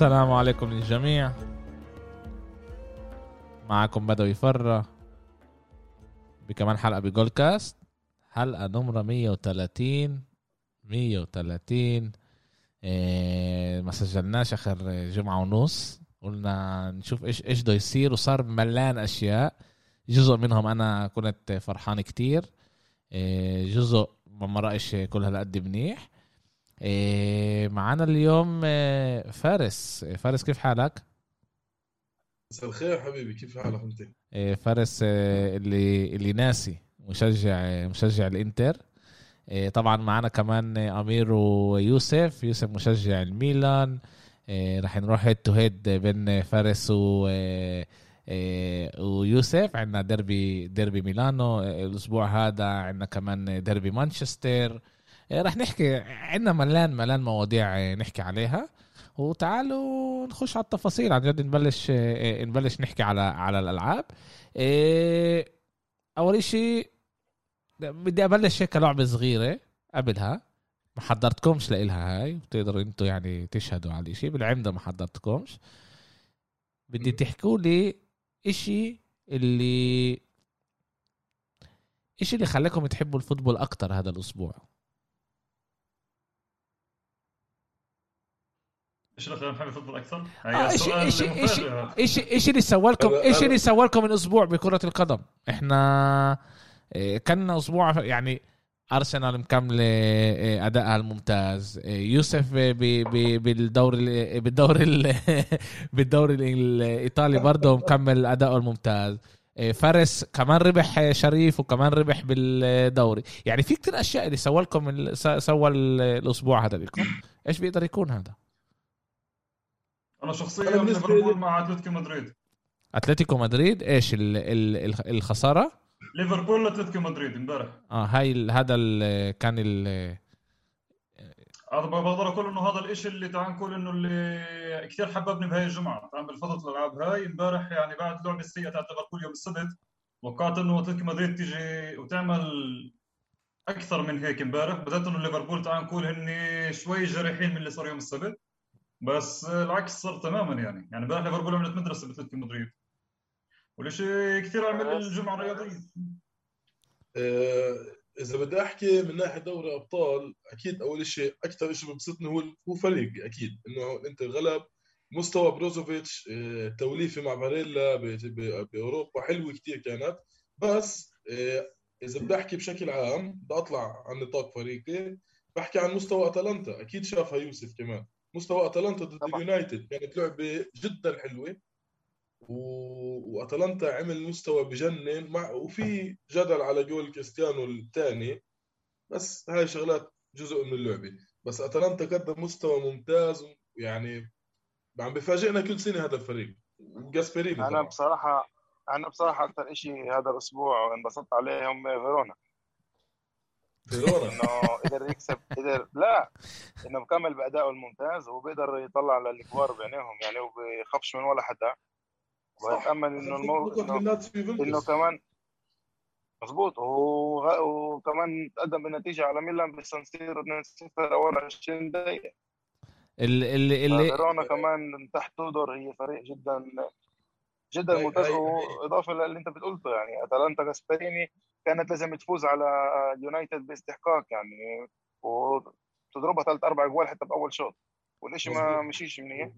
السلام عليكم للجميع. معكم بدوي فرة. بكمان حلقة بجول كاست حلقة نمرة 130 130 إيه ما سجلناش آخر جمعة ونص. قلنا نشوف إيش إيش بده يصير. وصار ملان أشياء. جزء منهم أنا كنت فرحان كتير. إيه جزء ما مرقش كل هالقد منيح. إيه معنا اليوم إيه فارس. إيه فارس كيف حالك؟ مساء الخير حبيبي كيف حالك أنت؟ فارس اللي اللي ناسي مشجع مشجع الإنتر. طبعا معنا كمان أمير ويوسف. يوسف مشجع الميلان. رح نروح head to head بين فارس و ويوسف. عندنا ديربي ديربي ميلانو. الأسبوع هذا عندنا كمان ديربي مانشستر. رح نحكي عندنا ملان ملان مواضيع نحكي عليها. وتعالوا نخش على التفاصيل. عن جد نبلش نبلش نحكي على على الألعاب. أول إشي بدي أبلش هيك لعبه صغيرة قبلها. ما حضرتكمش لإلها هاي بتقدروا أنتوا يعني تشهدوا على الإشي. بالعمدة ما حضرتكمش. بدي تحكوا لي إشي اللي إشي اللي خلاكم تحبوا الفوتبول أكتر هذا الأسبوع. إيش اللي خلاني نحب الفوتبول أكثر؟ آه إيش إيش إيش إيش إيش اللي سوى لكم إيش اللي سوى لكم من أسبوع بكرة القدم؟ إحنا كان أسبوع يعني أرسنال مكملة ادائها الممتاز. يوسف بالدوري بالدوري بالدوري الإيطالي برضه مكمل أداؤه الممتاز. فارس كمان ربح شريف وكمان ربح بالدوري. يعني في كتير أشياء اللي سوى لكم سوى الأسبوع هذا لكم إيش بيقدر يكون هذا؟ أنا شخصيا ليفربول مع أتلتيكو مدريد. أتلتيكو مدريد؟ إيش الخسارة؟ ليفربول أتلتيكو مدريد امبارح. آه هاي هذا ال كان ال هذا بقدر أقول إنه هذا الإشي اللي تعال نقول إنه اللي كثير حببني بهاي الجمعة. تعال بالفترة الالعاب هاي امبارح يعني بعد اللعبه السيئه تاعت ليفربول يوم السبت توقعت إنه أتلتيكو مدريد تيجي وتعمل أكثر من هيك امبارح. بدأت إنه ليفربول تعال نقول هن شوي جريحين من اللي صار يوم السبت. بس العكس صار تماما يعني. يعني امبارح ليفربول عملت مدرسة بأتلتيكو مدريد. والشيء كثير عمل الجمعة الرياضية. آه إذا بدي أحكي من ناحية دوري أبطال أكيد أول شيء أكثر شيء ببسطني هو هو فريق أكيد. إنه أنت غلب مستوى بروزوفيتش آه توليفة مع باريلا بأوروبا حلوة كثير كانت. بس آه إذا بدي أحكي بشكل عام بدي أطلع عن نطاق فريقي بحكي عن مستوى أتلانتا. أكيد شافها يوسف كمان. مستوى أتلانتا ضد اليونايتد. كانت لعبة جدا حلوة. و... وأتلانتا عمل مستوى بجنن مع وفي جدل على جول كريستيانو الثاني. بس هاي شغلات جزء من اللعبة. بس أتلانتا قدم مستوى ممتاز يعني عم بفاجئنا كل سنة هذا الفريق. جاسبريني أنا بصراحه أنا بصراحة أكثر شيء هذا الأسبوع انبسطت عليه هم فيرونا فيرونا. إنه قدر يكسب قدر لا إنه مكمل بأدائه الممتاز وبيقدر يطلع للكبار بعينيهم يعني وبيخافش من ولا حدا. وبتامل إنه المو... إنه, إنه كمان مضبوط وغ... وكمان تقدم بالنتيجه على ميلان بسان سيرو 2-0 اول 20 دقيقة. اللي اللي اللي فيرونا كمان تحت تودور هي فريق جدا جدا ممتاز. وإضافة للي أنت بتقولته يعني أتلانتا جاسبريني كانت لازم تفوز على اليونايتد باستحقاق يعني وتضربها ثلاث أربع جوال حتى بأول شوط والشيء ما مشيش منيح.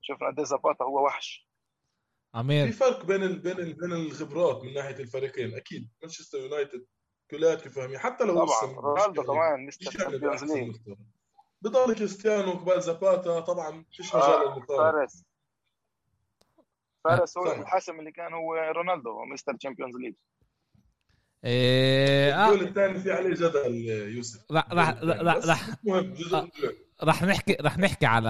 شفنا قد زاباتا هو وحش. عمير في فرق بين ال بين ال بين الخبرات من ناحية الفريقين أكيد. مانشستر يونايتد كلياتكم فاهمين حتى لو طبعا. رونالدو كمان Mister Champions League بضل كريستيانو قبال زاباتا طبعا فيش مجال آه للمقارنه فارس. فارس هو الحاسم اللي كان هو رونالدو Mister Champions League إيه الجول الثاني في عليه جدل يوسف. راح راح من راح نحكي راح نحكي على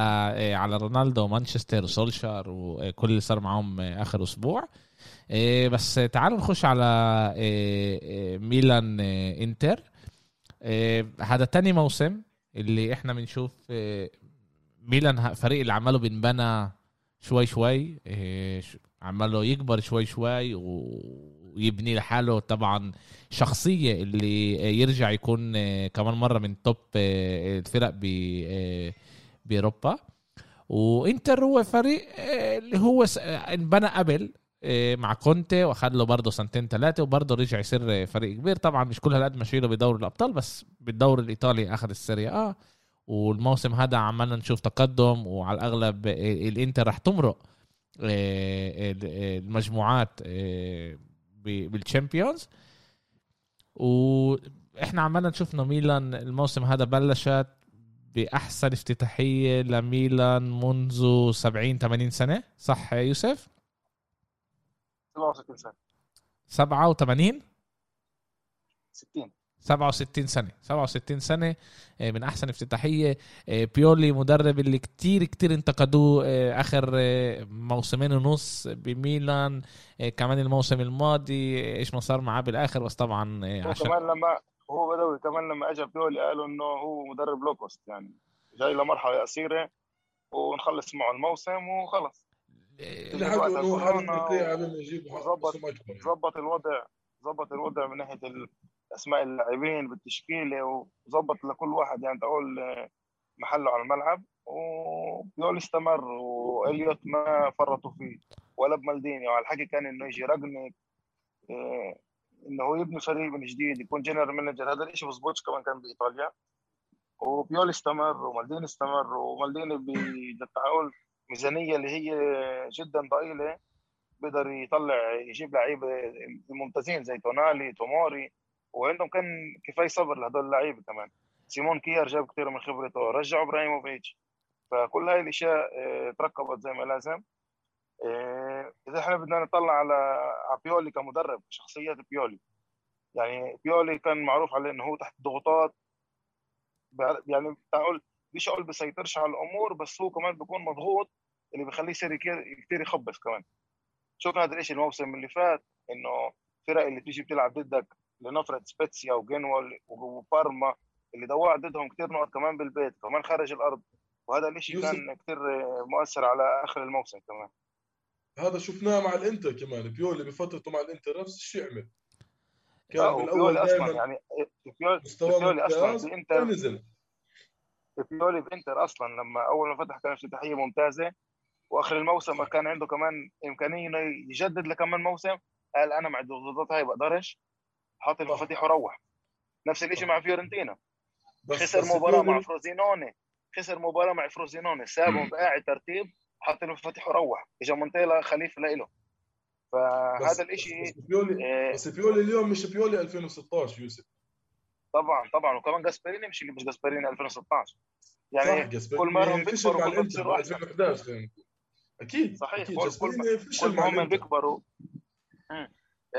على رونالدو ومانشستر وسولشار وكل اللي صار معهم آخر أسبوع. بس تعالوا نخش على ميلان إنتر. هذا تاني موسم اللي إحنا بنشوف ميلان فريق اللي عماله بنبنى شوي شوي عماله يكبر شوي شوي ويبني لحاله طبعا شخصية اللي يرجع يكون كمان مرة من توب الفرق بأوروبا. وإنتر هو فريق اللي هو انبنى قبل مع كونتي واخد له برضه سنتين ثلاثة وبرضه رجع يصير فريق كبير. طبعا مش كل هالقد مشيله بدوري الأبطال بس بالدوري الإيطالي أخذ ال Serie A والموسم هذا عمالنا نشوف تقدم وعلى الأغلب الإنتر رح تمرق المجموعات بال Champions وإحنا عمالنا إنه ميلان الموسم هذا بلشت بأحسن افتتاحية لميلان منذ 70 80 سنة صح يوسف؟ 67 سنة. 87 60 67 سنة. 67 سنة آه، من أحسن افتتاحية آه، بيولي مدرب اللي كتير كتير انتقدوه آه، آخر موسمين ونص بميلان كمان الموسم الماضي إيش ما صار معاه بالآخر بس طبعا عشان كمان لما هو بدوي كمان لما اجى بيولي قالوا إنه هو مدرب لوكوست يعني جاي لمرحلة قصيرة ونخلص معه الموسم وخلص. ظبط الوضع ظبط الوضع من ناحية أسماء اللاعبين بالتشكيله وظبط لكل واحد يعني تقول محله على الملعب وبيول استمر وإليوت ما فرطوا فيه ولا بمالديني وعلى الحكي كان إنه يجي رجنك إيه إنه يبني فريق من جديد يكون general manager هذا الشيء بزبطش كمان كان بإيطاليا. وبيولي استمر ومالديني استمر ومالديني بتقول ميزانية اللي هي جدا ضئيلة بيقدر يطلع يجيب لعيبة ممتازين زي تونالي توموري. وعندهم كان كفاية صبر لهدول اللعيبة كمان. سيمون كيار جاب كثير من خبرته رجع إبراهيموفيتش. فكل هاي الأشياء آه، تركبت زي ما لازم آه، إذا إحنا بدنا نطلع على بيولي كمدرب شخصيات بيولي. يعني بيولي كان معروف عليه إنه هو تحت ضغوطات. يعني تعال مش أقول بيسيطرش على الأمور بس هو كمان بيكون مضغوط اللي بيخليه يصير كثير يخبص كمان. شفنا هذا الشيء الموسم اللي فات إنه فرق اللي بتيجي بتلعب ضدك. لنفرض سبيتسيا وجنوال وبارما اللي ضوع ضدهم كثير نقط كمان بالبيت كمان خارج الأرض. وهذا الشيء كان كثير مؤثر على آخر الموسم كمان. هذا شفناه مع الإنتر كمان بيولي بفترته مع الإنتر نفس الشيء عمل. كان بالأول أصلا يعني بيولي, بيولي أصلا بانتر نزل بيولي بانتر أصلا لما أول ما فتح كان افتتاحيه ممتازة. وآخر الموسم كان عنده كمان إمكانية إنه يجدد لكمان موسم. قال أنا مع الضغوطات هاي بقدرش. حاط المفاتيح وروح. نفس الشيء مع فيورنتينا. خسر مباراة مع فروزينوني. خسر مباراة مع فروزينوني. سابهم قاعد ترتيب حط المفاتيح وروح. اجى مونتيلا خليفه لإله. فهذا الشيء بس بيولي آه بس بيولي اليوم مش بيولي 2016 يوسف. طبعا طبعا. وكمان جاسبريني مش اللي مش جاسبريني 2016 يعني صح كل مرة بيكبروا مع الإنتر 2011 أكيد صحيح أكيد. كل, كل ما هم بيكبروا.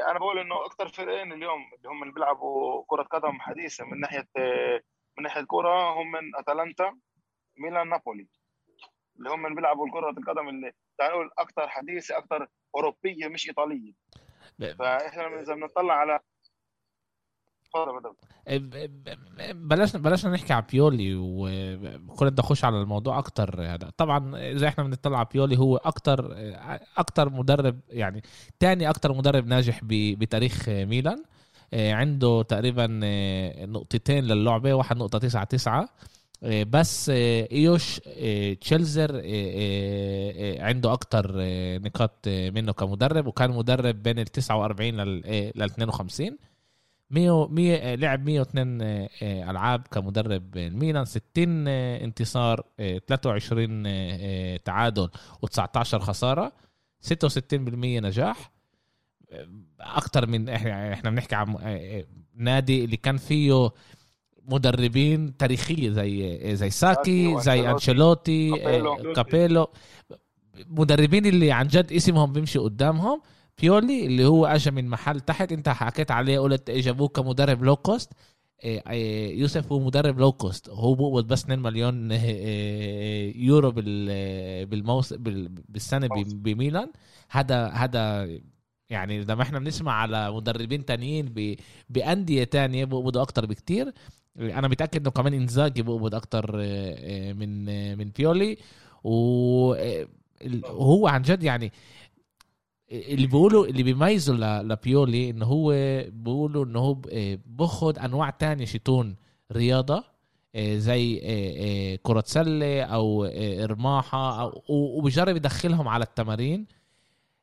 أنا بقول إنه أكثر فريقين اليوم اللي هم اللي بيلعبوا كرة قدم حديثة من ناحية من ناحية الكره هم من أتلانتا ميلان نابولي. اللي هم اللي بيلعبوا كرة القدم اللي تعال نقول أكثر حديثة أكثر أوروبية مش إيطالية. فإحنا إذا بنطلع على بلاش بلاش نحكي على بيولي وكنا بدي اخش على الموضوع أكتر هذا طبعا إذا إحنا بنطلع على بيولي هو أكتر أكتر مدرب يعني تاني أكتر مدرب ناجح بتاريخ ميلان. عنده تقريبا نقطتين للعبة واحد نقطة تسعة تسعة. بس إيوش تشيلزر عنده أكتر نقاط منه كمدرب وكان مدرب بين ال 49 لل 52 100 100 لعب 102 آه، آه، ألعاب كمدرب الميلان 60 آه، انتصار 23 تعادل و19 خسارة 66% نجاح. أكثر من إحنا إحنا بنحكي عن نادي اللي كان فيه مدربين تاريخية زي زي ساكي زي أنشيلوتي كابيلو. مدربين اللي عن جد اسمهم بيمشي قدامهم. بيولي اللي هو اجى من محل تحت. انت حكيت عليه قلت جابوه كمدرب low cost إيه، إيه، يوسف هو مدرب لو كوست هو بقبض بس 2 مليون إيه، يورو بالموس بالسنة بميلان. هذا هذا يعني لما إحنا بنسمع على مدربين تانيين بأندية تانية بقبضوا أكتر بكتير. أنا متأكد إنه كمان إنزاجي بقبض أكتر من من بيولي وهو عن جد يعني اللي بيقولوا اللي بيميزوا لبيولي انه هو بيقولوا انه هو باخذ أنواع تانية شتون رياضة زي كرة سلة أو رماحة أو وبجرب يدخلهم على التمارين.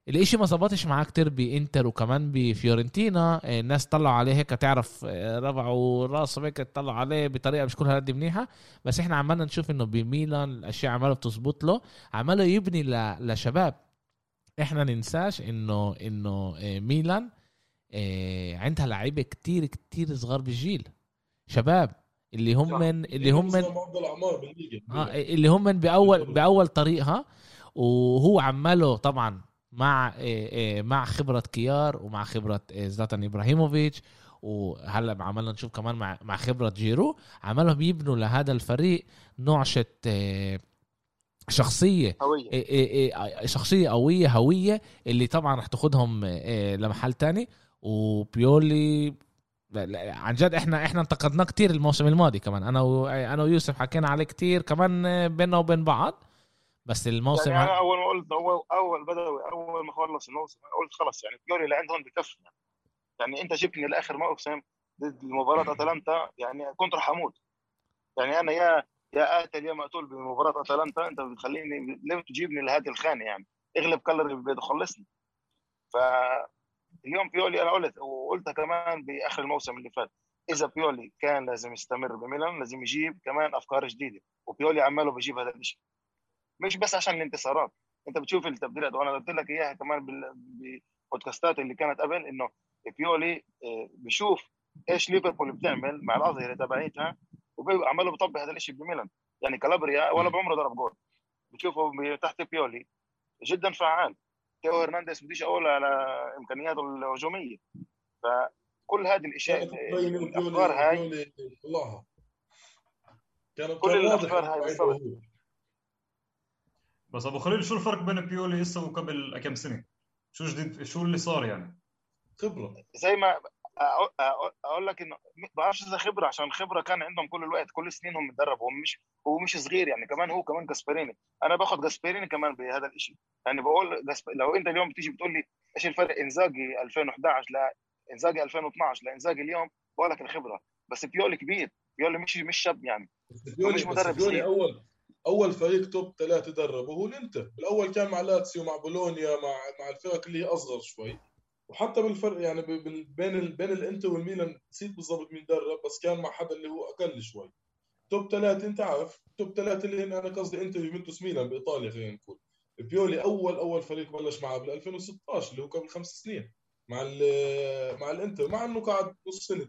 الإشي ما ظبطش معاه كتير بإنتر وكمان بفيورنتينا. الناس طلعوا عليه هيك تعرف رفعوا راسه هيك طلعوا عليه بطريقة مش كلها قد منيحة. بس إحنا عمالنا نشوف إنه بميلان الأشياء عماله بتزبط له عماله يبني لشباب. إحنا ننساش انه انه ميلان عندها لعيبة كتير كتير صغار بالجيل. شباب اللي هم من اللي هم من آه اللي هم من باول بأول طريقها وهو عماله طبعا مع مع خبرة كيار ومع خبرة زلاتان إبراهيموفيتش. وهلأ عملنا نشوف كمان مع مع خبرة جيرو. عملهم يبنوا لهذا الفريق نوعشه شخصية هوية. شخصية قوية هوية اللي طبعا رح تاخذهم لمحل تاني وبيولي عن جد إحنا إحنا انتقدناه كتير الموسم الماضي كمان أنا و... أنا ويوسف حكينا عليه كتير كمان بيننا وبين بعض بس الموسم يعني أنا أول ما قلت أول أول بدوي أول ما خلص الموسم قلت خلص يعني بيوري اللي عندهم بكفي يعني. يعني أنت جبتني لآخر موسم ضد مباراه أتلانتا يعني كنت راح أموت يعني أنا يا يا قاتل يا مقتول بمباراة أتلانتا أنت بتخليني ليه تجيبني لهذه الخانه يعني. اغلب كلر بده خلصني ف اليوم بيولي أنا قلت وقلتها كمان بآخر الموسم اللي فات. إذا بيولي كان لازم يستمر بميلان لازم يجيب كمان أفكار جديدة. وبيولي عماله بيجيب هذا الشيء مش بس عشان الانتصارات. أنت بتشوف التبديلات وأنا قلت لك إياها كمان بالبودكاستات اللي كانت قبل إنه بيولي بيشوف إيش ليفربول بتعمل مع الاظهره تبعيتها. وعماله بيطبق هذا الشيء بميلان يعني كالابريا ولا بعمره ضرب جول. بتشوفه تحت بيولي. جدا فعال. تيو هرنانديز بديش أقول على إمكانياته الهجومية. فكل هذه الإشياء الأفكار هاي كل الأفكار هاي بالضبط. بس أبو خليل شو الفرق بين بيولي هسه وقبل كم سنة؟ شو جديد؟ شو اللي صار يعني؟ خبرة. زي ما أقول لك انه ما بعرفش إذا خبرة عشان الخبره كان عندهم كل الوقت كل السنين هم متدرب هو مش هو مش صغير يعني كمان هو كمان جاسبريني. أنا باخذ جاسبريني كمان بهذا الشيء يعني بقول. لو أنت اليوم بتيجي بتقول لي إيش الفرق إنزاجي 2011 لا إنزاجي 2012 لانزاجي اليوم بقول لك الخبرة. بس بيولي كبير بيولي مش مش شاب يعني. بيولي مش مدرب بيولي اول أول فريق top ثلاثة دربه هو الإنتر. بالاول كان مع لاتسيو مع بولونيا مع مع الفرق اللي هي أصغر شوي. وحتى بالفرق يعني بين ال... بين الانتر والميلان نسيت بالضبط مين درب بس كان مع حدا اللي هو أقل شوي. top ثلاثة أنت عارف top ثلاثة اللي هنا أنا قصدي إنتر يوفنتوس ميلان بإيطاليا خلينا نقول. بيولي اول أول فريق بلش معه بال 2016 اللي هو قبل خمس سنين مع مع الإنتر مع إنه قعد نص سنة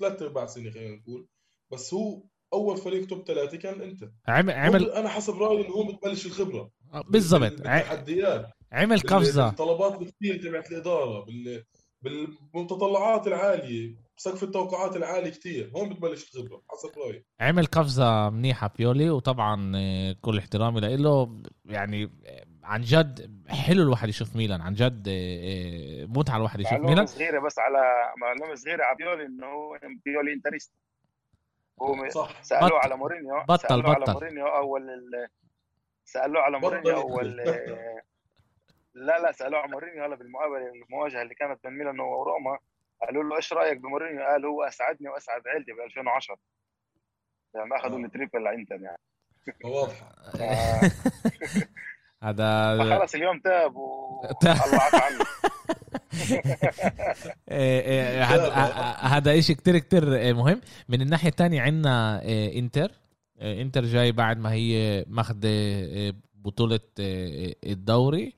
ثلاث أرباع سنة خلينا نقول. بس هو أول فريق top ثلاثة كان انت عمل عمل أنا حسب رأيي إنه هو بتبلش الخبرة. بالضبط. التحديات عمل قفزة. الطلبات الكثير تبعت الإدارة بال... بالمتطلعات العالية سقف التوقعات العالي كثير. هون بتبلش الخبرة حسب رأيي. عمل قفزة منيحة بيولي وطبعا كل احترامي له يعني عن جد حلو الواحد يشوف ميلان. عن جد متعة الواحد يشوف ميلان. صغيرة بس على معلومة صغيرة على بيولي إنه هو بيولي انتريست. هو صح. سألوه بطل. على مورينيو بطل سألوه بطل. على مورينيو أول ال... سألوه على مورينيو أول لا لا سألوه على مورينيو هلا بالمقابلة المواجهة اللي كانت بين ميلان وروما قالوا له إيش رأيك بمورينيو؟ قال هو أسعدني وأسعد عيلتي ب 2010 يعني أخذوا ال treble لانتر يعني. واضحة. هذا خلص اليوم تاب والله عفى عنه. هذا شيء كتير كتير مهم. من الناحية الثانية عندنا إنتر. إنتر جاي بعد ما هي ماخذه بطولة الدوري.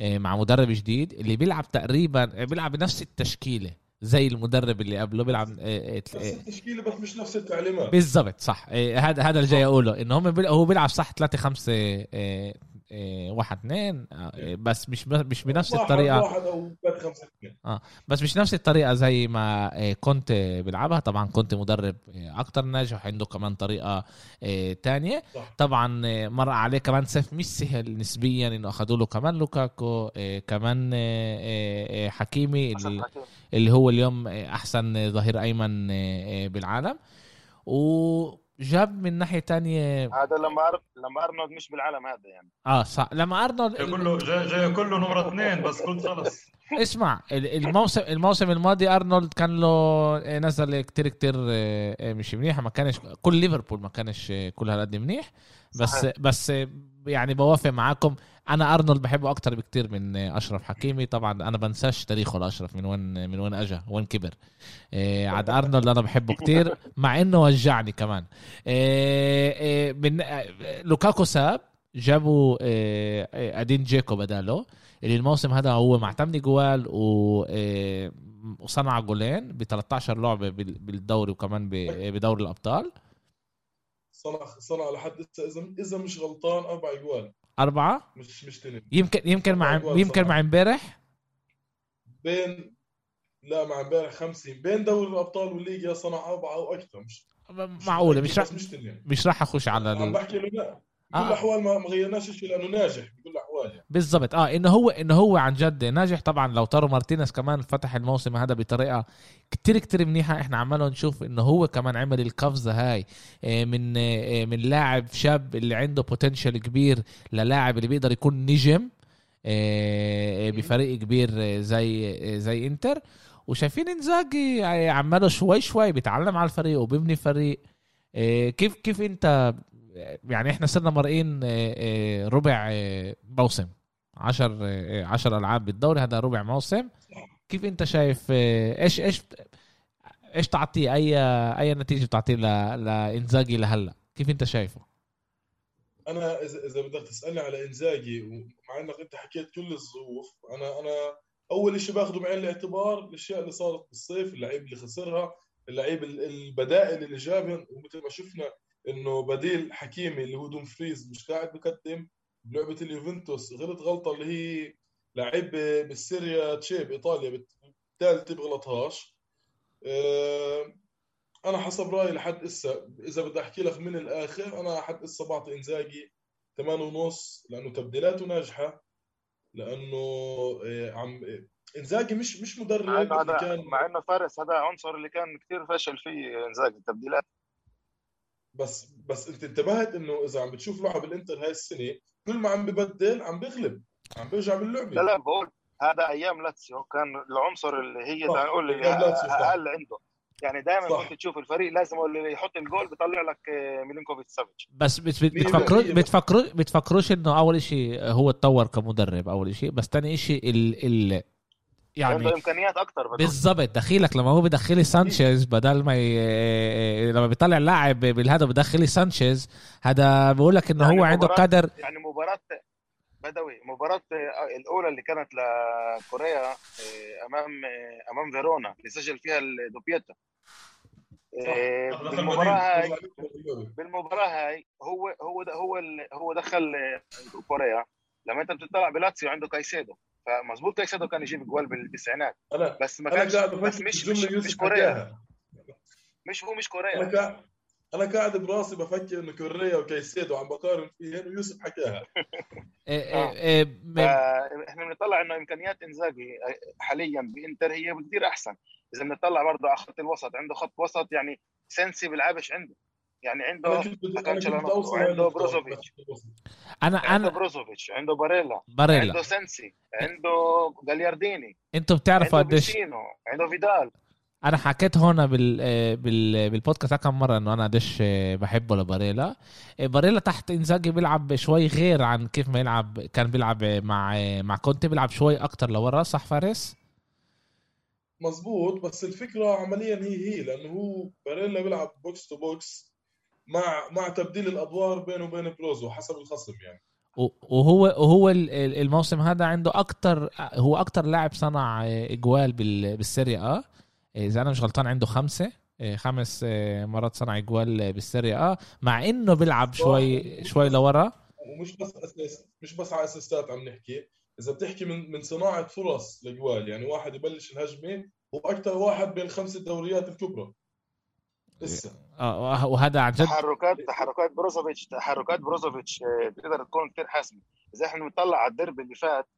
مع مدرب جديد اللي بيلعب تقريبا بيلعب بنفس التشكيلة زي المدرب اللي قبله بيلعب نفس التشكيلة بس مش نفس التعليمات. بالضبط صح. هذا هذا اللي جاي أقوله إنه هم هو بيلعب صح 3 5 واحد اثنين بس مش مش بنفس واحد الطريقة. واحد أو خمسة اثنين. آه بس مش نفس الطريقة زي ما كنت بيلعبها. طبعا كنت مدرب أكتر ناجح عنده كمان طريقة تانية. صح. طبعا مر عليه كمان سيف مش سهل نسبيا إنه اخذوا له كمان لوكاكو كمان حكيمي اللي, اللي هو اليوم أحسن ظهير أيمن بالعالم. و جاب من ناحية تانية. هذا لما أر... لما أرنولد مش بالعالم هذا يعني. آه صح. لما أرنولد جاي كله جاي, جاي كله نمرة اثنين بس قلت خلص. اسمع الموسم الموسم الماضي أرنولد كان له آه، نزل كتير كتير آه، مش منيح ما كانش كل ليفربول ما كانش كل هالقد منيح. بس صحيح. بس يعني بوافق معاكم. أنا أرنولد بحبه أكتر بكتير من أشرف حكيمي. طبعا أنا بنساش تاريخه لأشرف من وين من وين اجى وين كبر. إيه عاد أرنولد أنا بحبه كتير مع إنه وجعني كمان. إيه إيه من لوكاكو ساب جابوا إيه أدين جيكو بداله. اللي الموسم هذا هو معتمد جوال و إيه وصنع جولين ب 13 لعبه بالدوري وكمان بدوري الأبطال. صنع صنع لحد إذا إذا مش غلطان أربع جوال. أربعة؟ مش مش تنين. يمكن يمكن مع يمكن مع امبارح؟ بين لا مع امبارح 50 بين دوري الأبطال والليجا صنع أربعة أو أكثر مش معقولة مش راح مش راح أخش على عم بحكي له بكل آه. الأحوال ما غيرناش شيء لأنه ناجح بكل الأحوال يعني. بالضبط. آه إنه هو إنه هو عن جد ناجح. طبعا لاوتارو مارتينيز كمان فتح الموسم هذا بطريقة كتير كتير منيحة إحنا عمالنا نشوف إنه هو كمان عمل القفزه هاي آه، من آه، من لاعب شاب اللي عنده potential كبير للاعب اللي بيقدر يكون نجم آه، بفريق كبير زي زي إنتر. وشايفين إنزاجي عماله شوي شوي بيتعلم على الفريق وبيبني فريق. كيف كيف أنت يعني إحنا صرنا مرقين آه، آه، ربع آه، موسم. 10 10 ألعاب بالدوري هذا ربع موسم. كيف انت شايف إيش إيش إيش تعطيه أي أي نتيجة بتعطيه لإنزاجي لهلأ؟ كيف انت شايفه؟ أنا إذا بدك تسألني على إنزاجي ومع إنك أنت حكيت كل الظروف أنا أنا أول شيء باخذه بعين الاعتبار الأشياء اللي صارت بالصيف اللعيب اللي خسرها اللعيب البدائل اللي جابهم ومثل ما شفنا إنه بديل حكيمي اللي هو دوم فريز مش قاعد بقدم بلعبه اليوفنتوس غلط غلطة اللي هي لعيب بالسيريا تشي بايطاليا بالثالثه بغلطهاش. آه، أنا حسب رأيي لحد إسا إذا بدي أحكي لك من الآخر أنا لحد إسا بعطي إنزاجي 8 ونص لأنه تبديلاته ناجحة لأنه آه، عم إنزاجي مش مش مدرب مع هذا كان مع إنه فارس هذا عنصر اللي كان كثير فشل فيه إنزاجي التبديلات. بس بس انت انتبهت انه اذا عم بتشوف لعب الانتر هاي السنة كل ما عم ببدل عم بيغلب عم بيرجع باللعبة. لا لا بقول هذا أيام لاتسيو. كان العنصر اللي هي تعال نقول أقل عنده. يعني دائما كنت تشوف الفريق لازم اللي يحط الجول بيطلع لك آه، ميلينكوفيتش سافيتش. بس بتفكروا بتفكروا بتفكروش إنه أول شيء هو تطور كمدرب أول شيء بس ثاني شيء ال ال يعني عنده امكانيات أكثر بالضبط دخيلك لما هو بدخلي سانشيز بدل ما ي... لما بيطلع اللاعب بالهدف بدخلي سانشيز هذا بقول لك إنه يعني هو عنده قدر. يعني مباراه بدوي مباراة الأولى اللي كانت لكوريا آه، أمام أمام فيرونا اللي سجل فيها doppietta. بالمباراة هاي بالمباراة هاي هو هو هو هو دخل كوريا. لما أنت بتطلع بلاتسيو عنده كايسيدو. فمظبوط كايسيدو كان يجيب إجوال بالتسعينات. بس ما كانش بس مش مش, مش كوريا. مش هو مش كوريا. أنا أنا قاعد براسي بفكر انه كوريا وكايسيدو عم بقارن فيهن ويوسف حكاها. إيه، إيه، إيه، إحنا بنطلع إنه إمكانيات إنزاجي حاليا بإنتر هي كثير أحسن. إذا بنطلع برضه على خط الوسط عنده خط وسط يعني سنسي بيلعبش عنده. يعني عنده عنده بروزوفيتش. أنا عنده أنا بروزوفيتش عنده باريلا باريلا. عنده سنسي عنده جاليارديني أنتوا بتعرفوا قديش عنده فيدال. أنا حكيت هون بال بال بالبودكاست كم مرة إنه أنا قديش بحبه لباريلا. باريلا تحت إنزاجي بيلعب شوي غير عن كيف ما يلعب كان بيلعب مع مع كونتي بيلعب شوي أكتر لورا صح فارس؟ مزبوط بس الفكرة عمليا هي هي لأنه هو باريلا بيلعب box to box مع مع تبديل الأدوار بينه وبين بروزو حسب الخصم يعني. وهو وهو الموسم هذا عنده أكثر هو أكثر لاعب صنع إجوال بال Serie A. إذا أنا مش غلطان عنده خمسة خمس مرات صنع إجوال بال Serie A. مع إنه بيلعب شوي شوي لورا. ومش بس أساس مش بس على أسيستات عم نحكي إذا بتحكي من من صناعة فرص لجوال يعني واحد يبلش الهجمة هو أكثر واحد بين خمس الدوريات الكبرى. لسه. آه وهذا عن جد. تحركات تحركات بروزوفيتش تحركات بروزوفيتش آه، تقدر تكون كثير حاسمة. إذا إحنا بنطلع على الدرب اللي فات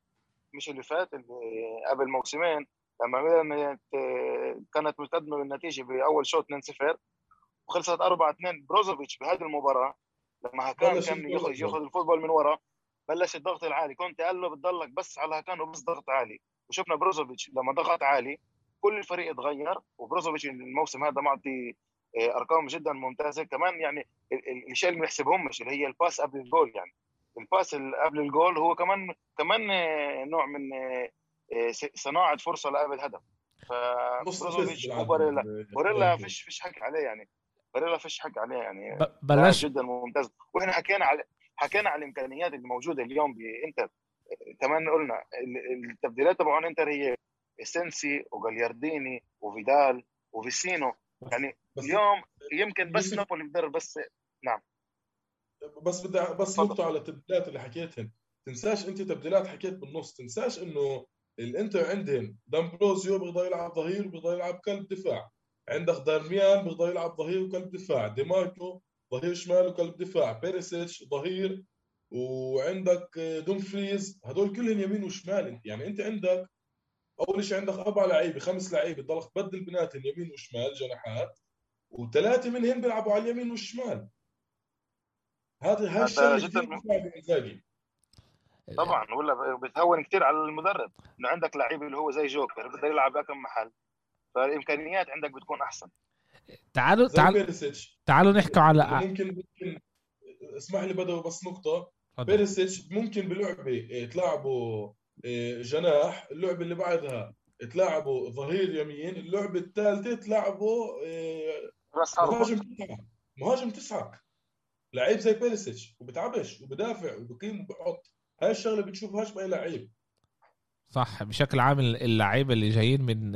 مش اللي فات اللي قبل موسمين لما كانت متقدمة بالنتيجة بأول شوط 2-0 وخلصت 4-2 بروزوفيتش بهذه المباراة لما كان كان ياخذ ياخذ ال football من ورا بلش الضغط العالي. كنت قال له بتضلك بس على هكان وبس ضغط عالي. وشفنا بروزوفيتش لما ضغط عالي كل الفريق اتغير وبروزوفيتش الموسم هذا معطي آه، أرقام جدا ممتازة. كمان يعني الشيء اللي ما يحسبهمش اللي هي ال pass قبل الجول يعني. ال pass قبل الجول هو كمان كمان آه، نوع من آه، صناعة فرصة لقبل الهدف. فبروزوفيتش وباريلا باريلا فيش فيش حكي عليه يعني. باريلا فيش حكي عليه يعني. بلاش. جدا ممتاز. وإحنا حكينا على حكينا على الإمكانيات اللي موجوده اليوم بانتر كمان قلنا التبديلات تبعون إنتر هي اسنسي وجاليارديني وفيدال وفيسينو. يعني بس اليوم يمكن بس نابولي بيقدر بس نعم. بس بدي بس نقطة على التبديلات اللي حكيتهن تنساش أنت تبديلات حكيت بالنص. تنساش إنه الإنتر عندهم دامبروزيو بيقدر يلعب ظهير وبيقدر يلعب قلب دفاع. عندك دارميان بيقدر يلعب ظهير وقلب دفاع. ديماركو ظهير شمال وقلب دفاع. بيريسيتش ظهير. وعندك دومفريز هدول كلهم يمين وشمال. يعني أنت عندك أول شيء عندك أربع لعيبة خمس لعيبة تضلك تبدل بيناتهم يمين وشمال جناحات وثلاثة منهم بيلعبوا على اليمين والشمال. هذا هذا الشيء طبعا ولا بتهون كثير على المدرب إنه عندك لعيب اللي هو زي جوكر بده يلعب بكم محل. فالإمكانيات عندك بتكون أحسن. تعالوا تعالوا تعالوا نحكي على ممكن ممكن اسمح لي بدو بس نقطة. بيريسيتش ممكن بلعبة إيه، جناح اللعبة اللي بعدها تلعبوا ظهير يمين اللعبة الثالثة تلعبوا إيه، مهاجم تسعة. مهاجم تسعة. لعيب زي بيريسيتش وبتعبش وبدافع وبقيم وبحط هاي الشغلة بتشوفهاش بأي لعيب. صح بشكل عام اللعيبة اللي جايين من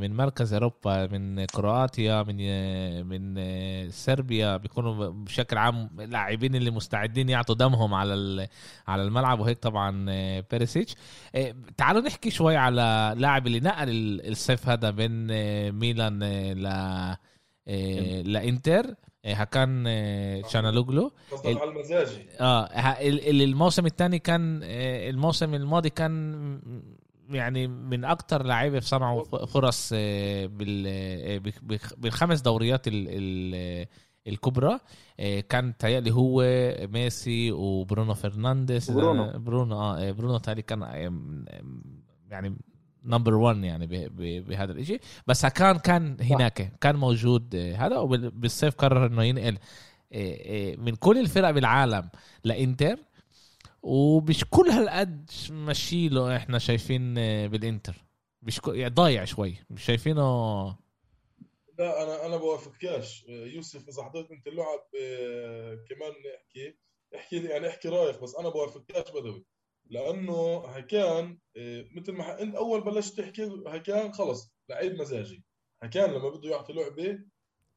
من مركز أوروبا من كرواتيا من من صربيا بيكونوا بشكل عام لاعبين اللي مستعدين يعطوا دمهم على على الملعب وهيك طبعا بيريسيتش. تعالوا نحكي شوي على لاعب اللي نقل الصيف هذا بين ميلان ل لإنتر. هاكان تشالهانوغلو على المزاجي آه الموسم الثاني كان الموسم الماضي كان يعني من أكثر لعيبة صنعوا فرص بالخمس دوريات الكبرى كان تهيألي هو ميسي وبرونو فرنانديز برونو برونو آه برونو تهيألي كان يعني نمبر 1 يعني بهذا الشيء بس كان كان هناك كان موجود هذا وبالصيف قرر إنه ينقل آه، آه، من كل الفرق بالعالم لإنتر. ومش كل هالقد مشي له إحنا شايفين بالإنتر. مش يعني ضايع شوي. مش شايفينه؟ لا أنا أنا بوافقكاش يوسف إذا حضرت أنت اللعب كمان احكي. احكي يعني احكي رأيك بس أنا بوافقكاش بدوي. لأنه هكان آه، مثل ما انت أول بلشت تحكي هكان خلص لعيب مزاجي. هكان لما بده يعطي لعبة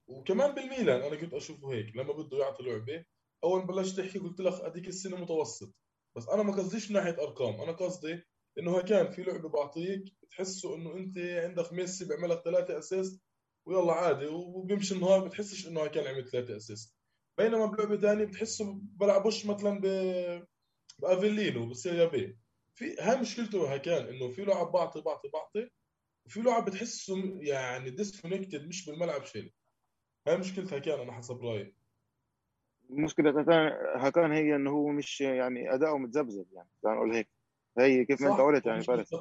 وكمان بالميلان أنا كنت أشوفه هيك لما بده يعطي لعبة أول بلشت تحكي قلت لك اديك السنة متوسط. بس أنا ما قصديش ناحية أرقام أنا قصدي إنه هكان في لعبة بعطيك بتحسه إنه أنت عندك ميسي بيعمل لك ثلاثة assist ويلا عادي وبيمشي النهار بتحسش إنه هكان عمل ثلاثة assist. بينما بلعبة ثانية بتحسه بلعبوش مثلا ب بأفيلينو بال Serie B. في هاي مشكلته كان إنه في لاعب بعطي بعطي بعطي وفي لاعب بتحسه يعني disconnected مش بالملعب شيء. هاي مشكلة هكان أنا حسب رأيي. مشكلة هكان هي إنه هو مش يعني أداؤه متذبذب يعني خلينا نقول هيك. هي كيف ما أنت قلت يعني فارس.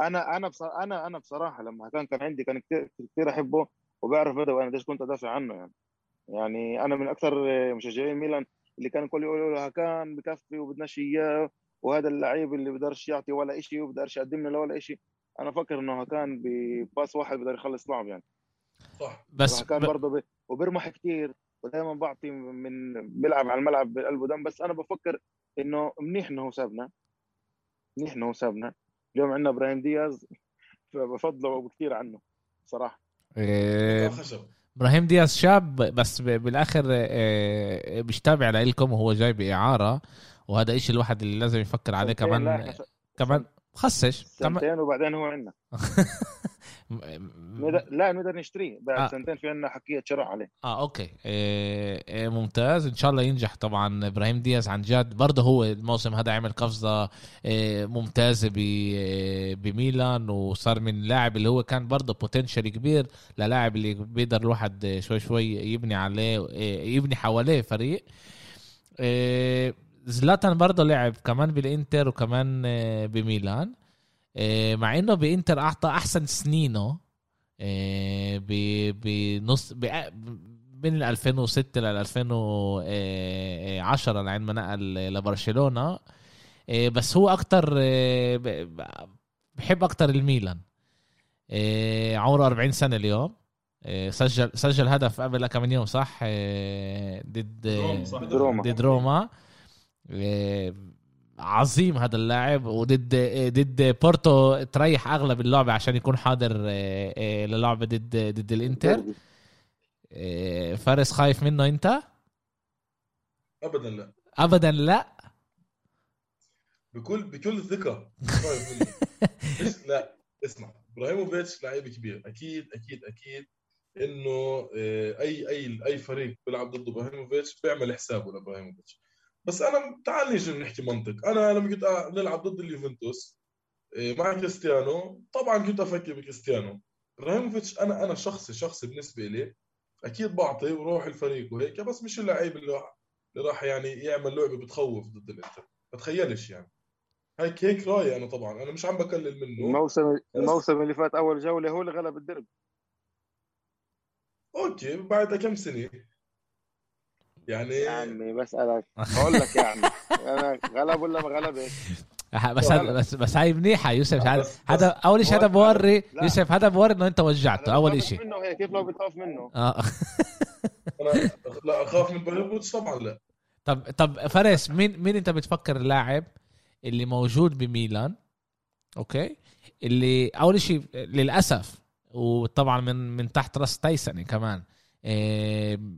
أنا أنا بصراحة أنا أنا بصراحة لما هكان كان عندي كان كثير كثير أحبه وبعرف بدأ وأنا ليش كنت أدافع عنه يعني. يعني أنا من أكثر مشجعين ميلان اللي كان كل يقولوا له كان بكفي وبدناش إياه وهذا اللعيب اللي بقدرش يعطي ولا شيء وبقدرش يقدم لنا ولا شيء أنا فكر إنه كان بباس واحد بقدر يخلص لعب يعني. صح. بس كان برضه ب... وبرمح كثير ودائما بعطي من بيلعب على الملعب بقلبه دم. بس أنا بفكر إنه منيح إنه سابنا. منيح إنه سابنا. اليوم عندنا إبراهيم دياز فبفضله كثير عنه صراحة. إيه إبراهيم دياز شاب بس بالآخر آه، مش تابع لكم وهو جاي بإعارة وهذا إشي الواحد اللي لازم يفكر عليه كمان كمان خسش سنتين وبعدين هو عندنا. لا نقدر نشتريه. بعد آه. سنتين في عندنا حكيه شراء عليه. آه أوكي. إيه إيه ممتاز. إن شاء الله ينجح. طبعا إبراهيم دياز عن جد برضه هو الموسم هذا عمل قفزة إيه ممتازة إيه بميلان وصار من لاعب اللي هو كان برضه بوتنشال كبير للاعب اللي بيقدر الواحد شوي شوي يبني عليه إيه يبني حواليه فريق. إيه زلاتان برضه لعب كمان بالإنتر وكمان بميلان. مع إنه بإنتر أعطى أحسن سنينه بنص من 2006 ل 2010 لعند ما نقل لبرشلونة. بس هو أكتر بحب أكتر الميلان. عمره 40 سنة اليوم. سجل سجل هدف قبل كم يوم صح؟ ضد روما ضد روما. عظيم هذا اللاعب وضد ضد بورتو تريح أغلب اللعبه عشان يكون حاضر للعبة ضد ضد الإنتر. فارس خايف منه أنت؟ ابدا لا. ابدا لا؟ بكل بكل ثقه خايف منه لا اسمع. إبراهيموفيتش لعيب كبير. أكيد أكيد أكيد إنه أي أي أي فريق بيلعب ضد إبراهيموفيتش بيعمل حسابه لإبراهيموفيتش. بس أنا تعال نيجي نحكي منطق. أنا لما كنت نلعب ضد اليوفنتوس مع كريستيانو طبعا كنت أفكر بكريستيانو. ابراهيموفيتش أنا أنا شخصي شخصي بالنسبة لي أكيد بعطي وروح الفريق وهيك بس مش اللعيب اللي راح اللي راح يعني يعمل لعبة بتخوف ضد الإنتر. ما تخيلش يعني. هيك هيك رأيي أنا طبعا. أنا مش عم بكلل منه. الموسم الموسم اللي فات أول جولة هو اللي غلب الدربي. okay بعد كم سنة؟ يعني يا عمي بسألك. بقول لك يعني أنا غلب ولا ما غلبتش بس بس بس هاي منيحة يوسف هذا هذا أول شيء هذا بوري يوسف هذا بوري إنه أنت وجعته أول شيء. منه هيك كيف لو بتخاف منه؟ آه. أنا لا أخاف من بيربوتش طبعا لا. طب طب فارس مين مين أنت بتفكر اللاعب اللي موجود بميلان؟ okay؟ اللي أول شيء للأسف وطبعا من من تحت رأس تايسون كمان.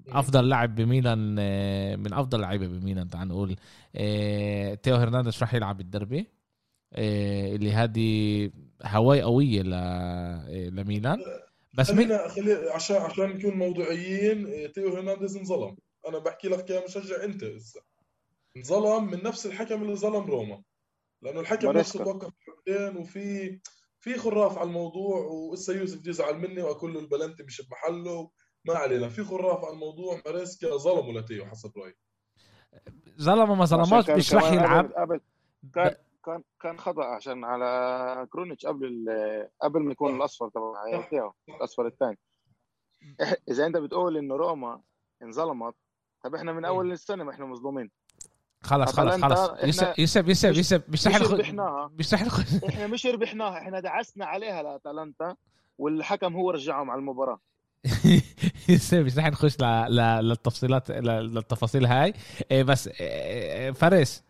أفضل لاعب بميلان من أفضل لعيبة بميلان تعال نقول. تيو هرنانديز راح يلعب الدربي. اللي هذه هواي قوية لميلان. بس خلينا خلي عشان عشان نكون موضوعيين تيو هرنانديز انظلم. أنا بحكي لك كمشجع انت هسه انظلم من نفس الحكم اللي ظلم روما. لأنه الحكم نفسه توقف حكمتين وفي في خراف على الموضوع وإسا يوسف يزعل مني وأقول له البلنتي مش بمحله. ما علينا في خراف على الموضوع ماريسكا ظلموا لتيو حسب رأيي. ظلموا ما ظلموش مش راح يلعب. قبل كان كان كان خطأ عشان على كرونيتش قبل قبل ما يكون الأصفر تبع الأصفر الثاني. إذا أنت بتقول إنه روما انظلمت طب إحنا من أول السنة ما إحنا مظلومين. خلص خلص خلص يوسف يوسف يوسف يوسف مش رح ربحناها. مش رح إحنا مش ربحناها إحنا دعسنا عليها لأتلانتا والحكم هو رجعهم على المباراة. مش رح نخش للتفصيلات للتفاصيل هاي. بس فارس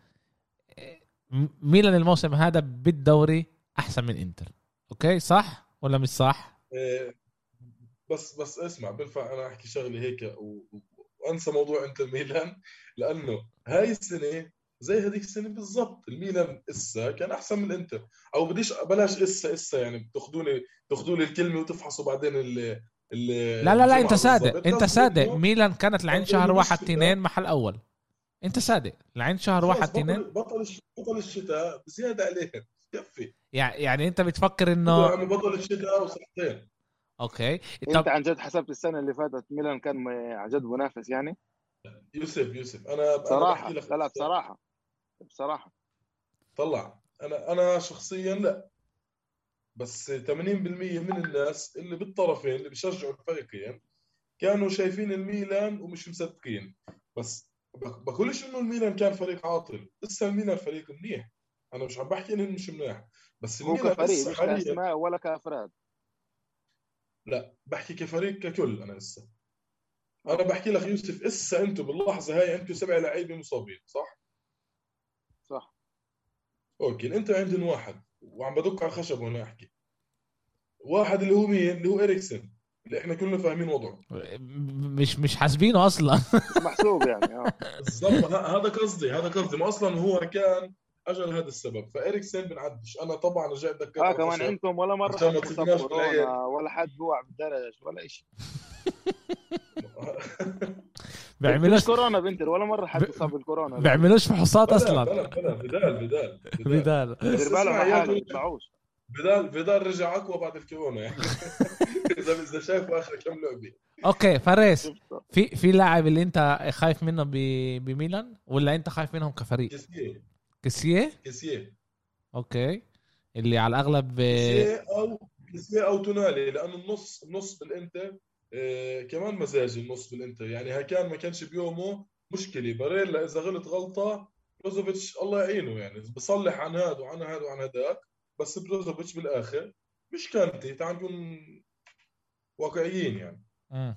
ميلان الموسم هذا بالدوري أحسن من إنتر. okay؟ صح ولا مش صح؟ بس بس اسمع بنفع أنا أحكي شغلة هيك وأنسى موضوع إنتر ميلان؟ لأنه هاي السنة زي هذيك السنة بالضبط الميلان إسا كان أحسن من الانتر أو بديش بلاش إسا إسا يعني بتأخذوني تاخذوا لي الكلمة وتفحصوا بعدين لا لا لا انت صادق انت صادق. ميلان كانت لعين شهر واحد اثنين محل أول. انت صادق. لعين شهر واحد اثنين بطل بطل الشتاء بزيادة عليهم. كفي. يعني انت بتفكر انه يعني بطل الشتاء وسنتين أوكي. انت عن جد حسبت السنة اللي فاتت ميلان كان عن جد منافس يعني؟ يوسف يوسف. أنا بصراحه أنا لا لا بصراحة. بصراحة. طلع. أنا أنا شخصيا لا. بس 80% من الناس اللي بالطرفين اللي بيشجعوا الفريقين كانوا شايفين الميلان ومش مصدقين. بس بقولش إنه الميلان كان فريق عاطل. لسه الميلان فريق منيح. أنا مش عم بحكي إنه مش منيح. بس هو كفريق مش كاسماء ولا كأفراد. لا بحكي كفريق ككل أنا لسه. أنا بحكي لك يوسف إسا أنتم باللحظة هاي أنتم سبع لعيبة مصابين صح؟ صح. أوكي أنت عندهم واحد. وعم بدق على الخشب وأنا أحكي. واحد اللي هو مين؟ اللي هو إريكسن اللي إحنا كلنا فاهمين وضعه. مش مش حاسبينه أصلا. محسوب يعني آه. بالضبط هذا قصدي هذا قصدي. ما أصلا هو كان أجل هذا السبب. فإريكسن بنعدش. أنا طبعا رجعت ذكرت آه كمان أنتم ولا مرة ولا حد بوع بالدرج ولا شيء بيعملوش كورونا بنتر ولا مرة حد اصاب بالكورونا. بيعملوش فحوصات أصلا. بلا بلا بدال بدال. بدال. دير بالك ما يطلعوش. بدال بدال رجع أقوى بعد الكورونا يعني. اذا إذا شايفه آخر كم لعبة. أوكي فارس في في لاعب اللي أنت خايف منه بميلان ولا أنت خايف منهم كفريق؟ كسيه. كسيه؟ كسيه. أوكي. اللي على الأغلب كسيه أو كسيه أو تونالي لأنه النص النص بالإنتر آه كمان مزاجي النص بالإنتر. يعني ها كان ما كانش بيومه مشكلة. باريلا إذا غلط غلطة بروزوفيتش الله يعينه يعني. بصلح عن هذا وعن هذا وعن هذاك بس بروزوفيتش بالآخر مش كانتي. تعال نكون واقعيين يعني. امم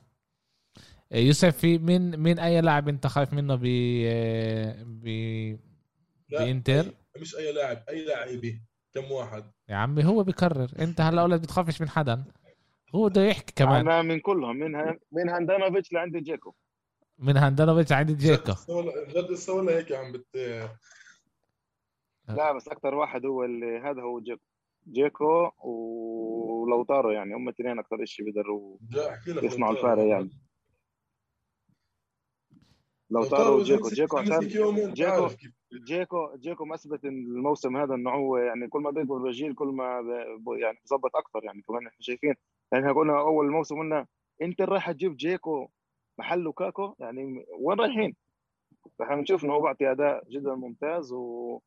يوسف في مين مين أي لاعب أنت خايف منه ب ب بإنتر؟ مش أي لاعب أي لاعبي كم واحد؟ يا عمي هو بكرر. أنت هلا ولا بتخافش من حدا. هو بده يحكي كمان. أنا من كلهم من من هاندانوفيتش لعند جيكو. من هاندانوفيتش عند جيكو. جد السؤال هيك عم بت لا. بس أكثر واحد هو اللي هذا هو جيكو. جيكو ولاوتارو يعني هم الاثنين أكثر شيء بيقدروا يصنعوا الفارق يعني. لاوتارو وجيكو. جيكو عشان جيكو جيكو جيكو مثبت الموسم هذا إنه هو يعني كل ما بيكبر بالجيل كل ما يعني بضبط أكثر يعني كمان إحنا شايفين يعني قلنا أول الموسم قلنا أنت رايح تجيب جيكو محل لوكاكو يعني وين رايحين؟ إحنا بنشوف إنه هو بيعطي أداء جدا ممتاز و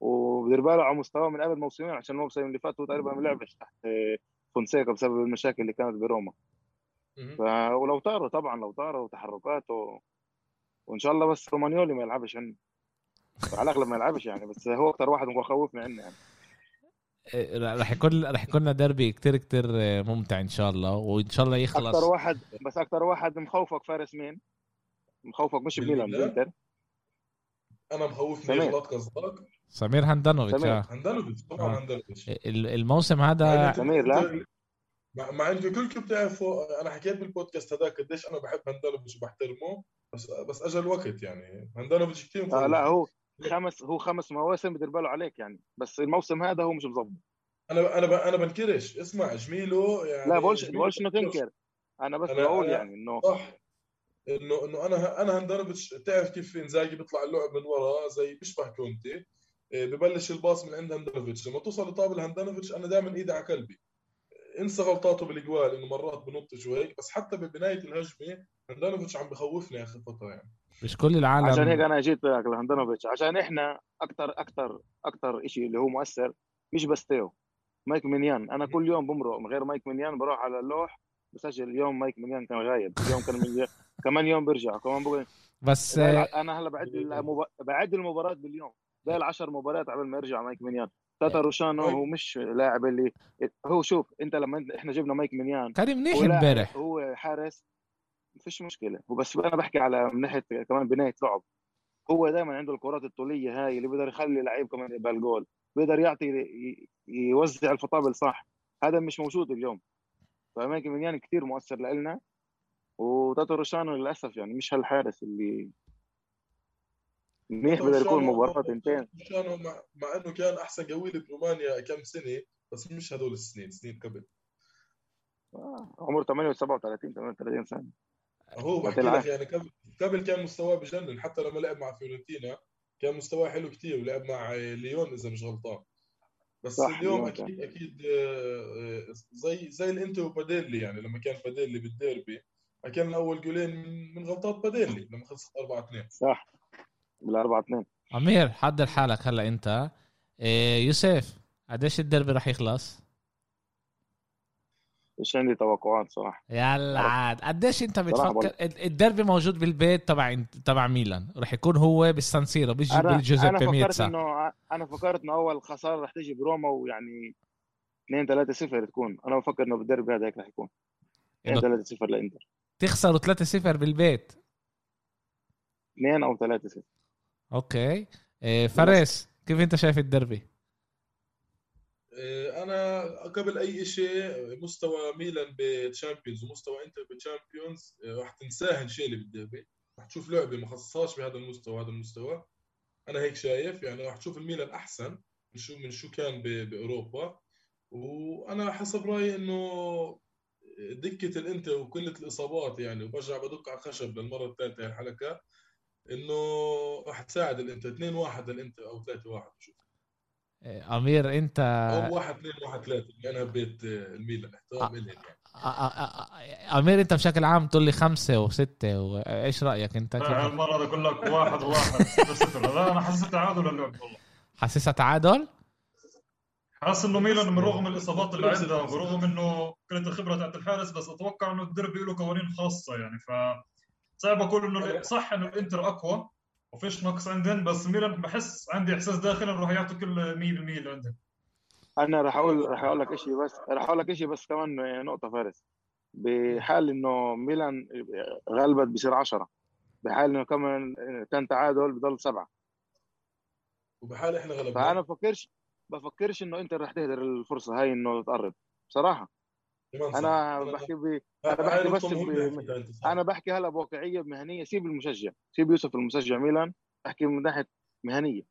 ودير باله على مستواه من قبل موسمين عشان الموسم اللي فات هو تقريبا ما لعبش تحت فونسيكا بسبب المشاكل اللي كانت بروما. ف... ولاوتارو طبعا لاوتارو وتحركاته وإن شاء الله بس رومانيولي ما يلعبش عندنا على الأغلب ما يلعبش يعني بس هو أكثر واحد مخوفني عنه يعني. راح يكون راح يكون لنا ديربي كتير كتير ممتع إن شاء الله وإن شاء الله يخلص. أكثر واحد بس أكثر واحد مخوفك فارس مين؟ مخوفك مش بميلان بانتر أنا مخوفني يغلط قصدك سمير هندانوفيتش سمير. هندانوفيتش طبعا آه. هندانوفيتش الموسم هذا سمير لا. مع إنه كلكم بتعرفوا أنا حكيت بالبودكاست هذاك قديش أنا بحب هندانوفيتش وبحترمه بس بس اجى الوقت يعني. هندانوفيتش كثير آه لا هو خمس هو خمس مواسم بدير باله عليك يعني. بس الموسم هذا هو مش مظبط أنا أنا أنا بنكرش. اسمع جميله يعني لا بقولش بقولش إنه تنكر. أنا بس أنا بقول يعني إنه صح. إنه إنه أنا أنا هندانوفيتش تعرف كيف إنزاجي بيطلع اللعب من ورا؟ زي بيشبه كونتي. إيه، ببلش الباص من عند هندانوفيتش لما توصل لطابل هندانوفيتش أنا دائما إيدي على قلبي. انسى غلطاته بالإجوال إنه مرات بنط شوي بس حتى ببناية الهجمة هندانوفيتش عم بخوفني اخر فترة يعني. مش كل العالم عشان هيك أنا جيت لهندانوفيتش عشان إحنا أكثر أكثر أكثر شيء اللي هو مؤثر مش بس تيو مايك مينيان. أنا كل يوم بمرق من غير مايك مينيان بروح على اللوح بسجل اليوم مايك مينيان كان غايب اليوم كان من كمان يوم برجع كمان بقول بس أنا هلا بعد المب... بعد المباراة باليوم ده العشر مباريات قبل ما يرجع مايك مينيان. تاتا روشانو هو مش لاعب اللي هو شوف انت لما إحنا جبنا مايك مينيان كان منيح امبارح. هو حارس ما فيش مشكلة. وبس أنا بحكي على من ناحية كمان بناية لعب. هو دائما عنده الكرات الطولية هاي اللي بيقدر يخلي لعيب كمان يبقى الجول بيقدر يعطي يوزع الفطابل صح. هذا مش موجود اليوم. فمايك مينيان كثير مؤثر لنا. وتاتو روشانو للأسف يعني مش هالحارس اللي منيح بده يكون مباراة تنتين. روشانو مع, مع إنه كان أحسن جويل برومانيا كم سنة بس مش هدول السنين سنين قبل. آه. عمره 38 38 سنة. هو بحكي لك يعني قبل قبل كان مستواه بجنن حتى لما لعب مع فيورنتينا كان مستواه حلو كثير ولعب مع ليون إذا مش غلطان. بس صح اليوم أكيد أكيد آه، آه، زي زي الانتر وباديلي يعني لما كان باديلي بالديربي كان اول جولين من غلطات باديلي لما خلصت 4 2 صح. بال 4 2 عمير حضر حالك. هلا أنت. إيه يوسف قديش الدربي راح يخلص؟ مش عندي توقعات صراحة. يلا عاد. قديش أنت بتفكر؟ الدربي موجود بالبيت تبع تبع ميلان. رح يكون هو بالسانسيرو بيجي بالجوزيبي ميتسا أنا فكرت انه أنا فكرت إنه أول خسارة رح تيجي بروما ويعني 2 3 0 تكون. أنا بفكر إنه بالدربي هذا هيك رح يكون. 2 3 0 لإنتر. تخسروا 3 0 بالبيت. 2 أو 3 0 okay. إيه فارس كيف انت شايف الدربي؟ آه، أنا قبل أي شيء مستوى ميلان ب Champions ومستوى إنتر ب Champions آه، راح تنساها شيلي بالديربي. راح تشوف لعبة ما خصصهاش بهذا المستوى هذا المستوى. أنا هيك شايف يعني راح تشوف الميلان أحسن من شو من شو كان بأوروبا. وأنا حسب رأيي إنه دكة الإنتر وقله الإصابات يعني وبرجع بدق على الخشب للمرة الثالثة الحلقة إنه راح تساعد الانتر 2 1 للانتر أو 3 1 بشوف أمير أنت واحد اثنين واحد ثلاثة. أنا بيت الميلان احترام لهم يعني. أمير أنت بشكل عام تقول لي خمسة وستة وايش رأيك أنت؟ المرة دي أقول لك واحد. واحد لا أنا حاسس تعادل اللعب والله. حاسسها تعادل؟ حاسس إنه ميلان من رغم الإصابات اللي عندها برغم إنه كانت الخبرة تاعت الحارس بس أتوقع إنه الدربي له قوانين خاصة يعني. ف صعب أقول إنه صح إنه الإنتر أقوى وفيش نقص عندهم بس ميلان بحس عندي إحساس داخلي انه راح يعطوا كل 100% اللي عندهم. أنا راح أقول راح أقول لك شيء بس راح أقول لك شيء بس كمان نقطة فارس. بحال إنه ميلان غلبت بصير 10 بحال إنه كمان كان تعادل بضل سبعة. وبحال إحنا غلبنا فأنا بفكرش بفكرش إنه انت راح تهدر الفرصة هاي إنه تقرب بصراحة. أنا بحكي ب... أنا بحكي بس ب... أنا بحكي هلا بواقعيه بمهنيه سيب المشجع. سيب يوسف المشجع ميلان. بحكي من ناحية مهنية.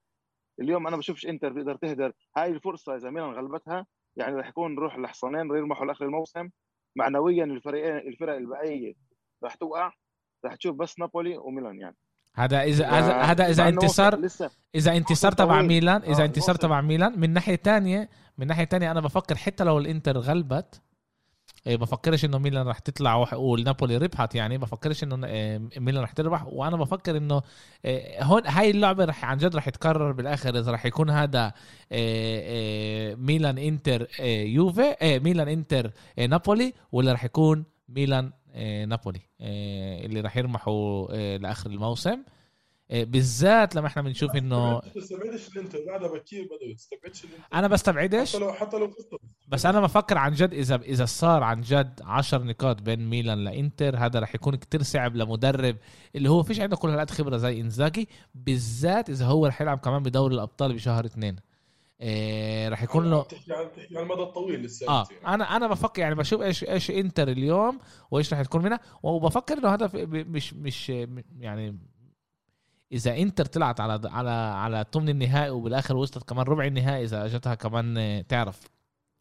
اليوم أنا بشوفش انت بتقدر تهدر. هاي الفرصة إذا ميلان غلبتها يعني راح يكون نروح لحصانين يرمحوا لآخر الموسم. معنويا الفريقين الفرق الباقيه راح توقع. راح تشوف بس نابولي وميلان يعني. هذا اذا هذا إذا انتصار إذا انتصار تبع ميلان إذا آه، انتصار تبع ميلان من ناحية ثانية من ناحية ثانية أنا بفكر حتى لو الإنتر غلبت بفكرش إنه ميلان رح تطلع والنابولي ربحت يعني بفكرش إنه إيه، ميلان رح تربح. وأنا بفكر إنه إيه، هون هاي اللعبة رح عن جد رح تتكرر بالآخر. إذا رح يكون هذا ميلان إنتر يوفي ميلان إنتر نابولي ولا رح يكون ميلان نابولي اللي رح يرمحوا لآخر الموسم. بالذات لما إحنا بنشوف انه تستبعدش الانتر بعدها بكير بدوي تستبعدش الانتر أنا بستبعدش. حتى لو حتى لو بس أنا بفكر عن جد اذا إذا صار عن جد 10 نقاط بين ميلان لإنتر هذا رح يكون كتير صعب لمدرب اللي هو فيش عنده كل هالقد خبرة زي إنزاجي بالذات إذا هو رح يلعب كمان بدوري الأبطال بشهر اثنين. إيه رح يكون له تحكي عن تحكي عن المدى الطويل لسه. آه يعني. أنا أنا بفكر يعني بشوف إيش إيش إنتر اليوم وإيش رح تكون منها وبفكر إنه هذا مش مش يعني إذا إنتر طلعت على على على ثمن النهائي وبالآخر وصلت كمان ربع النهائي إذا أجتها كمان آه، تعرف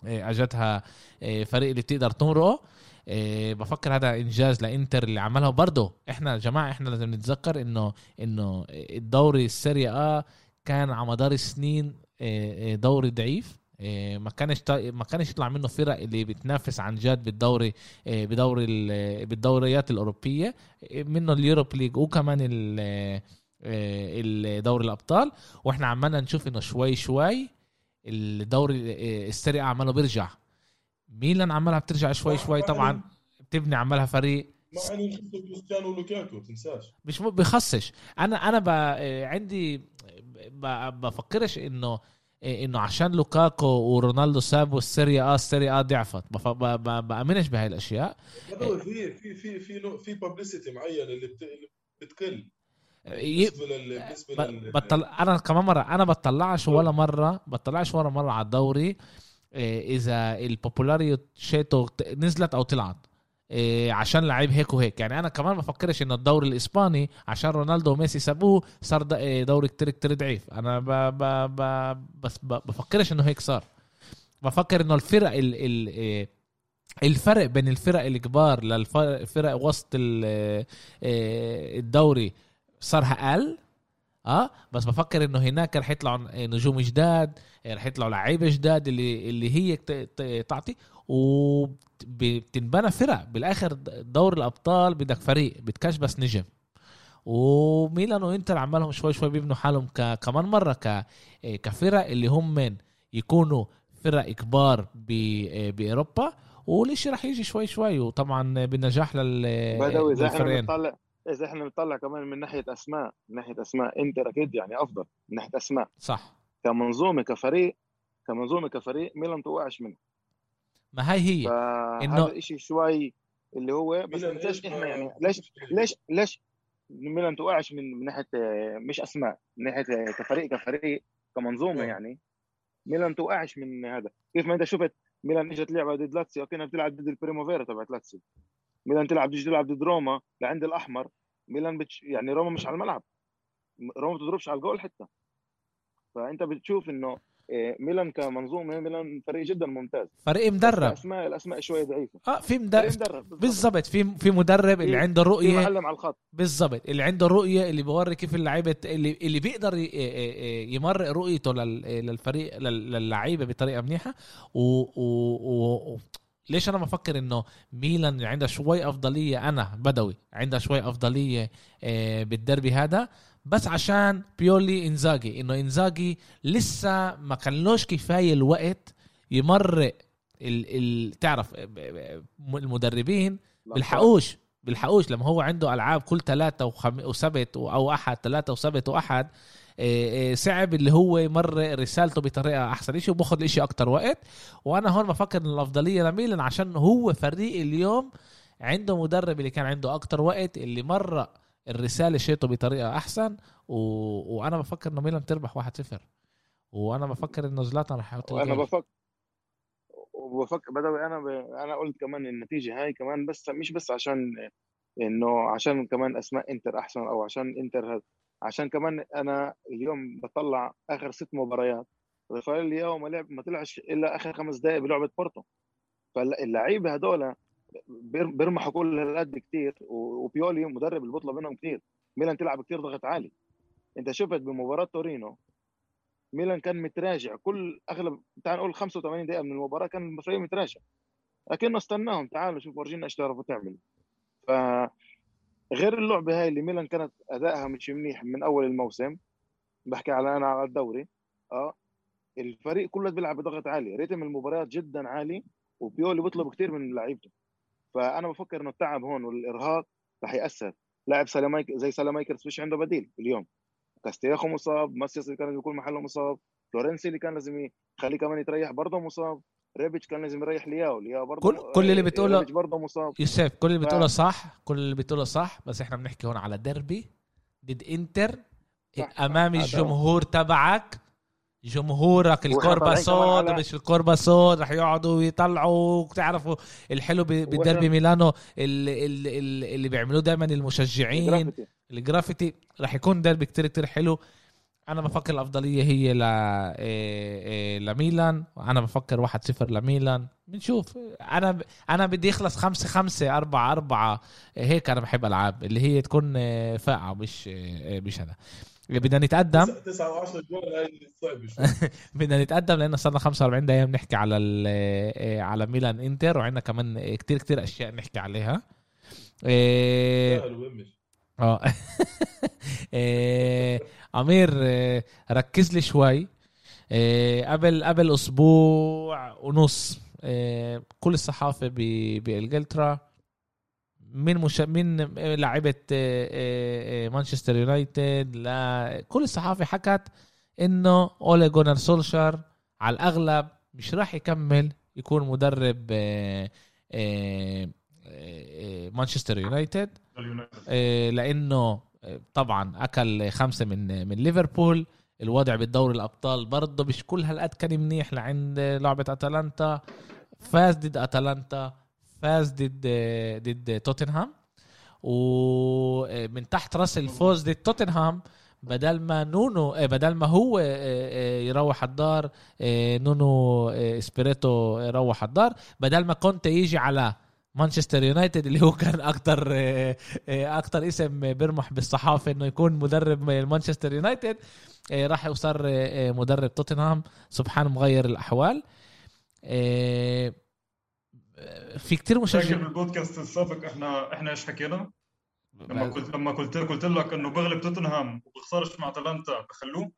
آه، أجتها آه، فريق اللي بتقدر تمرقه بفكر هذا إنجاز لإنتر اللي عملها. برضه إحنا يا جماعة إحنا لازم نتذكر إنه إنه الدوري السيريا آه كان على مدار السنين دوري ضعيف ما كانش ما كانش يطلع منه فرق اللي بتنافس عن جد بالدوري بدوري بالدوريات الأوروبية منه ال Europa League وكمان دوري الأبطال وإحنا عمالنا نشوف إنه شوي شوي الدوري آه، السريع عماله بيرجع. ميلان عمالها بترجع شوي شوي طبعا بتبني عمالها فريق مع انه كريستيانو تنساش. مش بخصش. أنا أنا ب... آه، عندي ب... بفكرش إنه إنه عشان لوكاكو ورونالدو سابوا السيريا آه السيريا آه ضعفت. بف... ب... ب... بأمنش بهاي الأشياء. في في في في في بابليستي معين اللي بتقل. بطل أنا كمان مرة أنا بطلعش ولا مرة بطلعش ولا مرة على الدوري إيه، إذا البوبولاريو شيتو نزلت أو طلعت إيه عشان لعيب هيك وهيك. يعني أنا كمان بفكرش انه الدوري الإسباني عشان رونالدو وميسي سابوه صار إيه، دوري كتير كتير ضعيف. أنا ب ب ب بس بفكرش إنه هيك صار. بفكر إنه الفرق ال ال الفرق بين الفرق الكبار للفرق وسط الدوري صار أقل آه بس بفكر إنه هناك رح يطلعوا نجوم جداد رح يطلعوا لعيبة جداد اللي اللي هي تعطي وبتنبنى فرق. بالآخر دور الأبطال بدك فريق بدكش بس نجم. وميلان وإنتر عمالهم شوي شوي بيبنوا حالهم كمان مرة ك كفرق اللي هم من يكونوا فرق كبار بأوروبا والشيء رح يجي شوي شوي. وطبعا بنجاح لل للفريقين إذا إحنا بنطلع كمان من ناحية أسماء من ناحية أسماء انتر أكيد يعني أفضل من ناحية أسماء. صح. كمنظومة كفريق كمنظومة كفريق ميلان توقعش منه. ما هي هي. إنه هذا شيء شوي اللي هو بس ليش إحنا يعني ليش ليش ليش ميلان توقعش من ناحية مش أسماء من ناحية كفريق كفريق كمنظومة يعني. ميلان توقعش من هذا. كيف ما إنت شفت ميلان إجت لعبة ضد لاتسيو كانها بتلعب ضد ال Primavera تبعت لاتسيو. ميلان تلعب تيجي تلعب ضد روما لعند الأحمر. ميلان بتش... يعني روما مش على الملعب. روما ما بتضربش على الجول حتى فأنت بتشوف إنه إيه، ميلان كمنظومة ميلان فريق جدا ممتاز. فريق مدرب. الأسماء الأسماء شوي ضعيفة. آه في مدرب. بالضبط. في في مدرب اللي عنده رؤية. معلم على الخط. بالضبط. اللي عنده رؤية اللي بوري كيف اللعيبة اللي اللي بيقدر يمرق رؤيته للفريق للعيبة بطريقة منيحة. و, و... و... ليش أنا بفكر إنه ميلان عندها شوي أفضلية؟ أنا بدوي عندها شوي أفضلية آه، بالدربي هذا. بس عشان بيولي إنزاجي إنه إنزاجي لسه ما كانلوش كفاية الوقت يمرق ال ال تعرف المدربين بيلحقوش بيلحقوش لما هو عنده ألعاب كل ثلاثة وخم... وسبت أو أحد ثلاثة وسبت وأحد صعب اللي هو يمر رسالته بطريقة أحسن. شيء وباخذ الإشي أكتر وقت. وأنا هون بفكر إن الأفضلية لميلان عشان هو فريق اليوم عنده مدرب اللي كان عنده أكتر وقت اللي مر الرسالة شيته بطريقة أحسن. و... وأنا بفكر إنه ميلان تربح 1-0 وأنا بفكر إنه زلاتان رح يحط أنا بفكر وبفكر بدوي أنا ب... أنا قلت كمان النتيجة هاي كمان بس مش بس عشان انه عشان كمان اسماء إنتر أحسن أو عشان إنتر عشان كمان أنا اليوم بطلع آخر ست مباريات. رافائيل لياو ما لعب ما طلعش إلا آخر خمس دقائق بلعبة بورتو. فاللعيبة هدول بيرمحوا كل هالقد كثير وبيولي مدرب اللي بيطلب منهم كثير ميلان تلعب كثير ضغط عالي. أنت شفت بمباراة تورينو ميلان كان متراجع كل اغلب تعال نقول 85 دقيقة من المباراة كان الفريق متراجع. لكنه استناهم تعالوا شوف ورجينا إيش تعرفوا تعملوا. ف غير اللعبة هاي اللي ميلان كانت أدائها مش منيح من أول الموسم. بحكي على أنا على الدوري. آه الفريق كله بيلعب بضغط عالي ريتم المباريات جدا عالي وبيولي بيطلب كثير من لعيبته. فأنا بفكر إنه التعب هون والإرهاق رح يأثر. لاعب سالامايك زي سالامايكرز فيش عنده بديل اليوم. كاستياخو مصاب ماسياس اللي كان يكون محله مصاب فلورنسي اللي كان لازم يخليه كمان يتريح برضه مصاب. ريبيتش كان لازم يريح لياو. لياو برضه كل كل اللي بتقوله برضه مصاب. يوسف كل اللي بتقوله. صح؟ كل اللي بتقوله صح بس إحنا بنحكي هون على ديربي. ضد انتر امام الجمهور تبعك جمهورك ال Curva Sud مش ال Curva Sud رح يقعدوا يطلعوا تعرفوا الحلو بالدربي ميلانو اللي, اللي, اللي بيعملوه دائما المشجعين. الجرافيتي. رح يكون دربي كتير كتير حلو. أنا بفكر الأفضلية هي ل إيه، إيه، لميلان وأنا بفكر 1-0 لميلان. بنشوف. أنا أنا بدي يخلص 5 5 4 4 هيك أنا بحب ألعاب اللي هي تكون إيه، فاقعة مش مش هذا بدنا نتقدم. 9 و10 جول بدنا نتقدم لأن صرنا 45 دقيقة بنحكي على على ميلان إنتر وعندنا كمان كتير كتير أشياء نحكي عليها. آه. أمير آه، ركز لي شوي. آه، قبل قبل أسبوع ونص آه، كل الصحافة بانجلترا من مش... من لاعيبه مانشستر يونايتد لا كل الصحافة حكت إنه أولي جونر سولشر على الأغلب مش راح يكمل يكون مدرب مانشستر يونايتد. لأنه طبعا أكل خمسة من من ليفربول. الوضع بالدوري الأبطال برضه مش كل هالقد كان منيح لعند لعبة أتلانتا. فاز ضد أتلانتا فاز ضد ضد توتنهام. ومن تحت رأس الفوز ضد توتنهام بدل ما نونو بدل ما هو يروح الدار نونو سبيريتو يروح الدار بدل ما كنت يجي على مانشستر يونايتد اللي هو كان أكثر آه، آه، أكثر اسم بيرمح بالصحافة إنه يكون مدرب مانشستر يونايتد. آه، راح وصار مدرب توتنهام. سبحان مغير الأحوال. في كتير مشجعين بالبودكاست السابق إحنا إحنا إيش حكينا؟ لما قلت لما قلت قلت لك إنه بغلب توتنهام وبخسرش مع أتلانتا بخلوه.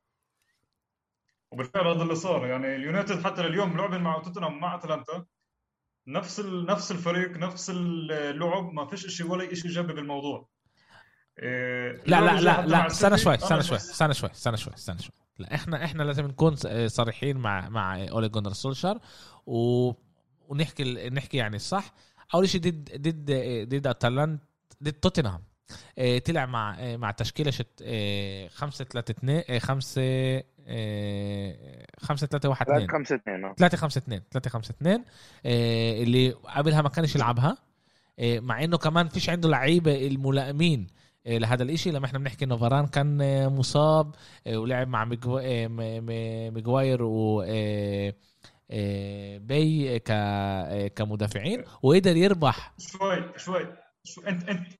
وبالفعل هذا اللي صار. يعني اليونايتد حتى لليوم لعب مع توتنهام مع أتلانتا. نفس نفس الفريق نفس اللعب ما فيش شيء ولا شيء ايجابي بالموضوع. إيه لا لا لا لا استنى شوي استنى شوي استنى شوي استنى شوي استنى شوي. لا إحنا إحنا لازم نكون صريحين مع مع أولي جونر سولشار و... ونحكي نحكي يعني الصح. أول شيء ضد ضد ضد أتلانت ضد توتنهام. طلع مع إيه مع تشكيلة شت 5 3 2 5 5 3 1 2 5 2 3 5 2 3 5 2 اللي قبلها ما كانش يلعبها آه، مع إنه كمان فيش عنده لعيبة الملائمين لهذا الإشي. لما إحنا بنحكي إنه فاران كان مصاب ولعب مع ميغواير و بي كمدافعين وقدر يربح. شوي شوي شو أنت أنت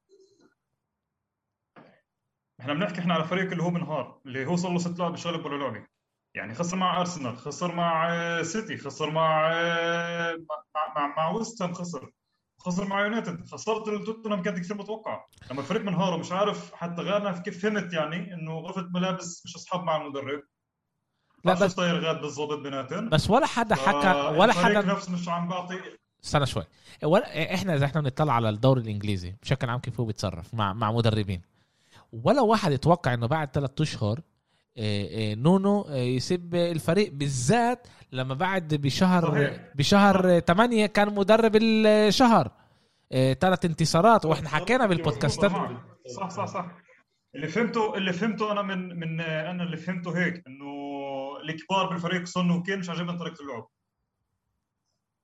إحنا بنحكي إحنا على فريق اللي هو بنهار اللي هو صار له ست لعب بشغل ولا لعبه يعني خسر مع أرسنال خسر مع سيتي خسر مع مع مع, مع ويست خسر. خسر مع يونايتد. خسرت توتنهام كانت كثير متوقعة. لما الفريق منهار ومش عارف حتى غانا كيف فهمت يعني إنه غرفة ملابس مش أصحاب مع المدرب. لا بس طير غاد بالضبط بيناتهم. بس ولا حدا حكى ولا حدا نفس مش عم بعطي استنى شوي. إحنا إذا إحنا بنطلع على الدوري الإنجليزي بشكل عام كيف هو بيتصرف مع مع مدربين؟ ولا واحد يتوقع إنه بعد ثلاث أشهر آه، آه، نونو آه، يسب الفريق بالذات لما بعد بشهر صحيح. بشهر 8 كان مدرب الشهر. ثلاث انتصارات وإحنا حكينا بالبودكاستات. صح صح صح اللي فهمته اللي فهمته أنا من من أنا اللي فهمته هيك إنه الكبار بالفريق سون وكين مش عاجبهم طريقة اللعب.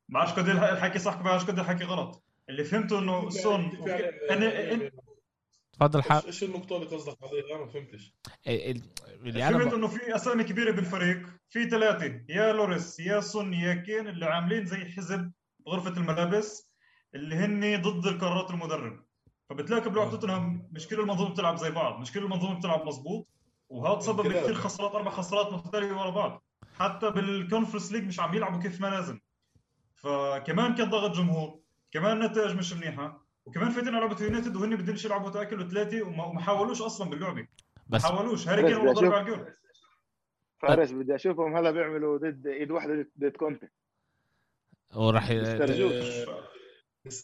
ما بعرفش قد الحكي صح ما بعرفش قد الحكي غلط اللي فهمته إنه سون أنا تفضل حق إيش النقطة اللي قصدك عليها؟ ما فهمتش. اللي فهمت إنه في أسامي كبيرة بالفريق، في ثلاثة يا لوريس يا سون يا كين اللي عاملين زي حزب غرفة الملابس اللي هن ضد القرارات المدرب. فبتلاقي بلعب توتنهام مش كل المنظومة بتلعب زي بعض، مش كل المنظومة بتلعب مزبوط وهذا تسبب بكثير خسارات أربع خسارات مختلفة ورا بعض. حتى بال Conference League مش عم يلعبوا كيف ما لازم. فكمان كان ضغط جمهور، كمان نتائج مش منيحة، وكمان فاتين على يونايتد وهن بدهمش يلعبوا تاكل ثلاثة وما حاولوش أصلا باللعبة. بس ما حاولوش. هاري كين ضرب على الجول فارس بدي أشوفهم هلا بيعملوا ضد إيد واحدة ضد كونتي. وراح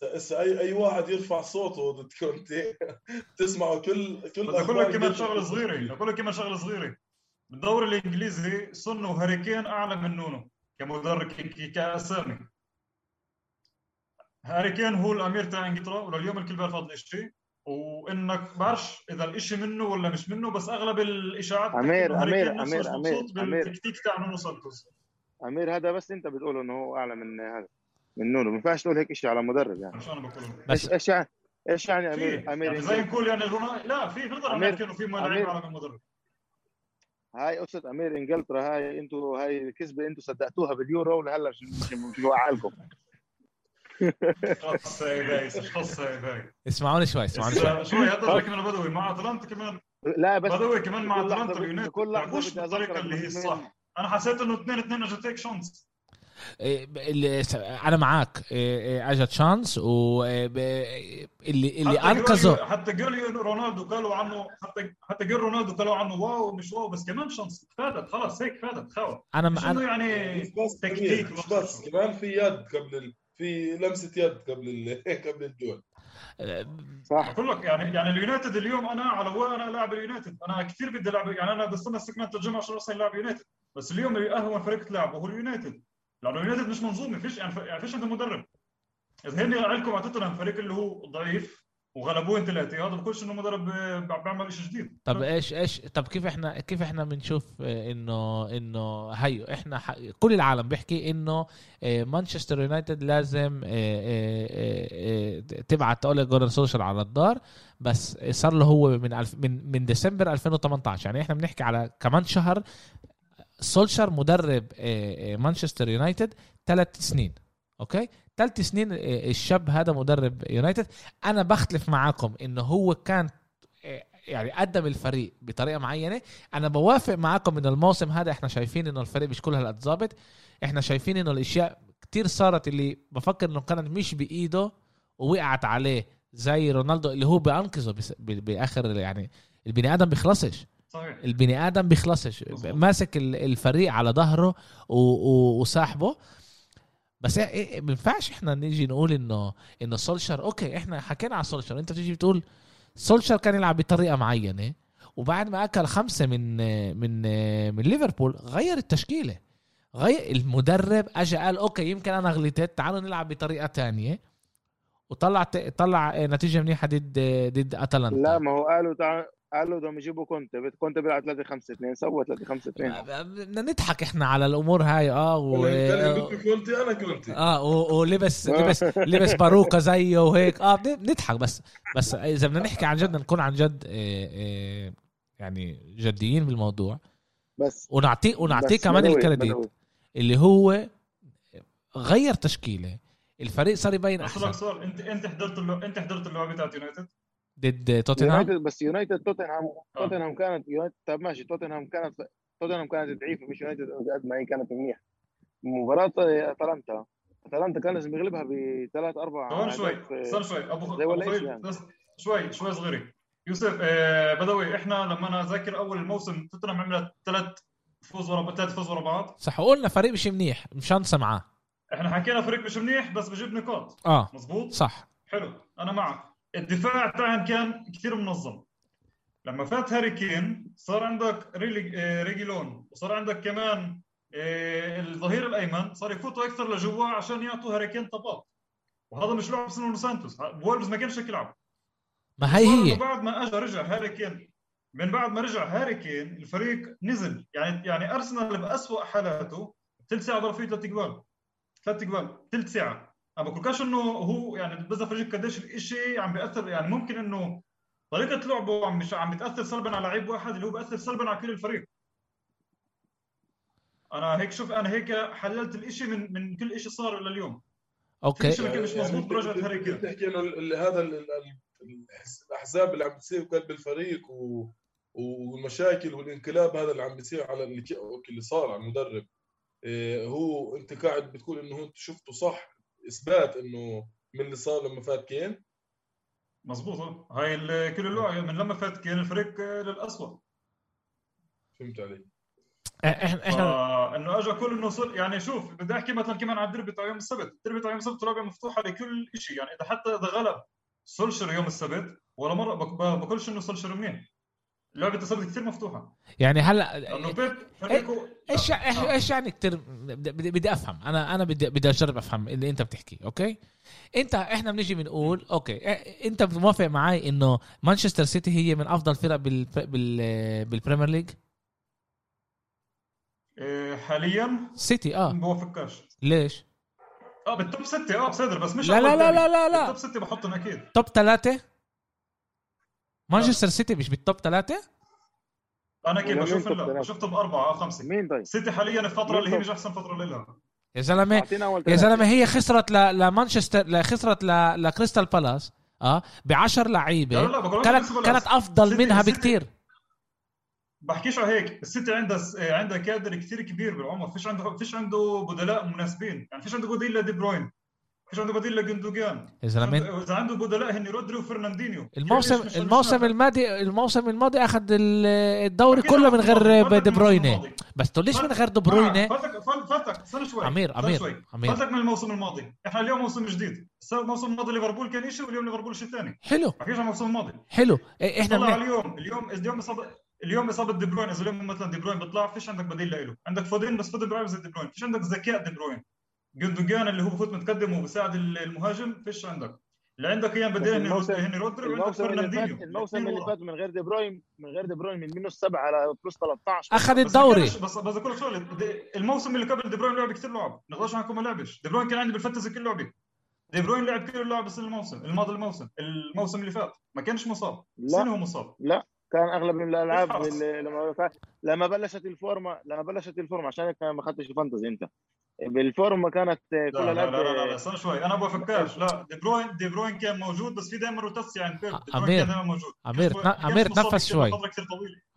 هسه اي أي واحد يرفع صوته ضد كونتي. تسمعوا كل كل أقول لك كمان شغلة صغيرة أقول لك كمان شغلة صغيرة. بالدوري الإنجليزي سون وهاري كين أعلى من نونو كمدرب كأسامي. هاري كين هو الأمير تاع إنجلترا ولليوم الكل بيعرف هذا الشيء وإنك بعرفش إذا الشيء منه ولا مش منه بس أغلب الإشاعات أمير أمير أمير أمير بالتكتيك تاع نونو سانتوس. أمير هذا بس أنت بتقول إنه هو أعلى من هذا من نونو. ما ينفعش تقول هيك شيء على مدرب يعني. مش أنا بقول بس إيش يعني إيش يعني امير أمير يعني زي نقول يعني لا في نقدر نحكي انه في لعيب اعلى من مدرب. هاي قصه أمير إنجلترا هاي أنتم هاي الكذبه أنتم صدقتوها باليورو لهلا مش مش وقعلكم guys guys اسمعوني شوي اسمعوني شوي. شوي. هذا كمان البدوي مع أتلانتا كمان. لا بس بدوي كمان مع أتلانتا اليونايتد كل بالطريقة اللي هي الصح. أنا حسيت إنه 2 2 اجت هيك chance أنا معك إيه، إيه، اجت chance و إيه، اللي اللي أنقذه. حتى جول رونالدو قالوا عنه حتى حتى جول رونالدو قالوا عنه wow مش wow بس كمان chance فاتت خلاص هيك فاتت خاوة. أنا مش انه يعني بس تكتيك مش بس كمان في يد قبل في لمسة يد قبل قبل الجول. صح. بقول لك يعني يعني اليونايتد اليوم أنا على وين أنا لاعب اليونايتد. أنا كثير بدي العب يعني أنا بستنى استكمال الجمعة عشان أصلا لاعب يونايتد بس اليوم أهون فريق تلعبه هو اليونايتد. لأنه اليونايتد مش منظومة فيش يعني, يعني فيش عنده مدرب. إذا هن عندكم على توتنهام فريق اللي هو ضعيف. وغلبوه ثلاثة هذا بقولش إنه مدرب بيعمل شيء جديد. طب إيش إيش طب كيف إحنا كيف إحنا بنشوف إنه إنه هيو إحنا ح... كل العالم بيحكي إنه مانشستر يونايتد لازم تبعت اولي جونر سولشر على الدار بس صار له هو من الف... من من ديسمبر 2018 يعني إحنا بنحكي على كمان شهر سولشر مدرب مانشستر يونايتد ثلاث سنين. okay؟ ثلاث سنين آه، الشاب هذا مدرب يونايتد أنا بختلف معاكم انه هو كان آه، يعني قدم الفريق بطريقة معينة. أنا بوافق معاكم إن الموسم هذا إحنا شايفين إنه الفريق مش كل هالقد ظابط إحنا شايفين إنه الأشياء كتير صارت اللي بفكر إنه كانت مش بإيده ووقعت عليه زي رونالدو اللي هو بأنقذه بآخر يعني البني آدم بيخلصش. صحيح. البني آدم بيخلصش. ماسك الفريق على ظهره وساحبه بس إيه, إيه ما ينفعش إحنا نيجي نقول انه إنه سولشر okay إحنا حكينا على سولشر أنت بتيجي بتقول سولشر كان يلعب بطريقة معينة وبعد ما أكل خمسة من من من ليفربول غير التشكيلة. غير المدرب اجى قال okay يمكن أنا غلطت تعالوا نلعب بطريقة تانية. وطلع طلع نتيجة منيحة ضد ضد أتلانتا. لا ما هو قالوا تعال قالوا بدهم يجيبوا كونتي كونتي بيلعب 3 5 2 سوى 3 5 2 بدنا نضحك إحنا على الأمور هاي آه و... كونتي أنا كونتي. آه ولبس لبس لبس باروكة زيه وهيك. آه بنضحك بس بس إذا بدنا نحكي عن جد نكون عن جد إيه إيه يعني جديين بالموضوع. بس. ونعطيه ونعطيه كمان ال credit اللي هو غير تشكيلة. الفريق صار يبين أحسن. سؤال انت أنت حضرت اللو... أنت حضرت اللعبة بتاعت يونايتد؟ ضد توتنهام؟ بس يونايتد توتنهام آه. توتنهام كانت يونايتد طيب ماشي توتنهام كانت توتنهام كانت ضعيفة مش يونايتد قد ما هي كانت منيح مباراة أتلانتا. أتلانتا كان لازم يغلبها بثلاث أربع ثواني شوي استنى شوي. أبو زي ولا يعني. شوي شوي صغيري يوسف آه بدوي إحنا لما أنا اذكر أول الموسم توتنهام عملت ثلاث فوز ورا ثلاث فوز ورا بعض. صح وقلنا فريق مش منيح مشان معاه إحنا حكينا فريق مش منيح بس بجيب نقاط. آه مزبوط صح. حلو. أنا معك. الدفاع تاعهم كان كثير منظم. لما فات هاري كين صار عندك آه، ريجيلون وصار عندك كمان آه، الظهير الأيمن صار يفوتوا أكثر لجوا عشان يعطوا هاري كين طبات وهذا مش لعب نونو سانتوس. وولفز ما كانش يلعب. ما هي هي. بعد ما اجى رجع هاري كين من بعد ما رجع هاري كين الفريق نزل. يعني يعني أرسنال باسوء حالاته ثلث ساعة ضرب فيه ثلاث جوال ثلاث جوال ثلث ساعة. أنا بقولكش إنه هو يعني بس فرجيك قديش الشيء عم بيأثر يعني ممكن إنه طريقة لعبه عم مش عم بتأثر سلبا على لعيب واحد اللي هو بيأثر سلبا على كل الفريق. أنا هيك شوف أنا هيك حللت الشيء من من كل شيء صار لليوم. okay. في شيء مش مضبوط برجعه هاري كين بتحكي إنه هذا الأحزاب اللي عم بتصير قلب الفريق و والمشاكل والانقلاب هذا اللي عم بيصير على اللي, اللي صار على المدرب. إيه هو أنت قاعد بتقول إنه أنت شفته صح. إثبات إنه من اللي صار لما فات كين؟ مزبوط هاي كل اللعبة من لما فات كين الفريق للاسوء فهمت علي إحنا إحنا إنه اجى كل إنه صل... يعني شوف بدي أحكي مثلا كمان على الدربي تاع يوم السبت، الدربي تاع يوم السبت لعبه مفتوحة لكل شيء يعني إذا حتى إذا غلب سولشر يوم السبت ولا مرة بقولش إنه سولشر منيح. لعبه السبت كثير مفتوحة. يعني هلا انه بيب إيش إيش يعني كثير بدي أفهم. أنا أنا بدي بدي أجرب أفهم اللي أنت بتحكي okay؟ انت إحنا بنيجي بنقول okay أنت موافق معي إنه مانشستر سيتي هي من أفضل فرق بال بال بال Premier League؟ إيه، حاليا؟ سيتي آه. ما بوافقكش. ليش؟ آه بال top ستة آه بصدر بس مش لا لا لا لا لا لا. بال top ستة بحطهم أكيد. top ثلاثة مانشستر سيتي مش بال top ثلاثة؟ أنا كيف بشوف لا بشوفهم بأربعة أو خمسة. مين طيب؟ سيتي حاليا الفترة اللي هي مش أحسن فترة لها يا زلمه يا زلمة هي خسرت لمانشستر خسرت لكريستال بالاس آه ب 10 لعيبه كانت كانت أفضل منها بكثير بحكيش على هيك السيتي عندها عندها كادر كثير كبير بالعمر. فيش عنده فيش عنده بدلاء مناسبين. يعني فيش عنده بديل لدي بروين. فيش عنده بديل لجندوجان يا زلمة. إذا عنده بدلاء هن رودري وفرناندينيو الموسم الموسم الماضي الموسم الماضي أخذ الدوري كله من غير دي بروينة. بس تقوليش من غير دي بروينة؟ فاتك فاتك استنى شوي أمير أمير أمير. فاتك من الموسم الماضي. إحنا اليوم موسم جديد. الموسم الماضي ليفربول كان شيء واليوم ليفربول شيء ثاني حلو. بحكيش عن الموسم الماضي. حلو. إحنا طلع اليوم اليوم اليوم اليوم إصابة دي بروين إذا اليوم مثلا دي بروين بيطلع فيش عندك بديل له عندك فودين بس فودين بيلعب زي دي بروين فيش عندك ذكاء دي بروين جندوجان اللي هو بفوت متقدم وبساعد المهاجم فيش عندك. اللي عندك أيام بديل هني رودري وعندك فرناندينيو. الموسم اللي فات من غير دي بروين من غير دي بروين من minus 7 على plus 13 أخذ الدوري. بس بس بس أقول شغلة. الموسم اللي قبل دي بروين لعب كثير لعب. نقدرش عنكم ما لعبش. دي بروين كان عندي بال fantasy كل لعبة. دي بروين لعب كل اللعب بس الموسم الماضي الموسم. الموسم اللي فات. ما كانش مصاب. لا. هو مصاب. لا. كان أغلب الألعاب لما لما بلشت الفورمه لما بلشت الفورمة عشان هيك ما اخذتش ال fantasy أنت. بالفورمة كانت كلها لا لا لا, لا, لا استنى شوي. أنا بفكرش لا دي بروين دي بروين كان موجود بس في دايما רוטציה عند بيب أمير كان موجود. أمير أمير تنفس شوي.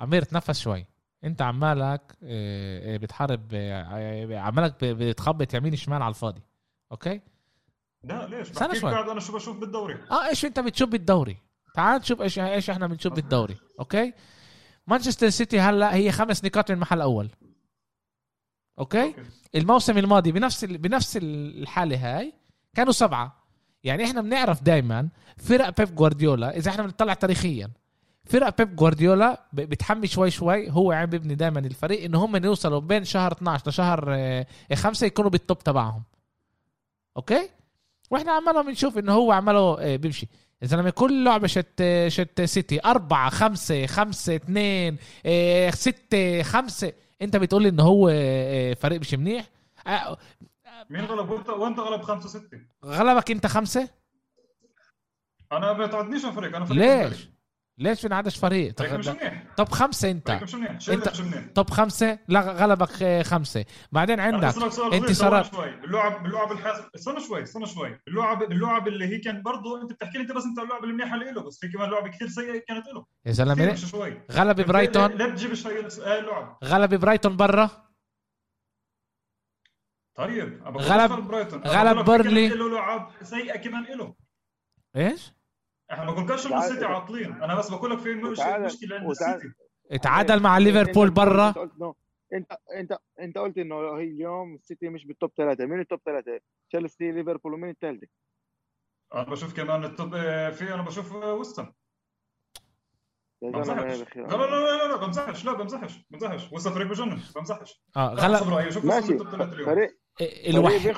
أمير تنفس شوي. أنت عمالك آه، آه، بتحارب آه، عمالك بتخبط يمين شمال على الفاضي. okay؟ لا ليش؟ استنى شوي. أنا شو بشوف بالدوري. آه إيش أنت بتشوف بالدوري؟ تعال نشوف إيش إيش إحنا بنشوف بالدوري. okay؟ مانشستر سيتي هلأ هي خمس نقاط من محل اول okay؟, okay؟ الموسم الماضي بنفس بنفس الحالة هاي كانوا سبعة. يعني إحنا بنعرف دائما فرق بيب جوارديولا إذا إحنا بنطلع تاريخيا فرق بيب جوارديولا بتحمي شوي شوي هو عم بيبني دائما الفريق ان هم يوصلوا بين شهر 12 لشهر 5 آه، يكونوا بال top تبعهم. أوكي؟ وإحنا عمالهم بنشوف إنه هو عمله آه، بيمشي. يا زلمه كل لعبة شت شت سيتي أربعة خمسة خمسة اثنين ستة خمسة انت بتقول لي انه هو إيه، فريق مش منيح؟ آه، مين غلب؟ وانت وانت غلب خمسة ستة. غلبك انت خمسة؟ أنا ما بتعدنيش فريق أنا فريق ليش؟ ليش ما عادش فريق؟ طب خمسة انت. انت طب خمسة؟ لا غلبك خمسة. بعدين عندك انتصارات شوي. اللعب اللعب الحاسم استنى شوي استنى شوي. اللعب اللعب اللي هي كان برضه انت بتحكي لي انت بس انت اللعب المنيحه له بس في كمان لعبه كثير سيئه كانت له. يا زلمه غلب برايتون. لا تجيبش هاي اللعب غلب برايتون برا. طيب غلب برايتون. غلب بيرنلي. له لعب سيئه كمان له. إيش؟ إحنا ما بقولكش انه السيتي عاطلين. أنا بس بقول لك في مشكلة عند السيتي. اتعادل مع ليفربول برا. أنت انت انت قلت إنه هي اليوم السيتي مش بال top ثلاثة مين ال top ثلاثة؟ تشيلسي ليفربول ومين الثالثه؟ أنا بشوف كمان ال top في أنا بشوف وست هام بمزحش. لا لا لا لا لا بمزحش. لا بمزحش. بمزحش. وست هام فريق بجنن. بمزحش. آه غلط. ماشي. فريق الوحيد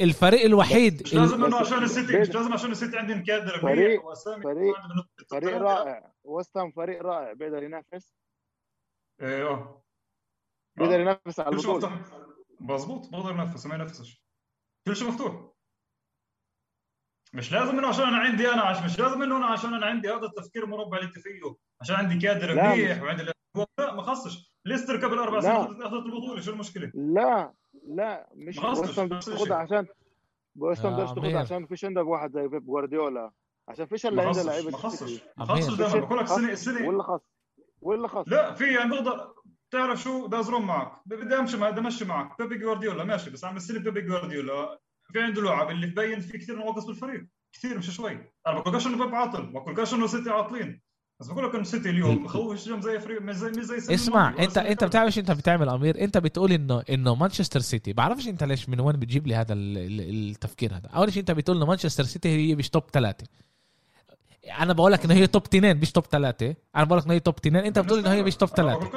الفريق الوحيد مش لازم إنه عشان السيتي مش لازم عشان السيتي عندهم كادر فريق فريق فريق رائع. وستام فريق رائع. بيقدر ينافس؟ آه. بيقدر ينافس على البطولة. مظبوط بقدر ينافس ما ينافسش. كل شيء مفتوح. مش لازم إنه عشان أنا عندي أنا عش مش لازم إنه أنا عشان أنا عندي هذا التفكير المربع اللي أنت فيه. عشان عندي كادر منيح وعندي لا ما خصش. ليستر قبل أربع سنين اخذت البطولة شو المشكلة؟ لا لا مش بدك تاخذها عشان وست هام بدك تاخذها عشان فيش عندك واحد زي بيب جوارديولا. عشان فيش إلا عنده لعيبة ما خصش. ما خصش دائما بقول لك السنة السنة ولا خص ولا خص لا في يعني بقدر تعرف شو بدي ازرم معك. بدي أمشي بدي أمشي معك. بيبي جوارديولا ماشي بس عم السنة بيبي جوارديولا في عنده لعب اللي تبين في كثير نواقص بالفريق كثير مش شوي. أنا بقولكش إنه بيب عاطل ما بقولكش إنه سيتي عاطلين. بس بقول لك إنه سيتي اليوم بخوفش اليوم زي فريق مش زي مش زي اسمع انت أنت بتعرف إيش أنت بتعمل أمير؟ أنت بتقول انه إنه مانشستر سيتي. بعرفش أنت ليش من وين بتجيب لي هذا التفكير هذا. أول شيء أنت بتقول إنه مانشستر سيتي هي مش top ثلاثة. أنا بقول لك انه هي top تنين مش top ثلاثة أنا بقول لك انه هي top تنين. انت بتقول انه هي مش top ثلاثة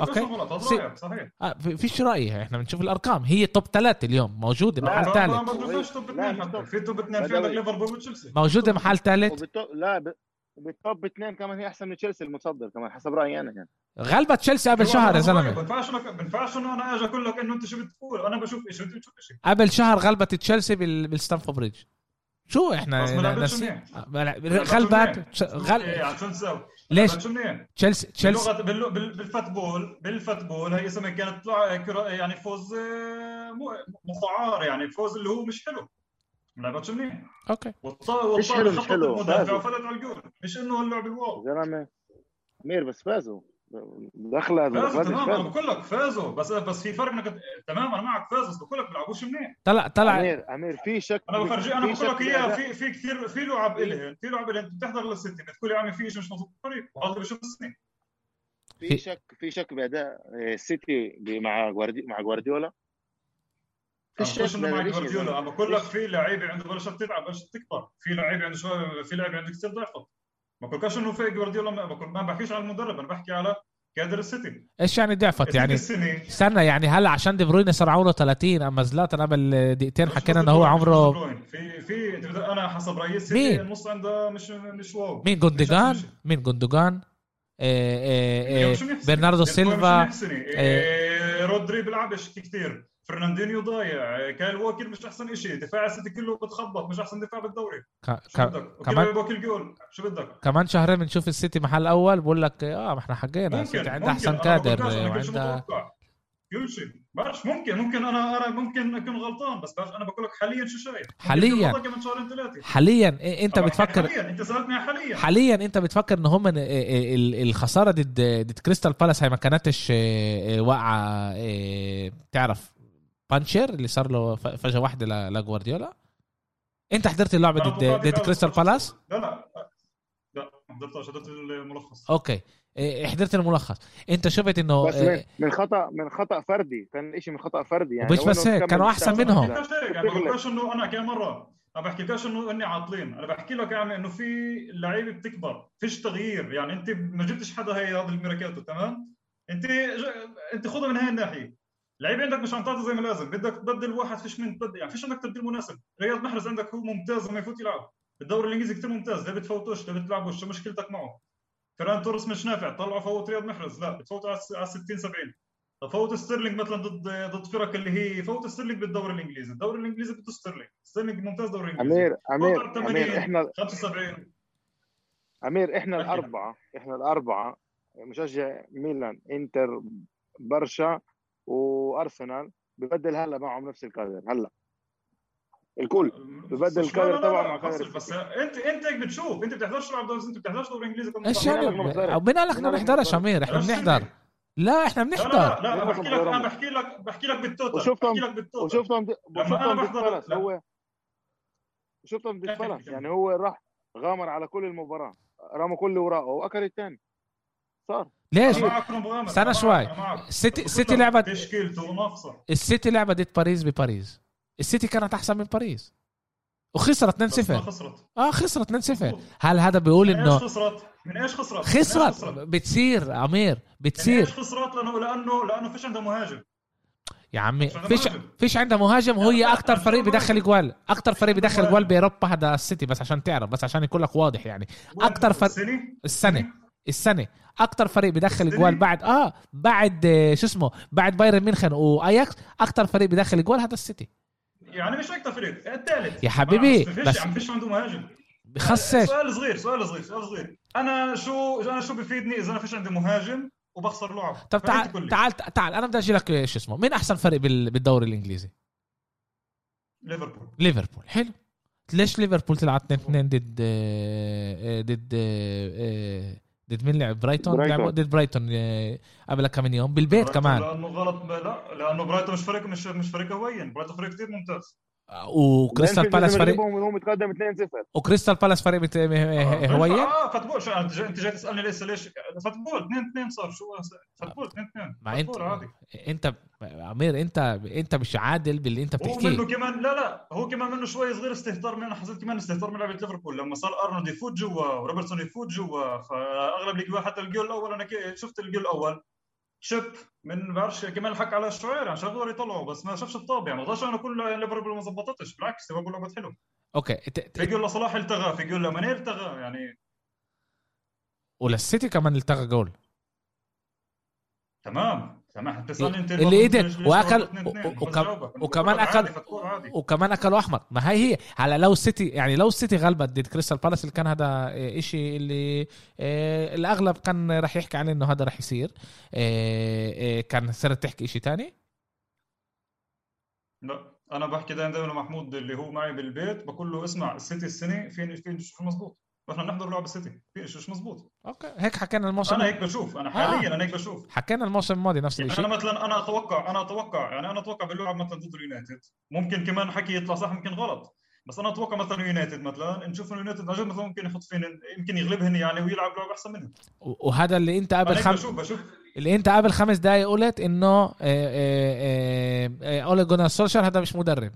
okay؟ صحيح. آه فيش رايي إحنا بنشوف الأرقام. هي top ثلاثة اليوم. موجودة محل ثالث ما توب اثنين في توب اثنين في عندك ليفربول وتشيلسي. موجودة محل ثالث لا بال top اثنين كمان هي أحسن من تشيلسي المتصدر كمان حسب رأيي أنا يعني. غلبت تشيلسي قبل شهر يا زلمة. ما بينفعش بينفعش إنه أنا أجي أقول لك إنه أنت شو بتقول. أنا بشوف إيش انت بتشوف؟ شيء قبل شهر غلبت تشيلسي بالستامفورد بريدج. شو إحنا غلبت غل... إيه، ليش؟ تشيلسي تشيلسي بالفوتبول بالفوتبول هي اسمها كانت يعني فوز آه، مذعار يعني فوز اللي هو مش حلو. لعبتش منيح أوكي. والطار مش حلو مش حلو. المدافع وفلت على الجول. مش إنه اللعب الواو. زلمه أمير بس فازوا. دخلة فازوا تمام أنا بقول لك فازوا. بس بس في فرق إنك تمام أنا معك فاز بس بقول لك بيلعبوش منيح طلع طلع امير أمير في شك أنا بفرجي أنا بقول لك إياها في في كثير في لعب إلهن في لعب إلهن بتحضر للسيتي. بتقول يا عمي في شيء مش مضبوط بالفريق وهذا بشوف السنين. في شك في شك بأداء السيتي مع جوارديولا مع جوارديولا فيش إنه مع جوارديولا أنا بقول لك في لعيبة عنده بلشت تلعب بلشت تكبر. في لعيبة عنده شوي في لعيبة عنده كثير ضعفت ما بقولكش إنه في جوارديولا ما بحكيش على المدرب أنا بحكي على كادر السيتي. إيش يعني ضعفت يعني؟ استنى يعني هلا عشان دي بروين صار عمره 30 أما زلاتان قبل دقيقتين حكينا إنه هو عمره في في أنا حسب رأيي السيتي النص عنده مش مش wow. مين؟ جوندوجان؟ مين جوندوجان؟ إيه إيه إيه برناردو سيلفا؟ رودري بيلعبش كثير فرناندينيو ضايع. كايل ووكر مش أحسن شيء دفاع السيتي كله بتخبط مش أحسن دفاع بالدوري. ك... ك... كمان باكل جول. شو بدك؟ كمان شهرين بنشوف السيتي محل أول بقول لك آه ما إحنا حقينا السيتي عنده أحسن كادر وعنده كل شيء. بعرفش ممكن ممكن أنا أنا ممكن أكون غلطان بس أنا بقول لك حاليا شو شايف؟ حاليا. حاليا أنت بتفكر حاليا أنت سألتني حاليا. حاليا أنت بتفكر إن هم الخسارة ضد ضد كريستال بالاس هي ما كانتش واقعة تعرف. פנצ'ר اللي صار له فجأة واحدة لجوارديولا انت حضرت اللعبة ضد ضد كريستال بالاس؟ لا لا. لا حضرتهاش. حضرت الملخص. okay. إيه، حضرت الملخص. انت شفت انه بس من, من خطا من خطأ فردي. كان شيء من خطأ فردي يعني. مش بس هيك كانوا أحسن منهم. ما بحكيش إنه أنا كم مرة. ما بحكيلكش إنه إني عاطلين. أنا بحكي لك يعني إنه في لعيبة بتكبر. فيش تغيير. يعني أنت ما جبتش حدا هي هذا الميركاتو تمام؟ أنت أنت خذها من هاي الناحية. لعيب عندك مش عم تعطي زي ما لازم. بدك تبدل واحد فيش من تبدل. يعني فيش عندك تبديل مناسب. رياض محرز عندك هو ممتاز لما يفوت يلعب. الدوري الإنجليزي كثير ممتاز. ليه بتفوتوش ليه بتلعبوش. شو مشكلتك معه؟ فيران توريس مش نافع. طلعوا فوت رياض محرز. لا بتفوتوا على 60 70 فوت ستيرلينج مثلا ضد ضد فرق اللي هي فوت ستيرلينج بالدوري الإنجليزي. الدوري الإنجليزي بده ستيرلينج. ستيرلينج ممتاز دوري إنجليزي. أمير أمير أمير إحنا 75 أمير إحنا الأربعة إحنا الأربعة مشجع ميلان إنتر برشا. وأرسنال ببدل هلا معهم نفس الكادر هلا. الكل ببدل الكادر تبعه مع كادر بس أنت أنت هيك بتشوف أنت بتحضرش تلعب دوري أنت بتحضرش دوري إنجليزي إيش يعني مين قال لك ما بنحضرش امير إحنا بنحضر. لا إحنا بنحضر. لا لا, لا بحكي لك أنا بحكي لك بحكي لك بال total وشفتهم بحكي لك بال total. وشفتهم وشفتهم ضد هو شفتهم ضد يعني هو راح غامر على كل المباراة رمى كل وراءه واكل الثاني صار. ليش؟ استنى شوي. السيتي السيتي لعبت تشكيلته وناقصه السيتي لعبت ضد باريس بباريس. السيتي كانت أحسن من باريس. وخسرت 2-0 خسرت. آه خسرت 2-0 هل هذا بيقول انه إيش خسرت؟ من إيش خسرت؟ خسرت, خسرت. بتصير أمير بتصير. من إيش خسرت؟ لأنه لأنه لأنه فيش عندها مهاجم. يا عمي فيش فيش عندها مهاجم. وهي أكثر فريق بدخل جوال. أكثر فريق بدخل جوال باوروبا هذا السيتي بس عشان تعرف بس عشان يكون لك واضح يعني. أكثر فريق السنة. السنة. أكثر فريق بدخل جوال بعد آه بعد آه، شو اسمه؟ بعد بايرن ميونخ وآياكس أكثر فريق بدخل جوال هذا السيتي. يعني مش أكثر فريق الثالث. يا حبيبي بس عم فيش عنده مهاجم. بخسش سؤال صغير سؤال صغير سؤال صغير. أنا شو أنا شو بفيدني إذا أنا فيش عندي مهاجم وبخسر لعب؟ طب تعال تعال تعال أنا بدي أجي لك شو اسمه؟ مين أحسن فريق بالدوري الإنجليزي؟ ليفربول. ليفربول. حلو. ليش ليفربول تلعب 2 2 ضد آه، ضد آه، ضد مين لعب؟ برايتون؟ لعبوا ضد برايتون آه، قبل كم يوم بالبيت كمان. لأنه غلط لا لأنه برايتون مش فريق مش مش فريق هوين. برايتون فريق كثير ممتاز. وكريستال بالاس فريق متقدم 2-0 وكريستال بالاس فريق بت... آه، هوين آه football شو أنت جاي, أنت جاي تسألني لسه ليش football 2 2 صار شو football 2 2 مع انت عادي. أنت عمير انت أنت مش عادل باللي أنت بتحكيه. هو منه كمان لا لا هو كمان منه شوي صغير استهتار من أنا حسيت كمان استهتار من لعبة ليفربول لما صار أرنولد يفوت جوا وروبرتسون يفوت جوا فأغلب الجول حتى الجول الأول أنا شفت الجول الأول شيب من بعرفش كمان الحق على الشعير. عشان يقدروا يطلعوا؟ بس ما شافش الطابع يعني ما ضلش أنا كل ليفربول ما ظبطتش بالعكس ليفربول لعبت حلو أوكي. في يقول لصلاح التغى في يقول لماني التغى. يعني وللسيتي كمان التغى جول. تمام. أنت اللي قدر وأكل وكمان أكل وكمان اكلوا أحمر. ما هي هي. هلا لو السيتي يعني لو السيتي غلبت ضد كريستال بالاس اللي كان هذا إشي اللي آه الأغلب كان راح يحكي عن إنه هذا راح يصير. آه آه كان صرت تحكي إشي تاني؟ لا. أنا بحكي دائما دائما محمود اللي هو معي بالبيت بقول له اسمع السيتي السنة في في شو مزبوط وإحنا بنحضر لعب السيتي في مش مزبوط أوكي. هيك حكينا الموسم. أنا هيك بشوف. أنا حاليا آه. أنا هيك بشوف. حكينا الموسم الماضي نفس يعني الشيء أنا مثلا أنا أتوقع أنا أتوقع يعني أنا أتوقع باللعب مثلا ضد اليونايتد. ممكن كمان حكي يطلع صح ممكن غلط. بس أنا أتوقع مثلا يونايتد مثلا نشوف اليونايتد عن مثلا ممكن يحط فين يمكن يغلبهن يعني ويلعب لعب أحسن منهم. وهذا اللي أنت قبل خمس بشوف بشوف. اللي أنت قبل خمس دقائق قلت إنه آه، آه، أولي جونار سولشر هذا مش مدرب.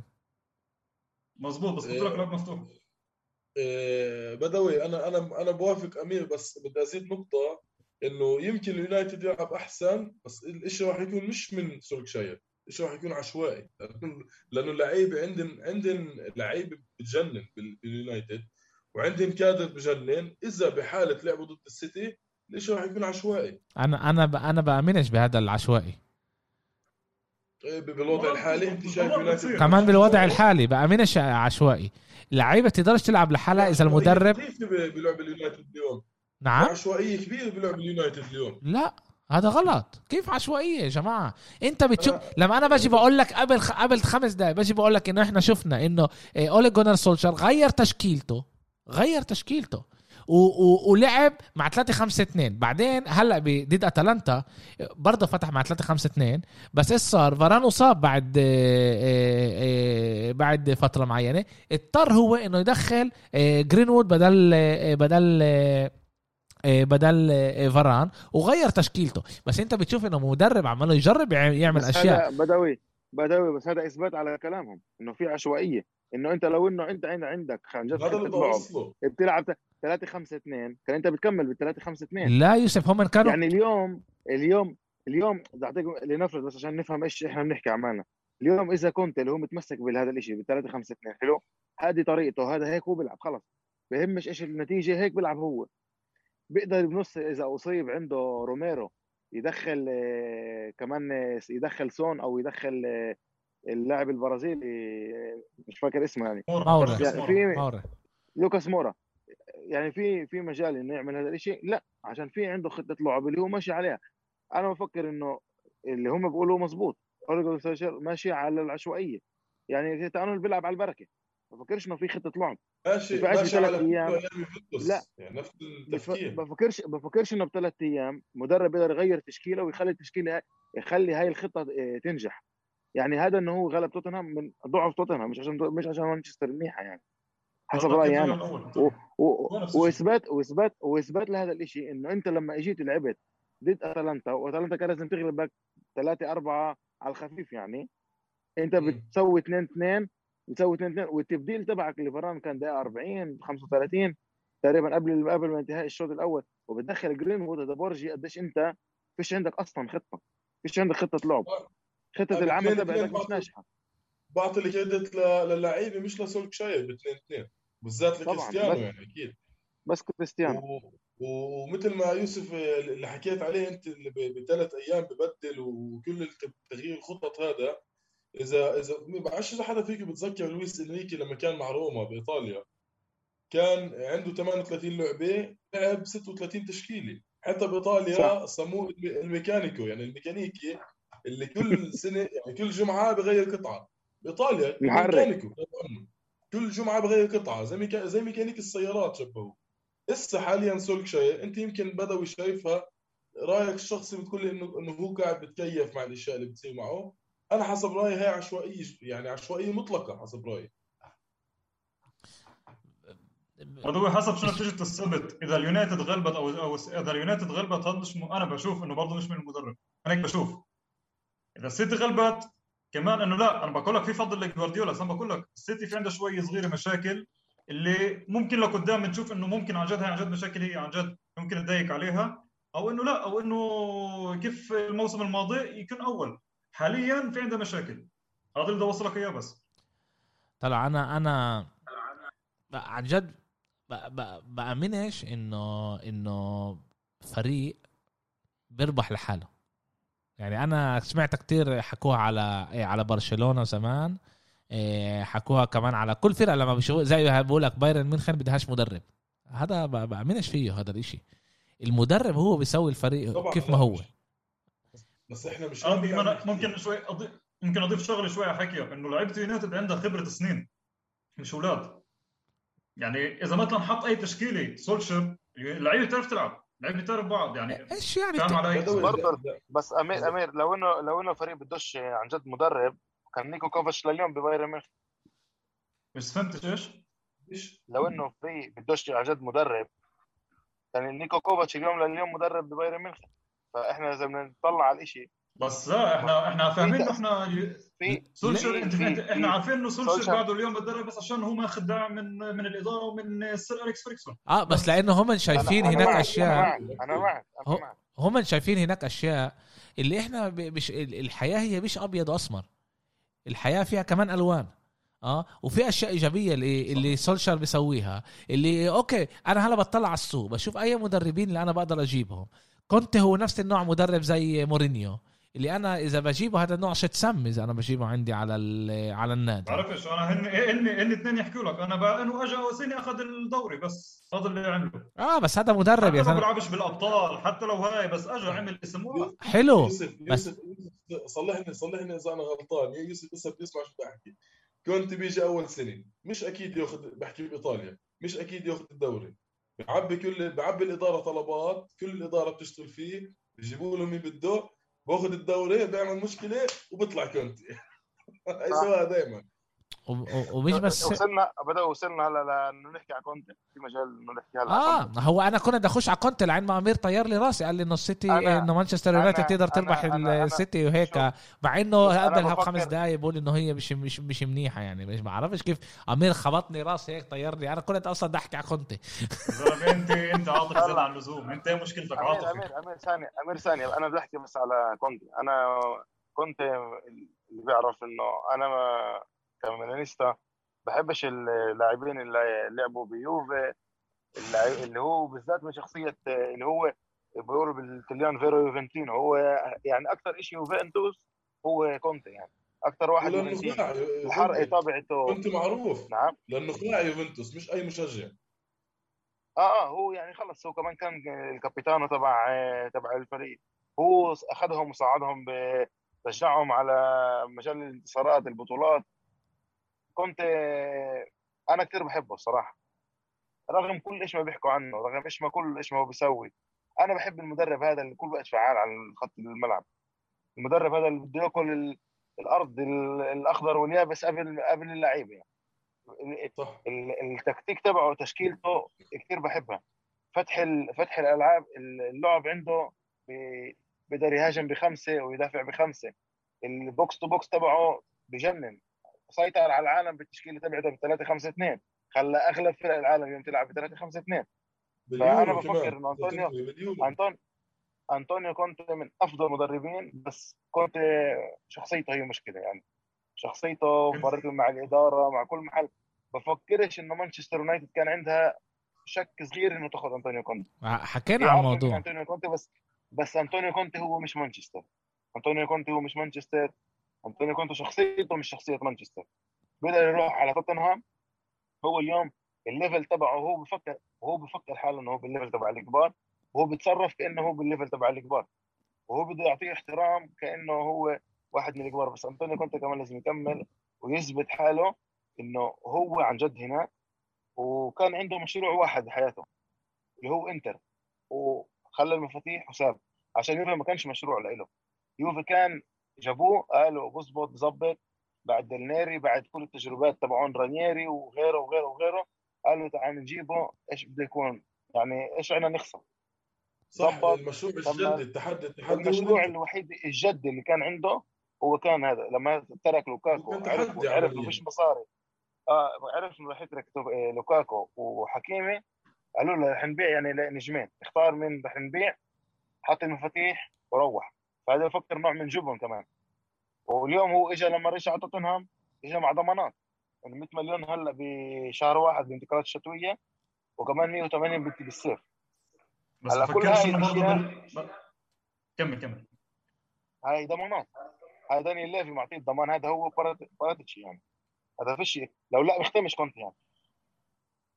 مظبوط بس قلت لك لعب مفتوح. آه، بدوي أنا أنا أنا بوافق أمير بس بدي أزيد نقطة إنه يمكن اليونايتد يلعب أحسن بس الشيء راح يكون مش من سولشاير الشيء راح يكون عشوائي لأنه اللعيبة عندهم عندهم لعيبة بتجنن باليونايتد وعندهم كادر بجنن إذا بحالة لعبوا ضد السيتي الشيء راح يكون عشوائي. أنا أنا أنا بأمنش بهذا العشوائي. بالوضع الحالي؟ أنت شايف يونايتد؟ كمان بالوضع الحالي بامنش عشوائي. لعيبة تقدرش تلعب لحالها إذا المدرب بلعب اليونايتد اليوم. نعم. عشوائية كبيرة بلعب اليونايتد اليوم. لا هذا غلط. كيف عشوائية يا جماعة؟ أنت بتشوف لما أنا باجي بقول لك قبل قبل خمس دقائق باجي بقول لك إنه إحنا شفنا إنه إيه، أولي جونار سولشاير غير تشكيلته. غير تشكيلته. ولعب مع 3 5 2 بعدين هلأ ضد أتلانتا برضه فتح مع 3 5 2 بس إيش صار؟ فاران أصاب بعد آه، آه، بعد فترة معينة. اضطر هو إنه يدخل جرينوود آه، بدل بدل بدل فاران وغير تشكيلته. بس أنت بتشوف إنه مدرب عماله يجرب يعمل أشياء. بدوي بدوي بس هذا إثبات على كلامهم إنه في عشوائية. إنه أنت لو إنه أنت عندك خلينا نجرب بتلعب 3 5 2 كان انت بتكمل بال 3 5 2 لا يوسف هم كانوا يعني اليوم اليوم اليوم بدي اعطيكم لنفرض بس عشان نفهم إيش إحنا بنحكي عمالنا. اليوم إذا كنت اللي هو متمسك بهذا الشيء بال 3 5 2 حلو؟ هذه طريقته هذا هيك هو بيلعب خلص. بهمش إيش النتيجة هيك بيلعب هو. بيقدر بنص إذا أصيب عنده روميرو يدخل آه، كمان آه، يدخل سون أو يدخل آه، اللاعب البرازيلي مش فاكر اسمه يعني. مورا. يعني في مورا. لوكاس مورا. يعني في في مجال إنه يعمل هذا الشيء لا عشان في عنده خطة لعب اللي هو ماشي عليها. أنا بفكر إنه اللي هم بيقولوا مزبوط ماشي على العشوائية. يعني تانو بيلعب على البركة ما بفكرش إنه في خطة لعب. ماشي ماشي على أيام. لا. يعني نفس التفكير. بفكرش بفكرش إنه بثلاث أيام مدرب يقدر يغير تشكيلة ويخلي التشكيلة يخلي هاي الخطة آه، تنجح. يعني هذا إنه هو غلب توتنهام من ضعف توتنهام مش عشان مش عشان مانشستر منيحة يعني. حسب رأيي أنا. و... و... واثبات واثبات وإثبات لهذا الشيء إنه أنت لما إجيت لعبت ضد أتلانتا وأتلانتا كان لازم تغلبك 3 4 على الخفيف يعني. أنت بتسوي 2 2 بتسوي 2 2 والتبديل تبعك لفران كان دقيقة 40 35 تقريبا قبل قبل ما انتهاء الشوط الأول. وبتدخل جرين وود هذا بورجي قديش أنت فيش عندك أصلا خطة. فيش عندك خطة لعب. خطة العمل تبعتك مش ناجحة. بعطي ال credit للعيبة مش لسولشاير ب 2 2 بالذات لكريستيانو يعني أكيد. بس كريستيانو. ومثل ما يوسف اللي حكيت عليه أنت اللي بثلاث أيام ببدل وكل تغيير الخطط هذا اذا إذا ما بعرفش إذا حدا فيكم بتذكر لويس إنريكي لما كان مع روما بإيطاليا؟ كان عنده 38 لعبة لعب 36 تشكيلة. حتى بإيطاليا سموه الميكانيكو يعني الميكانيكي اللي كل سنة يعني كل جمعة بغير قطعة. بإيطاليا ميكانيكو. كل جمعة بغير قطعة زي ميكا... زي ميكانيك السيارات شبهه. هسه حاليا سولشاير أنت يمكن بدوي شايفها. رأيك الشخصي بتقول لي إنه إنه هو قاعد بتكيف مع الأشياء اللي بتصير معه. أنا حسب رأيي هي عشوائية يعني عشوائية مطلقة حسب رأيي. هو حسب شو نتيجة السبت. إذا اليونايتد غلبت أو أو إذا اليونايتد غلبت هذا مش م... أنا بشوف إنه برضه مش من المدرب. أنا هيك بشوف. إذا السيتي غلبت كمان إنه لا أنا بقول لك في فضل لجوارديولا. بس أنا بقول لك السيتي في عنده شوي صغيرة مشاكل اللي ممكن لقدام نشوف إنه ممكن عن جد هي عن جد مشاكل هي عن جد ممكن تضايق عليها. أو إنه لا أو إنه كيف الموسم الماضي يكون أول. حاليا في عنده مشاكل. هذا اللي بدي أوصلك إياه بس. طلع أنا أنا عن جد بأمنش إنه إنه فريق بيربح لحاله. يعني أنا سمعت كتير حكوها على إيه على برشلونة زمان. إيه حكوها كمان على كل فرقة لما بيشوفوا زي بقول لك بايرن ميونخ بدهاش مدرب. هذا بامنش فيه هذا الإشي. المدرب هو بيسوي الفريق كيف ما هو. بس إحنا مش ممكن شوي أضيف ممكن أضيف شغله شوي حكي إنه لعيبة يونايتد عندها خبرة سنين مش أولاد. يعني إذا مثلا حط أي تشكيلة سولشاير اللعيبه بتعرف تلعب. اللعيبه بتعرف بعض يعني إيش يعني فاهم علي؟ برضه بس امير أمير لو انه لو إنه فريق بدوش عن جد مدرب كان نيكو كوفاتش لليوم ببايرن ميونخ مش فهمت إيش؟ لو إنه فريق بدوش عن جد مدرب كان نيكو كوفاتش اليوم لليوم مدرب ببايرن ميونخ فإحنا إذا بدنا نطلع على الشيء بس لا إحنا إحنا فاهمين انه إحنا سولشر انت إحنا عارفين إنه سولشر بعده اليوم بتدرب بس عشان هو ماخذ دعم من من الإدارة ومن السير أليكس فيرغسون. آه بس لأنه هم شايفين أنا هناك أنا أشياء. أنا معك أنا معك هم شايفين هناك أشياء اللي إحنا مش الحياة هي مش أبيض وأسمر. الحياة فيها كمان ألوان. آه وفي أشياء إيجابية اللي اللي سولشر بيسويها اللي أوكي أنا هلا بطلع على السوق بشوف أي مدربين اللي أنا بقدر أجيبهم. كنت هو نفس النوع مدرب زي مورينيو. اللي أنا إذا بجيبه هذا النوع شتسم إذا أنا بجيبه عندي على على النادي بعرفش أنا هن هن هن اثنين يحكوا لك. أنا بقى إنه اجى اوسيني أخذ الدوري بس هذا اللي عمله. آه بس هذا مدرب يا زلمه ما بيلعبش بالأبطال حتى لو هاي بس اجى عمل اسم حلو. يوسف بس يوسف صلحني صلحني إذا أنا غلطان. يا يوسف لسه بيسمع شو بحكي كنت بيجي أول سنة مش أكيد ياخذ بحكي بإيطاليا مش أكيد ياخذ الدوري. بعبي كل بعبي الإدارة طلبات كل الإدارة بتشتغل فيه بيجيبوا له مين بده باخذ الدوري بيعمل مشكلة وبيطلع كونتي يسويها دائما ومش بس وصلنا بدأ وصلنا هلا لأنه نحكي على كونتي في مجال إنه نحكي هلا آه هو أنا كنت بدي أخش على كونتي لعين ما أمير طير لي راسي. قال لي إنه السيتي إنه مانشستر يونايتد تقدر تربح السيتي وهيك. مع إنه قبلها بخمس دقائق بقول إنه هي مش مش مش منيحة يعني مش بعرفش كيف أمير خبطني راسي هيك طير لي. أنا كنت أصلا بدي أحكي على كونتي انت أنت عاطفي زيادة عن اللزوم. أنت مشكلتك؟ عاطفي امير أمير ثانية أمير ثانية أنا بدي أحكي بس على كونتي أنا كنت اللي بيعرف إنه أنا ك milanista بحبش اللاعبين اللي لعبوا بيوفي اللي هو بالذات من شخصية اللي هو بيقولوا بالتليان vero juventino. هو يعني أكثر شيء يوفنتوس هو كونتي يعني. أكثر واحد الحرقه تبعته كونتي معروف. نعم. لأنه خلاع يوفنتوس مش أي مشجع. آه آه هو يعني خلص هو كمان كان الكابيتانو تبع تبع الفريق. هو أخذهم وصعدهم بشجعهم على مجال الانتصارات البطولات. كنت أنا كثير بحبه الصراحة. رغم كل إيش ما بيحكوا عنه رغم إيش ما كل إيش ما هو بيسوي. أنا بحب المدرب هذا اللي كل وقت فعال على خط الملعب. المدرب هذا اللي بده يأكل الأرض الأخضر واليابس قبل قبل اللعيبة. يعني التكتيك تبعه تشكيلته كثير بحبها. فتح فتح الألعاب اللعب عنده بيقدر يهاجم بخمسة ويدافع بخمسة. ال box to box تبعه بجنن. سيطر على العالم بالتشكيلة تبعته ب 3 5 2 خلى أغلب فرق العالم اليوم تلعب ب 3 5 2 فأنا بفكر إنه انطونيو انطونيو أنطونيو كونتي من أفضل المدربين بس كونتي شخصيته هي مشكلة يعني. شخصيته مرته مع الإدارة مع كل محل. بفكرش إنه مانشستر يونايتد كان عندها شك صغير إنه تاخذ أنطونيو كونتي. حكينا عن الموضوع. أنطونيو كونتي بس بس أنطونيو كونتي هو مش مانشستر. أنطونيو كونتي هو مش مانشستر. انطونيو كونتي شخصيته مش شخصية مانشستر. بدأ يروح على توتنهام. هو اليوم ال level تبعه هو بفكر وهو بفكر حاله إنه هو بال level تبع الكبار. وهو بيتصرف كأنه هو بال level تبع الكبار. وهو بده يعطيه احترام كأنه هو واحد من الكبار. بس أنطونيو كونتي كمان لازم يكمل ويثبت حاله إنه هو عن جد هناك وكان عنده مشروع واحد بحياته اللي هو إنتر. وخلى المفاتيح وساب. عشان يوفي ما كانش مشروع له يوفي كان جابوه قالوا بظبط بظبط بعد دلنيري بعد كل التجربات تبعون رانييري وغيره وغيره وغيره قالوا تعال نجيبه إيش بده يكون؟ يعني إيش عنا نخسر؟ صح المشروع الجدي التحدي التحدي المشروع الوحيد الجدي اللي كان عنده هو كان هذا لما ترك لوكاكو عرف عرف انه فيش مصاري. آه عرف إنه راح يترك آه، لوكاكو وحكيمي. قالوا له رح نبيع يعني نجمين اختار مين رح نبيع؟ حط المفاتيح وروح. فهذا يفكر نوع من جبن كمان. واليوم هو اجى لما رجع على توتنهام اجى مع ضمانات. يعني 100 مليون هلأ بشهر واحد بانتقالات الشتويه وكمان 180 بالصيف بس هلأ كل هاي برضه كمل كمل. هاي ضمانات. هاي داني ليفي معطيه الضمان هذا هو باراتيتش يعني. هذا فيش لو لا بختمش كونتي يعني.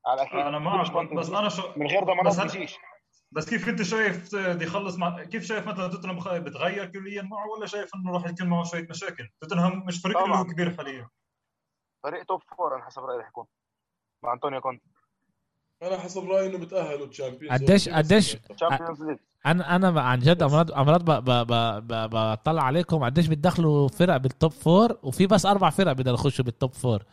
على أكيد أنا معك بس أنا شو من غير ضمانات بيجيش. بس كيف انت شايف بده يخلص مع كيف شايف مثلا توتنهام بتغير كليا معه ولا شايف إنه راح يكون معه شوية مشاكل؟ توتنهام مش فريق اللي هو كبير حاليا. فريق top four على حسب رأيي رح يكون. مع أنطونيو كونتي أنا حسب رأيي إنه بتأهلوا Champions قديش قديش أنا أنا عن جد امراض امراض بطلع عليكم قديش بتدخلوا فرق بال top four وفي بس أربع فرق بدهم يخشوا بال top four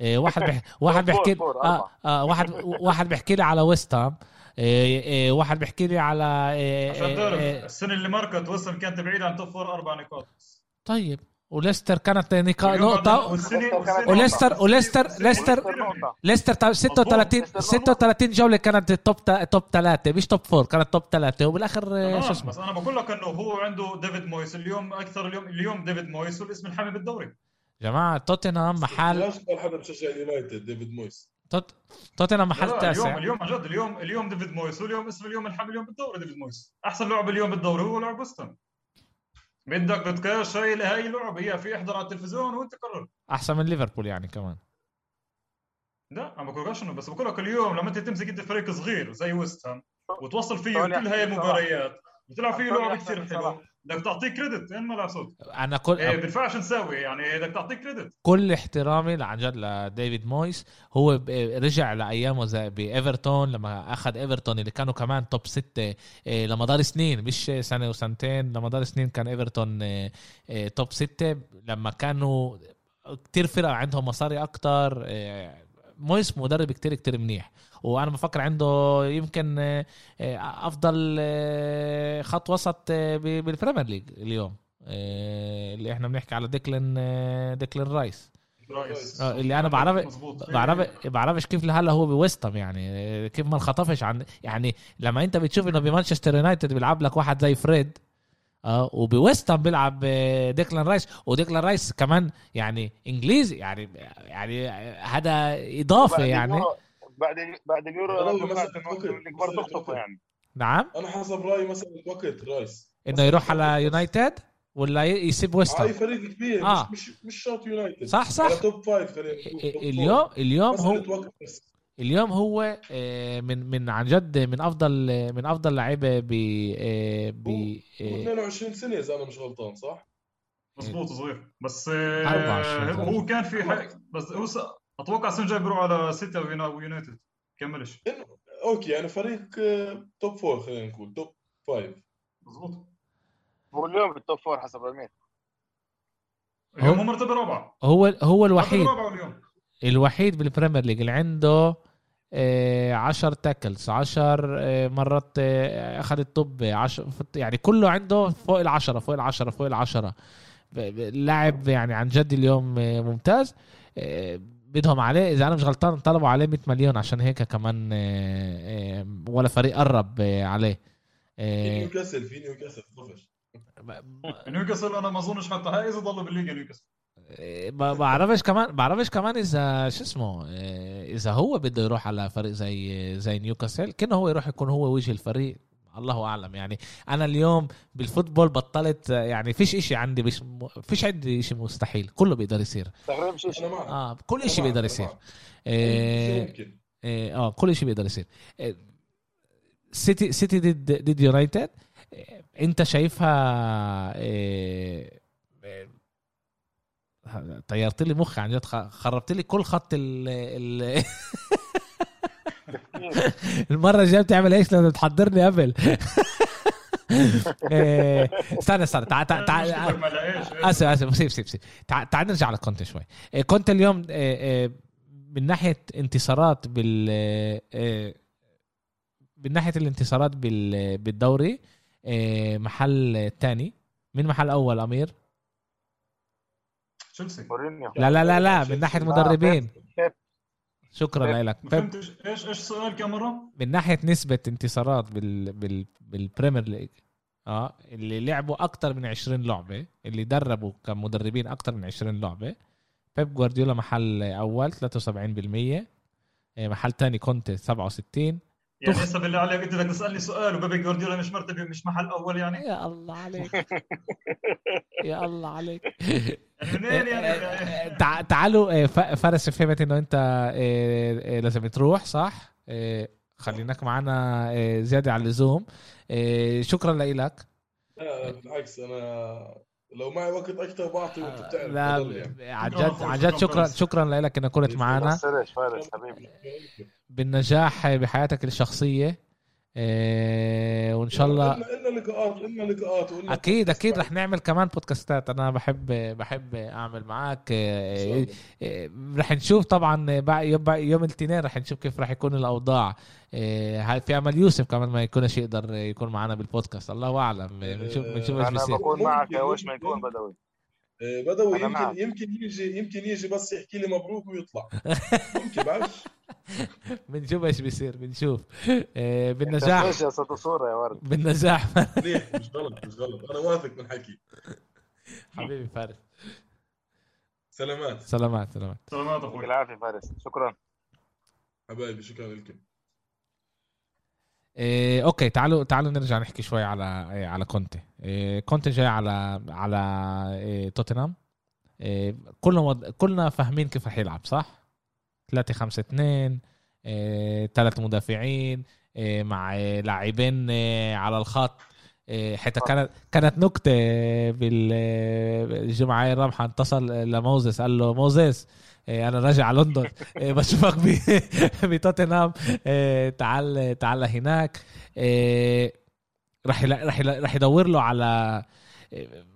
واحد بح... واحد بيحكي آه آه واحد واحد بيحكي لي على ويست هام واحد بيحكي لي على إيه عشان تعرف إيه. السنة اللي مرقت ويست كانت بعيدة عن top four أربع نقاط. طيب وليستر كانت نقطة وليستر وليستر ليستر ليستر 36 36 جولة كانت top top ثلاثة مش top four كانت top ثلاثة وبالآخر شو اسمه؟ بس أنا بقول لك إنه هو عنده ديفيد مويس. اليوم أكثر اليوم اليوم ديفيد مويس والاسم الحامي بالدوري. جماعة توتنهام محل ليش حدا بشجع اليونايتد ديفيد مويس؟ توت توتنهام محل تاسع. اليوم اليوم عن جد اليوم اليوم ديفيد مويس واليوم اسم اليوم الحامي اليوم بالدوري ديفيد مويس. أحسن لاعب اليوم بالدوري هو لاعب ويست هام بدك بودكاست هاي هاي لعبه هي في احضر على التلفزيون وانت قرر. أحسن من ليفربول يعني كمان. لا ما بقولكش إنه بس بقول لك اليوم لما أنت تمسك أنت فريق صغير زي ويست هام وتوصل فيه كل هاي المباريات وتلعب فيه لعبه كثير حلوة بدك تعطيه credit وين ما لا صوت. أنا كل إيه بينفعش نسوي يعني بدك تعطيه credit كل احترامي عن جد لديفيد مويس. هو رجع لأيامه زي بايفرتون لما أخذ إيفرتون اللي كانوا كمان top ستة إيه لمدار سنين مش سنة وسنتين لمدار سنين كان إيفرتون إيه إيه top ستة. لما كانوا كتير فرق عندهم مصاري أكتر إيه مويس مدرب كتير كتير منيح. وأنا بفكر عنده يمكن آه، آه، أفضل آه، خط وسط بال Premier League اليوم. اللي إحنا بنحكي على ديكلين ديكلين رايس. رايس. اللي أنا بعرف بعرف بعرفش كيف لهلا هو بويست هام يعني كيف ما انخطفش عن يعني لما أنت بتشوف إنه بمانشستر يونايتد بيلعب لك واحد زي فريد آه وبويست بيلعب آه، ديكلان رايس. وديكلان رايس كمان يعني انجليزي يعني يعني هذا إضافة يعني. بعد بعد اليورو الكبار تخطفه يعني. نعم. أنا حسب رأيي مثلا وقت رايس. إنه يروح على يونايتد ولا يسيب ويست هاي فريق كبير آه. مش مش مش شرط يونايتد. صح صح. top five اليوم اليوم هو اليوم هو آه، من من عن جد من أفضل من أفضل لعيبة ب ب 22 سنة إذا أنا مش غلطان صح؟ مضبوط صغير. بس 24 هو كان في حق بس هو. أتوقع السنة الجاية بيروح على سيتي أو يونايتد. كملش. أوكي يعني فريق top four خلينا نقول top five مضبوط هو اليوم بال top four حسب رميت اليوم هو مرتبة رابعة. هو هو الوحيد. اليوم. الوحيد بال Premier League اللي عنده 10 tackles 10 مرات آه، أخذ ال top 10 يعني كله عنده فوق العشرة فوق العشرة فوق العشرة. لاعب يعني عن جد اليوم آه، ممتاز. آه، بدهم عليه إذا أنا مش غلطان طلبوا عليه 100 مليون عشان هيك كمان ولا فريق قرب عليه. في نيوكاسل في نيوكاسل طفش نيوكاسل أنا ما أظنش حتى هاي إذا ضلوا بالليجا نيوكاسل. ما بعرفش كمان بعرفش كمان إذا شو اسمه إذا هو بده يروح على فريق زي زي نيوكاسل كأنه هو يروح يكون هو وجه الفريق. الله أعلم. يعني أنا اليوم بال football بطلت يعني فيش إشي عندي مش فيش عندي إشي مستحيل. كله بيقدر يصير. آه كل إشي بيقدر يصير. آه, آه كل إشي بيقدر يصير. سيتي سيتي ضد ضد يونايتد. أنت شايفها آه طيرت لي مخي عن جد خربت لي كل خط ال ال المرة الجاية بتعمل إيش؟ لما تحضرني قبل. إيه، استنى استنى تعال تعال تعال آسف آسف سيب سيب سيب. تعال نرجع على كونتي شوي. إيه، كونتي اليوم إيه، من ناحية انتصارات بال من ناحية الانتصارات بالدوري محل ثاني من محل أول أمير. تشيلسي. لا لا لا لا من ناحية مدربين. شكرا لك. فهمتش. إيش إيش السؤال كم مرة؟ من ناحية نسبة انتصارات بال بال بالبريمير ليج. آه اللي لعبوا أكثر من 20 لعبة اللي دربوا كمدربين أكثر من 20 لعبة. بيب جوارديولا محل أول 73% آه، محل ثاني كونتي 67 يعني هسه بالله عليك. أنت بدك تسألني سؤال وبيبي جوارديولا مش مرتبة مش محل أول يعني. يا الله عليك. يا الله عليك. منين يعني؟ تعالوا آه، فارس فهمت إنه أنت لازم تروح صح؟ خليناك معنا زيادة على اللزوم. شكرا لك لا بالعكس أنا لو معي وقت أكثر بعطي وأنت بتعرف لا يعني. عن جد عن جد شكرا شكرا لك إنك كنت معنا. بالنجاح بحياتك الشخصية. إيه وإن شاء الله إلنا لقاءات إلنا لقاءات أكيد أكيد رح نعمل كمان بودكاستات. أنا بحب بحب أعمل معك إيه إيه رح نشوف طبعا يوم الاثنين رح نشوف كيف رح يكون الأوضاع. إيه في امل يوسف كمان ما يكونش يقدر يكون معنا بالبودكاست. الله أعلم. بنشوف بنشوف إيش بيصير. أنا بكون معك يا وش ما يكون بدوي. إيه، بدوي يمكن يمكن يجي يمكن يجي بس يحكي لي مبروك ويطلع. ممكن بعرفش. بنشوف إيش بيصير بنشوف. إيه، بالنجاح. يا صوره يا ورد؟ بالنجاح. ليه مش غلط مش غلط. أنا واثق من حكي. حبيبي فارس. سلامات. سلامات سلامات. سلامات أخوي. العافيه فارس. شكرا. حبايبي شكرا لكم. إيه okay تعالوا تعالوا نرجع نحكي شوي على إيه على كونتي. إيه كونتي جاي على على إيه توتنهام. إيه كلنا كلنا فاهمين كيف رح يلعب صح؟ 3 5 2 إيه ثلاث مدافعين. إيه مع لاعبين إيه على الخط. إيه حتى كانت كانت نكتة بالجمعه الرابحة اتصل لموزس قال له موزس إيه، أنا راجع على لندن. إيه، بشوفك بتوتنهام. إيه، تعال تعال هناك. راح راح راح يدور له على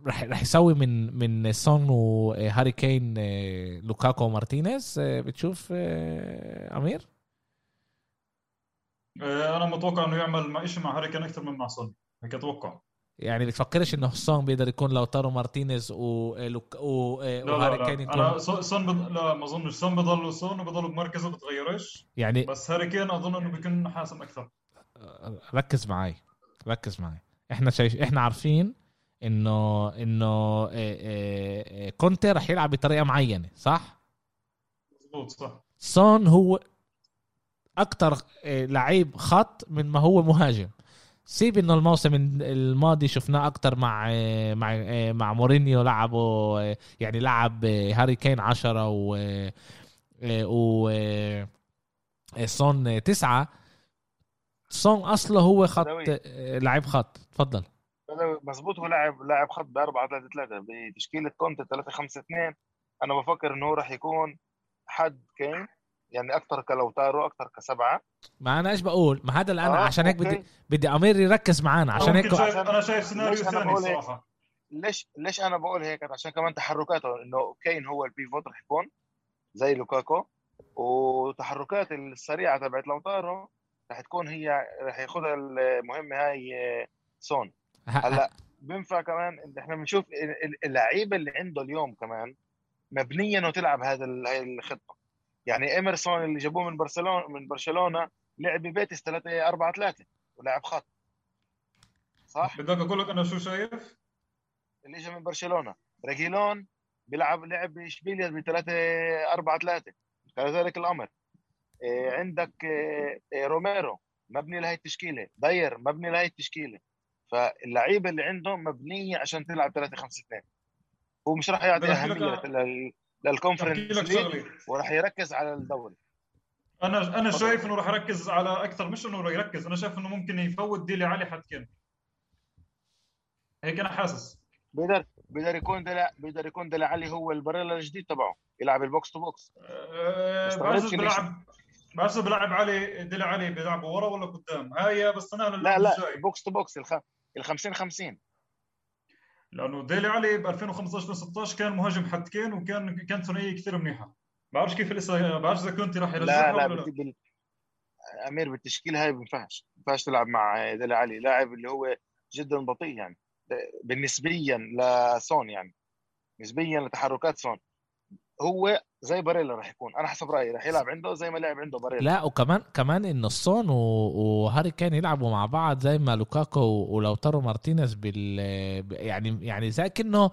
راح راح يسوي من من سون وهاري كين لوكاكو ومارتينيز بتشوف أمير؟ أنا متوقع إنه يعمل شيء مع هاري كين أكثر من مع سون. هيك أتوقع. يعني بتفكرش إنه سون بيقدر يكون لوتارو مارتينيز و وهاري كين يكون أنا سون بض... لا ما أظنش. سون بضل سون وبضل بمركزه بتغيرش. يعني بس هاري كين أظن إنه بيكون حاسم أكثر. ركز معي ركز معي إحنا شايف إحنا عارفين إنه إنه كونتي راح يلعب بطريقة معينة صح؟ مظبوط صح. سون هو أكثر لعيب خط من ما هو مهاجم. سيب إنه الموسم الماضي شفناه أكثر مع مع مع مورينيو لعبه يعني لعب هاري كين 10 و و سون تسعة. سون أصله هو خط لعيب خط. تفضل. مزبوط هو لاعب لاعب خط ب 4 3 3 بتشكيلة كونتي 3 5 2 أنا بفكر إنه هو راح يكون حد كين يعني أكثر كلوتارو أكثر كسبعة. ما أنا إيش بقول؟ ما هذا الان آه عشان هيك بدي بدي أمير يركز معنا عشان هيك أنا شايف سيناريو ثاني صراحة ليش ليش أنا بقول هيك؟ عشان كمان تحركاته إنه كين هو ال pivot رح يكون زي لوكاكو. وتحركات السريعة تبعت لوتارو رح تكون هي رح ياخذها المهمة هاي سون. هلأ بينفع كمان إحنا بنشوف اللعيبة اللي عنده اليوم كمان مبنيه انه تلعب هذا هاي الخطة. يعني إيمرسون اللي جابوه من برشلونه من برشلونة لعب ببيتيس 3 4 3 ولعب خط. صح؟ بدك أقول لك أنا شو شايف؟ اللي اجى من برشلونة. ريجيلون بيلعب لعب باشبيليا ب 3 4 3 كذلك الأمر. إيه عندك إيه روميرو. مبني لهي التشكيلة. داير مبني لهي التشكيلة. فاللعيبة اللي عندهم مبنية عشان تلعب 3 5 2 هو مش راح يعطي أهمية لل Conference وراح يركز على الدوري. أنا أنا شايف إنه راح يركز على أكثر مش إنه يركز أنا شايف إنه ممكن يفوت ديلي علي حد كين. هيك أنا حاسس. بيقدر بيقدر يكون دلع بيقدر يكون ديلي علي هو الباريلا الجديد تبعه يلعب ال box to box. أه بلعب بعرفش بلعب علي ديلي علي بيلعبوا ورا ولا قدام؟ هاي بس أنا لا لا box to box ال 50 50 لأنه ديلي علي ب 2015 2016 كان مهاجم حد كين وكان كان ثنائية كثير منيحة بعرفش كيف لسه بعرفش إذا كنت راح يرجعها لا لا, لا. بال... أمير بالتشكيله هاي ما بينفعش ما ينفعش تلعب مع ديلي علي لاعب اللي هو جدا بطيء يعني بالنسبيا لسون يعني نسبيا لتحركات سون هو زي باريلا راح يكون. أنا حسب رأيي راح يلعب عنده زي ما لعب عنده باريلا. لا وكمان كمان انه سون وهاري كين يلعبوا مع بعض زي ما لوكاكو ولوتارو مارتينيز بال يعني يعني زي كأنه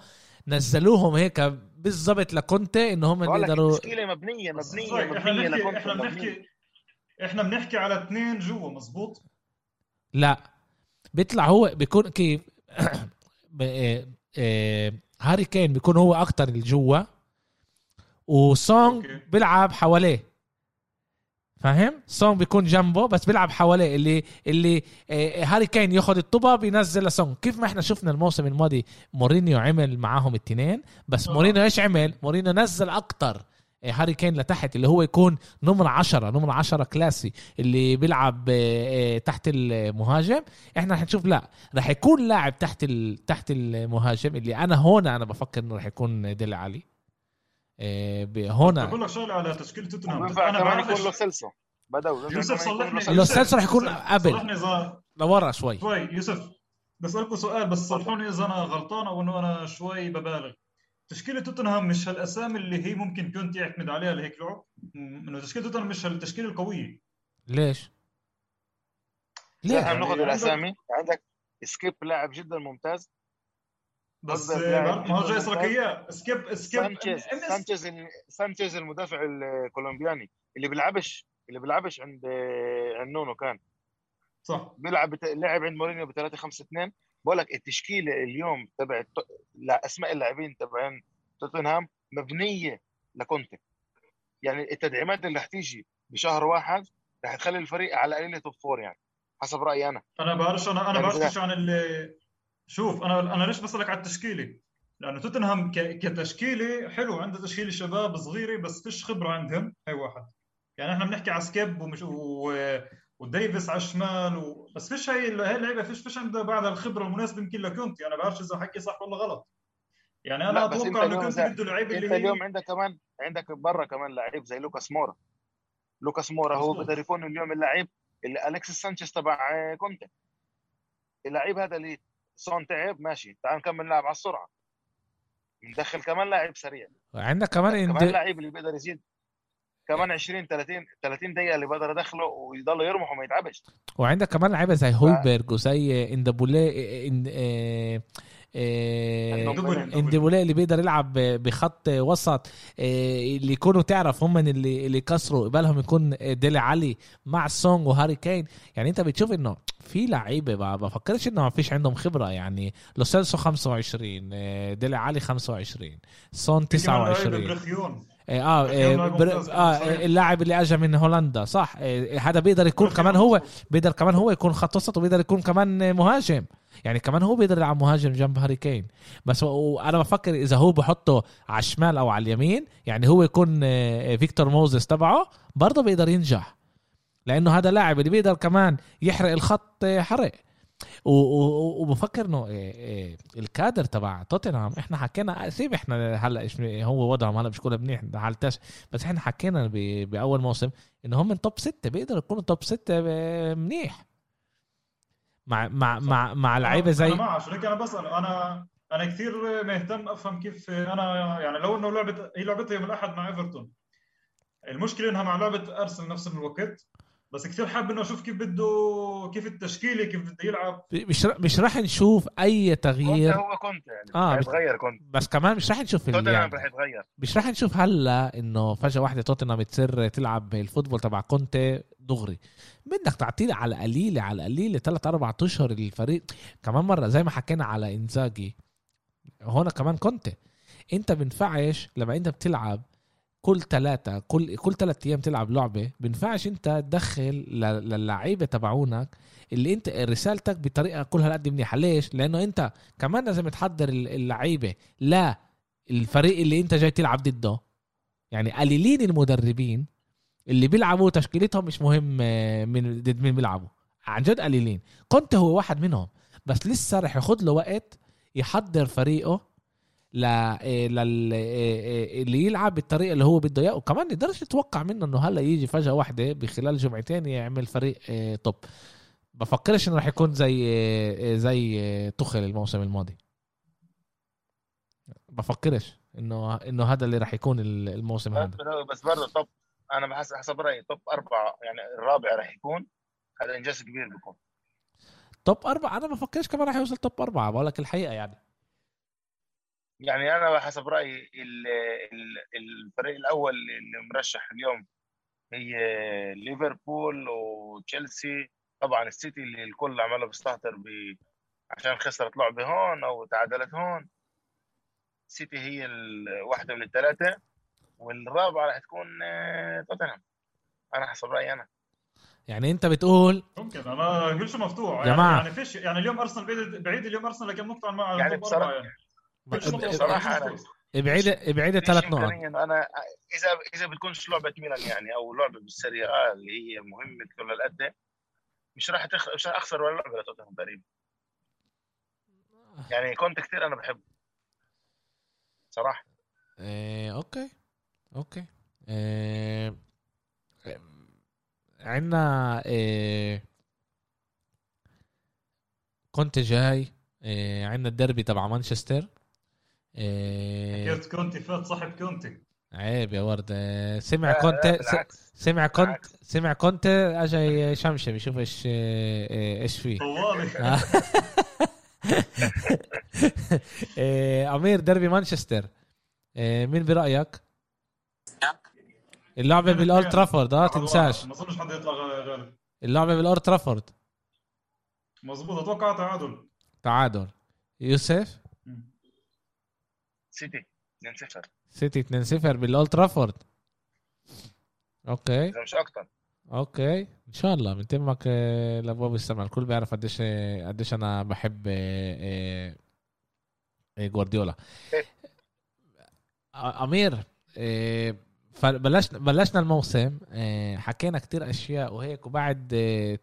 نزلوهم هيك بالضبط لكونتي انه هم يقدروا تشكيله مبنيه مبنيه مبنية لكونتي إحنا بنحكي إحنا بنحكي على اثنين جوا مزبوط لا. بيطلع هو بيكون كيف؟ إيه، إيه، هاري كين بيكون هو أكتر الجوا. وسون بيلعب حواليه. فاهم؟ سون بيكون جنبه بس بيلعب حواليه. اللي اللي آه هاري كين ياخذ الطبه بينزل لسون كيف ما إحنا شفنا الموسم الماضي مورينيو عمل معاهم الاثنين بس أوه. مورينيو إيش عمل؟ مورينيو نزل أكتر. آه هاري كين لتحت اللي هو يكون نمرة عشرة نمرة عشرة كلاسي اللي بيلعب آه تحت المهاجم. إحنا رح نشوف لا رح يكون لاعب تحت تحت المهاجم. اللي أنا هون أنا بفكر إنه رح يكون ديل علي. آه، هنا بقول لك شغله على تشكيله توتنهام. أنا بعرف يكون لو سيلسو. بدأوا. يوسف صلحني. لو سيلسو رح يكون قبل لورا شوي. شوي يوسف بسألكم سؤال بس صلحوني إذا أنا غلطان أو إنه أنا شوي ببالغ. تشكيلة توتنهام مش هالأسامي اللي هي ممكن كونتي يعتمد عليها لهيك لعب؟ إنه تشكيلة توتنهام مش هالتشكيلة القوية. ليش؟ ليه؟ ناخذ الأسامي. عندك سكيب لاعب جدا ممتاز. بس ما هو جاي يسرق اياه سكيب سكيب سانشيز سانشيز المدافع الكولومبياني اللي بيلعبش اللي بيلعبش عند عند نونو كان. صح. بيلعب لعب عند مورينيو ب 3 5 2 بقول لك التشكيلة اليوم تبع لا أسماء اللاعبين تبعين توتنهام مبنية لكونتي. يعني التدعيمات اللي رح تيجي بشهر واحد رح تخلي الفريق على قليله top four يعني حسب رأيي أنا. أنا بعرفش أنا أنا يعني بعرفش عن اللي شوف أنا أنا ليش بسالك على التشكيلة؟ لأنه توتنهام كتشكيلة حلو عنده تشكيلة شباب صغيرة بس فيش خبرة عندهم هي واحد. يعني إحنا بنحكي على سكيب ومش و... وديفيس على الشمال و... بس فيش هي هي اللعيبة فيش فيش عندها بعد الخبرة المناسبة يمكن لكونتي. أنا بعرفش إذا حكي صح ولا غلط. يعني أنا أتوقع إنه كونتي بده لعيبه اللي هي اليوم عندك كمان عندك برا كمان لعيب زي لوكاس مورا. لوكاس مورا هو بقدر يكون اليوم اللعيب اللي الكسيس سانشيز تبع كونتي. اللعيب هذا اللي سون تعب ماشي. تعال نكمل نلعب على السرعة. ندخل كمان لاعب سريع. عندك كمان كمان لاعب اللي بيقدر يزيد. كمان 20 30 30 دقيقة اللي بقدر أدخله ويضل يرمح وما يتعبش. وعندك كمان لعيبة زي هويبرج وزي إندومبيلي إن... إندومبيلي اللي بيقدر يلعب بخط وسط اللي يكونوا تعرف هم اللي اللي كسروا قبلهم يكون ديلي علي مع سون وهاري كين. يعني انت بتشوف إنه في لعيبة ما بفكرش إنه ما فيش عندهم خبرة. يعني لوسيلسو 25 ديلي علي 25 سون 29 آه آه, آه اللاعب اللي اجى من هولندا صح. آه هذا بيقدر يكون كمان هو بيقدر كمان هو يكون خط وسط وبيقدر يكون كمان مهاجم. يعني كمان هو بيقدر يلعب مهاجم جنب هاري كين. بس وأنا بفكر إذا هو بحطه على الشمال أو على اليمين يعني هو يكون آه فيكتور موزس تبعه برضه بيقدر ينجح. لأنه هذا لاعب اللي بيقدر كمان يحرق الخط آه، حرق. وبفكر إنه إيه، الكادر تبع توتنهام إحنا حكينا سيب إحنا هلا هو وضعهم هلا مش كله منيح حالتاش بس إحنا حكينا بأول موسم إنه هم من توب ستة بيقدروا يكونوا توب ستة منيح. مع مع مع مع لعيبة زي أنا معك عشان أنا بسال أنا أنا كثير مهتم أفهم كيف أنا يعني لو إنه لعبه هي لعبتي يوم الأحد مع إيفرتون. المشكلة إنها مع لعبة أرسنال نفس الوقت بس كثير حابب إنه أشوف كيف بده كيف التشكيلة كيف بده يلعب. مش مش راح نشوف أي تغيير. هو كنت يعني آه يتغير كنت بس كمان مش راح نشوف توتنهام يعني رح يتغير مش راح نشوف هلأ إنه فجأة واحدة توتنهام تصير تلعب الفوتبول تبع كونتي. دغري. بدك تعطيه على قليلة على قليلة ثلاث أربع أشهر الفريق. كمان مرة زي ما حكينا على إنزاجي هون كمان كونتي. أنت بنفعش لما أنت بتلعب كل ثلاثة كل كل ثلاث أيام تلعب لعبة بينفعش أنت تدخل للعيبة تبعونك اللي أنت رسالتك بطريقة كلها قد منيحة. ليش؟ لأنه أنت كمان لازم تحضر اللعيبة لا الفريق اللي أنت جاي تلعب ضده. يعني قليلين المدربين اللي بيلعبوا تشكيلتهم مش مهم آه، من ضد مين بيلعبوا. عن جد قليلين. كنت هو واحد منهم بس لسه رح ياخذ له وقت يحضر فريقه ل إيه، لل إيه، اللي يلعب بالطريقة اللي هو بده اياه وكمان نقدرش نتوقع منه إنه هلأ يجي فجأة واحدة بخلال جمعتين يعمل فريق توب بفكرش إنه راح يكون زي زي تخل الموسم الماضي. بفكرش إنه إنه هذا اللي راح يكون الموسم هذا. بس برضه توب أنا بحس حسب رأيي توب أربعة يعني الرابع راح يكون هذا إنجاز كبير بيكون. توب أربعة؟ أنا بفكرش كمان راح يوصل توب أربعة بقول لك الحقيقة يعني. يعني أنا حسب رأيي الفريق الأول اللي مرشح اليوم هي ليفربول وتشيلسي. طبعا السيتي اللي الكل عماله بيستهتر ب عشان خسرت لعبة هون أو تعادلت هون. السيتي هي واحدة من الثلاثة. والرابعة راح تكون آه، توتنهام. أنا حسب رأيي أنا. يعني أنت بتقول ممكن أنا كل شيء مفتوح. يعني جماعة. يعني فيش يعني اليوم أرسنال بعيد بعيد اليوم أرسنال كم نقطه مع يعني بصراحه يعني. بصراحة أنا ابعد ابعد ثلاث نقط. أنا اذا إذا بتكونش لعبة ميلان يعني أو لعبة بالسريع اللي هي مهمة كل القد مش راح تخ... مش راح أخسر ولا لعبة لتوتنهام تقريبا. يعني كنت كثير أنا بحبه. صراحة. إيه Okay. Okay. إيه عندنا إيه كونتي جاي إيه عندنا الدربي تبع مانشستر. إيه كونتي فات صاحب كونتي. عيب يا ورد. سمع كونتي سمع كونتي سمع كونتي اجى يشمشم يشوف إيش إيش فيه. طوالي أمير دربي مانشستر. مين برأيك؟ اللعبة بالاولد ترافورد آه تنساش. ما أظنش حد يطلع غالب. اللعبة بالاولد ترافورد مظبوط أتوقع تعادل. تعادل. يوسف؟ سيتي 2-0 سيتي 2-0 بالاولد ترافورد okay. مش أكتر. Okay. إن شاء الله. من تمك آه، لأبواب السماء. الكل بيعرف قديش قديش أنا بحب آه، آه، جوارديولا. إيه. آمير فبلشنا بلشنا الموسم حكينا كتير أشياء وهيك وبعد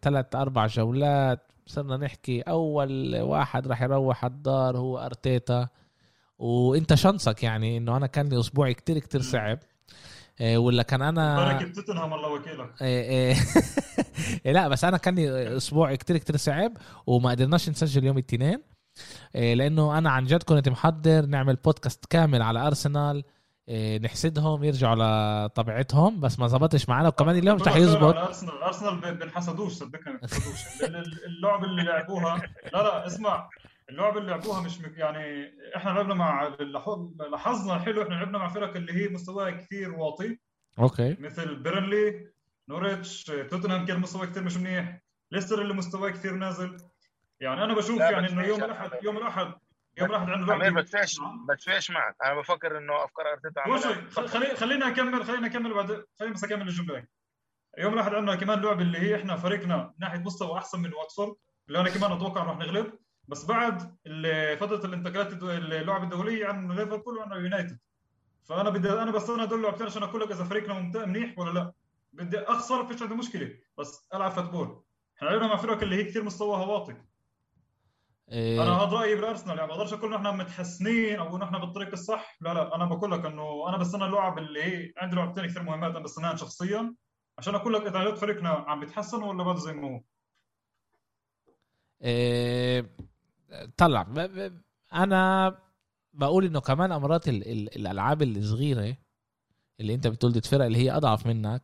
ثلاث أربع جولات صرنا نحكي أول واحد راح يروح الدار هو أرتيتا. وإنت شنصك يعني إنه أنا كان لي أسبوعي كتير كتير صعب إيه ولا كان أنا بركة توتنهام الله وكيلك. لا بس أنا كان لي أسبوع كتير كتير صعب وما قدرناش نسجل يوم الاثنين لأنه أنا عن جد كنت محضر نعمل بودكاست كامل على ارسنال نحسدهم يرجعوا لطبيعتهم بس ما زبطش معنا وكمان اليوم مش رح يزبط. أرسنال أرسنال بنحسدوش صدقني بنحسدوش. اللعب اللي لعبوها لا لا اسمع اللعبه اللي لعبوها مش مك... يعني إحنا لعبنا مع لاحظنا حلو إحنا لعبنا مع فرق اللي هي مستواها كثير واطي. Okay. مثل بيرنلي نوريتش توتنهام كان مستواه كثير مش منيح. ليستر اللي مستواه كثير نازل. يعني أنا بشوف يعني إنه يوم الأحد يوم الأحد يوم الاحد عنده بدفعش بدفعش معك. أنا بفكر إنه أفكار أرتيتا خلي خلينا اكمل خلينا اكمل بعد خلينا بس أكمل الجملة. يوم الاحد عندنا كمان لعبه اللي هي إحنا فريقنا من ناحية مستوى أحسن من واتفورد اللي أنا كمان أتوقع راح نغلب. بس بعد فترة الانتقالات اللعب الدولية عن ليفربول وعن يونايتد. فأنا بدي أنا بس أنا ادور لعبتين عشان أقول لك إذا فريقنا منيح ولا لا. بدي أخسر فيش عندي مشكلة. بس ألعب فوتبول. إحنا لعبنا مع فرق اللي هي كثير مستواها واطي. إيه. أنا هذا رأيي بالأرسنال يعني ما بقدرش أقول نحن متحسنين أو نحن بالطريق الصح لا لا أنا بقول لك إنه أنا بستنى اللعب اللي هي عندي لعبتين كثير مهمات أنا بستناهم شخصيا عشان أقول لك إذا فريقنا عم بيتحسن ولا بعد زي ما هو إيه طلع. أنا بقول إنه كمان امرات الألعاب الصغيرة اللي أنت بتقول دي فرق اللي هي أضعف منك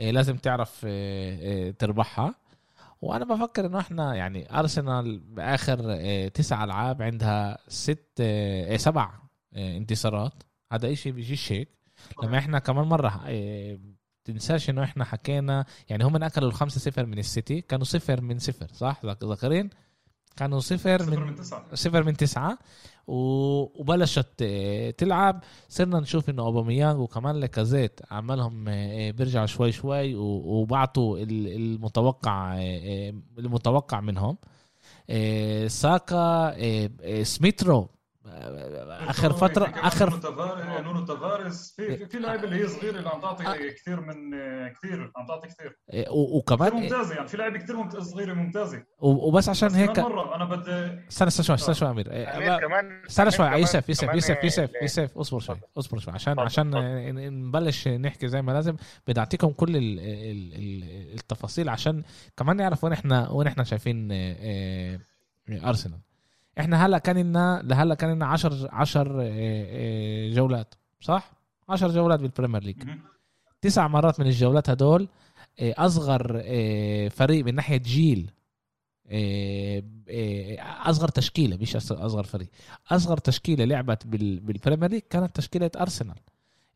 إيه لازم تعرف إيه إيه تربحها. وأنا بفكر انه إحنا يعني ارسنال باخر إيه تسع العاب عندها ست إيه سبع إيه انتصارات. هذا إشي بيجيش هيك. لما إحنا كمان مرة تنساش انه إحنا حكينا يعني هم أكلوا الخمسة صفر من السيتي كانوا صفر من صفر صح؟ ذاكرين؟ كانوا صفر, صفر من, من تسعة. صفر من تسعة. وبلشت آه، تلعب. صرنا نشوف إنه اوباميانج وكمان لاكازيت عملهم آه، بيرجع شوي شوي وبعطوا المتوقع آه، المتوقع منهم. ساكا سميث رو آخر فترة اخر نونو تافاريز في في لعيبه اللي هي صغيرة اللي عم تعطي كثير من كثير عم تعطي كثير. إيه، وكمان ممتازة يعني في لعيبه كثير ممتازه صغيرة ممتازة. وبس عشان هيك مرة أنا بدي استنى استنى شوي استنى شوي أمير. استنى شوي يوسف يوسف يوسف يوسف يوسف اصبر شوي اصبر شوي عشان عشان نبلش نحكي زي ما لازم. بدي أعطيكم كل التفاصيل عشان كمان نعرف وين إحنا وين إحنا شايفين آه، آه، أرسنال. إحنا هلا كان لنا لهلا كان لنا 10 10 جولات صح؟ 10 جولات بالبريمير ليج. تسع مرات من الجولات هدول آه، أصغر آه، فريق من ناحية جيل آه، أصغر تشكيلة مش أصغر فريق. أصغر تشكيلة لعبت بالبريمير ليج كانت تشكيلة أرسنال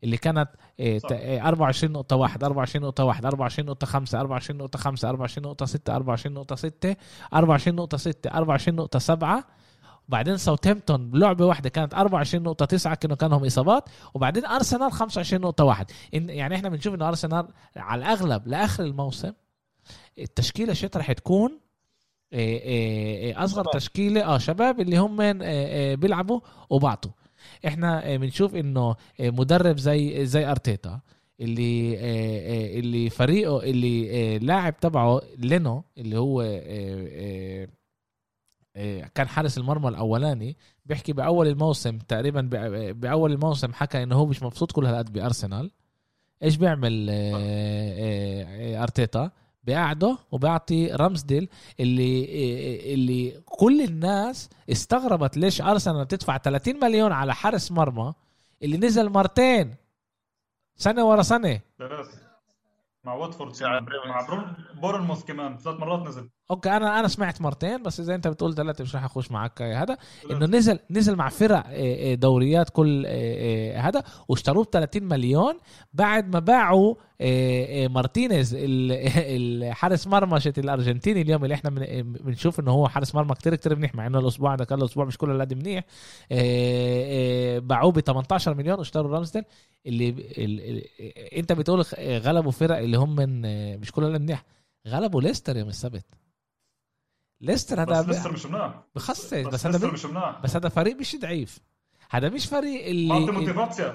اللي كانت 24 نقطة 1 24 نقطة 1 24 نقطة 5 24 نقطة 5 24 نقطة 6 24 نقطة 6 24 نقطة 6 24 نقطة 7 وبعدين ساوثهامبتون بلعبه واحدة كانت 24 نقطة 9 كانوا كانهم إصابات وبعدين ارسنال 25 نقطة 1 يعني إحنا بنشوف إنه ارسنال على الأغلب لآخر الموسم التشكيلة شت رح تكون آه، آه، آه، أصغر تشكيلة آه شباب اللي هم بيلعبوا وبعطوا. إحنا بنشوف إنه مدرب زي زي أرتيتا اللي اللي فريقه اللي لاعب تبعه لينو اللي هو كان حارس المرمى الأولاني بيحكي بأول الموسم تقريبا بأول الموسم حكى إنه هو مش مبسوط كل هالقد بأرسنال. إيش بيعمل؟ إيه، إيه، أرتيتا؟ بيقعده وبيعطي رامسديل اللي اللي كل الناس استغربت ليش أرسنال تدفع 30 مليون على حارس مرمى اللي نزل مرتين سنة ورا سنة. مع واتفورد مع بورنموث كمان. ثلاث مرات نزل. okay أنا أنا سمعت مرتين بس اذا انت بتقول ثلاثة مش راح اخش معك هذا انه نزل نزل مع فرق آه، آه، دوريات كل آه، هذا واشتروه ب 30 مليون بعد ما باعوا مارتينيز الحارس مرمى الأرجنتيني اليوم اللي إحنا بنشوف إنه هو حارس مرمى كتير كتير منيح مع إنه الأسبوع ده كان الأسبوع مش كله قد منيح. باعوه ب 18 مليون واشتروا رامسديل اللي, اللي أنت بتقول غلبوا فرق اللي هم من مش كلها منيح. غلبوا ليستر يوم السبت ليستر هذا بس ليستر مش مناح. بخصص بس, بس هذا بس هذا فريق مش ضعيف. هذا مش فريق اللي بعطي מוטיבציה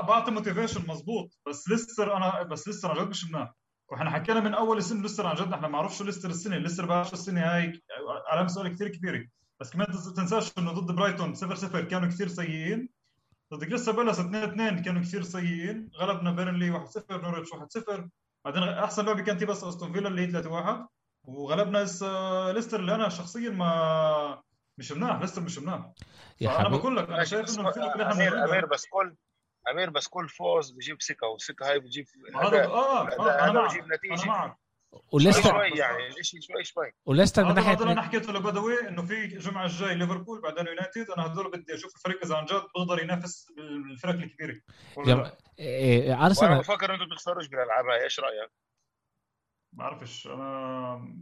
بعطي motivation مزبوط بس ليستر أنا بس ليستر عن جد مش مناح وإحنا حكينا من أول السنة ليستر عن جد. إحنا ما بنعرفش شو ليستر السنة. ليستر بعرفش السنة هاي علامه سؤال كثير كبيره بس كمان تنساش إنه ضد برايتون 0 0 كانوا كثير سيئين. ضد كريستال بالاس 2 2 كانوا كثير سيئين. غلبنا بيرنلي 1 0 نورتش 1 0 بعدين أحسن لعبه كانت بس أستون فيلا اللي هي 3 1 وغلبنا ليستر اللي أنا شخصيا ما مش مناح ليستر مش مناح أنا بقول لك أنا شايف إنه أمير أمير بس كل أمير بس كل فوز بجيب ثقة والثقه هاي بتجيب هذا آه, آه أنا معك. بجيب نتيجة. أنا معك. وليستر شوي يعني الشيء شوي شوي. وليستر من ناحية أنا حكيته لبدوي إنه في الجمعه الجاي ليفربول بعدين يونايتد. أنا هدول بدي أشوف الفريق إذا عن جد بيقدر ينافس الفرق الكبيرة. جم... إيه، وأنا ارسنال بفكر أنتم بتخسروش بالألعاب هاي إيش رأيك؟ بعرفش أنا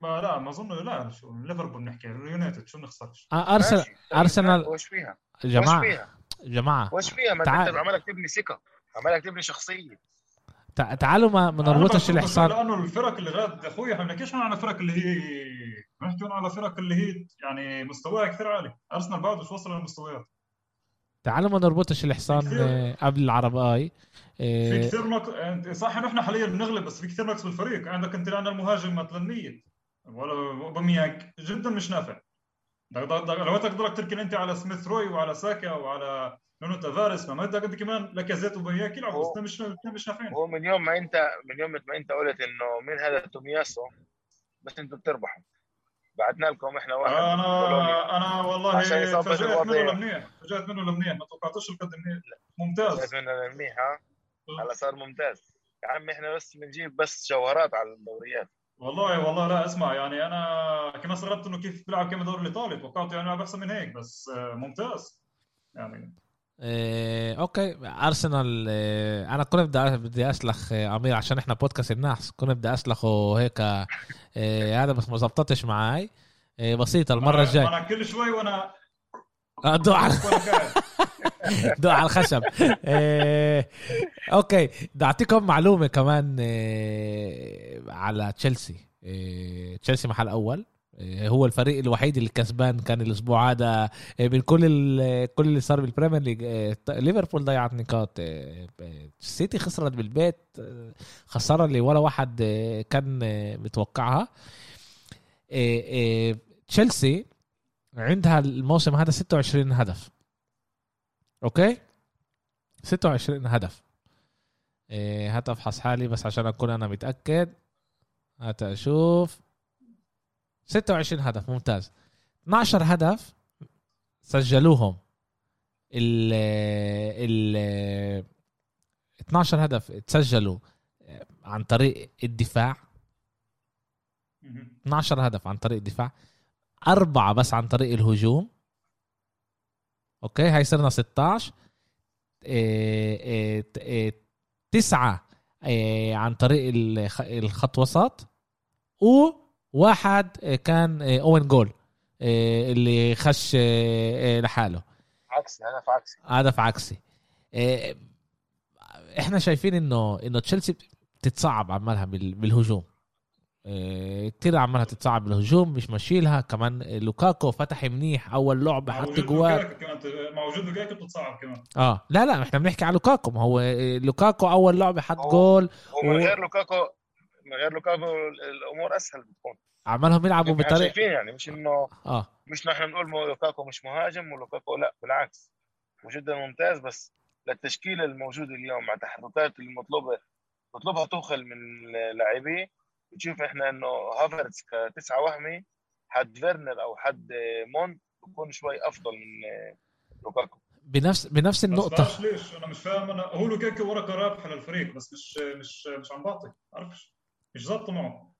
ما لا ما أظن لا شو ليفربول بنحكي اليونايتد شو بنخسرش أرسنال ماشي. أرسنال- وش فيها؟ وش جماعة فيها؟ جماعة وش فيها؟ ما تعال. انت عمالك تبني ثقة عمالك تبني شخصية تع- تعالوا ما ما نربطش الحصان لأنه الفرق اللي غاد أخوي إحنا بنحكيش عن الفرق اللي هي بنحكي على فرق اللي هي يعني مستواها كثير عالي أرسنال بعده مش وصل للمستويات تعالوا ما نربطش الحصان. آه، قبل العرباي في آه، كثير نقص صح إنه إحنا حاليا بنغلب بس في كثير نقص بالفريق عندك أنت الآن المهاجم مثلا ولا اوباميانج جدا مش نافع. لو بدك تركن أنت على سميث روي وعلى ساكا وعلى نونو تافاريس ما بدك أنت كمان لاكازيت وبياك يلعبوا. بس مش مش نافعين. هو من يوم ما انت من يوم ما أنت قلت إنه مين هذا تومياسو؟ بس أنتم بتربحوا. بعتنا لكم إحنا واحد. أنا أنا والله تفاجأت منه. لمنيح تفاجأت منه لمنيح ما توقعتوش القد ممتاز. جات مننا المنيح ها؟ هلا صار ممتاز. يا عمي إحنا بس بنجيب بس جوهرات على الدوريات. والله والله لا اسمع يعني أنا كمان استغربت إنه كيف بيلعب كمان الدوري الإيطالي توقعت يعني يلعب أحسن من هيك بس آه، ممتاز. يعني آه، أوكي. أرسنال آه، أنا كنت بدي بدي أسلخ آه، أمير عشان إحنا بودكاست الناس كنت بدي أسلخه هيك آه، هذا بس ما زبطتش معي آه، بسيطه المرة الجايه أنا كل شوي وأنا دوق على دوق على الخشب. آه، okay. بدي اعطيكم معلومة كمان آه، على تشيلسي. آه، تشيلسي محل أول. آه، هو الفريق الوحيد اللي كسبان. كان الأسبوع هذا من كل ال- كل اللي صار بالبريمير ليج ليفربول ضيعت نقاط. السيتي خسرت بالبيت. خسارة اللي ولا واحد كان متوقعها. تشيلسي عندها الموسم هذا 26 هدف. أوكي؟ 26 هدف. إيه هات أفحص حالي بس عشان أكون أنا متأكد. هات أشوف. 26 هدف ممتاز. 12 هدف سجلوهم. ال ال 12 هدف تسجلوا عن طريق الدفاع. 12 هدف عن طريق الدفاع. أربعة بس عن طريق الهجوم. أوكي هاي صرنا 16 إيه إيه إيه تسعة إيه عن طريق الخ- الخط وسط. وواحد إيه كان أوين جول اللي خش لحاله. عكسي هدف عكسي. هدف عكسي. إحنا شايفين إنه إنه تشيلسي بتتصعب عمالها بال- بالهجوم. كتير عمالها تتصعب بالهجوم مش ماشيلها كمان لوكاكو فتح منيح أول لعبة حط جوال. لوكاكو كمان مع وجود لوكاكو بتتصعب كمان. آه. لا لا إحنا بنحكي على لوكاكو. ما هو لوكاكو أول لعبة حط جول ومن و- غير لوكاكو من غير لوكاكو الأمور أسهل بتكون عمالهم يلعبوا إحنا بطريقه شايفين يعني مش إنه آه. مش نحن نقول مو- لوكاكو مش مهاجم ولوكاكو لا بالعكس. وجدا ممتاز بس للتشكيلة الموجودة اليوم مع تحركات المطلوبة مطلوبها توخل من لاعبيه. بتشوف إحنا إنه هافرتس كتسعة وهمي حد فيرنر أو حد مونت بكون شوي أفضل من لوكاكو. بنفس بنفس بعرفش ليش؟ أنا مش فاهم. أنا هو لوكاكو ورقة رابحة للفريق بس مش مش مش عم بعطي. بعرفش مش ظابطة معه. هو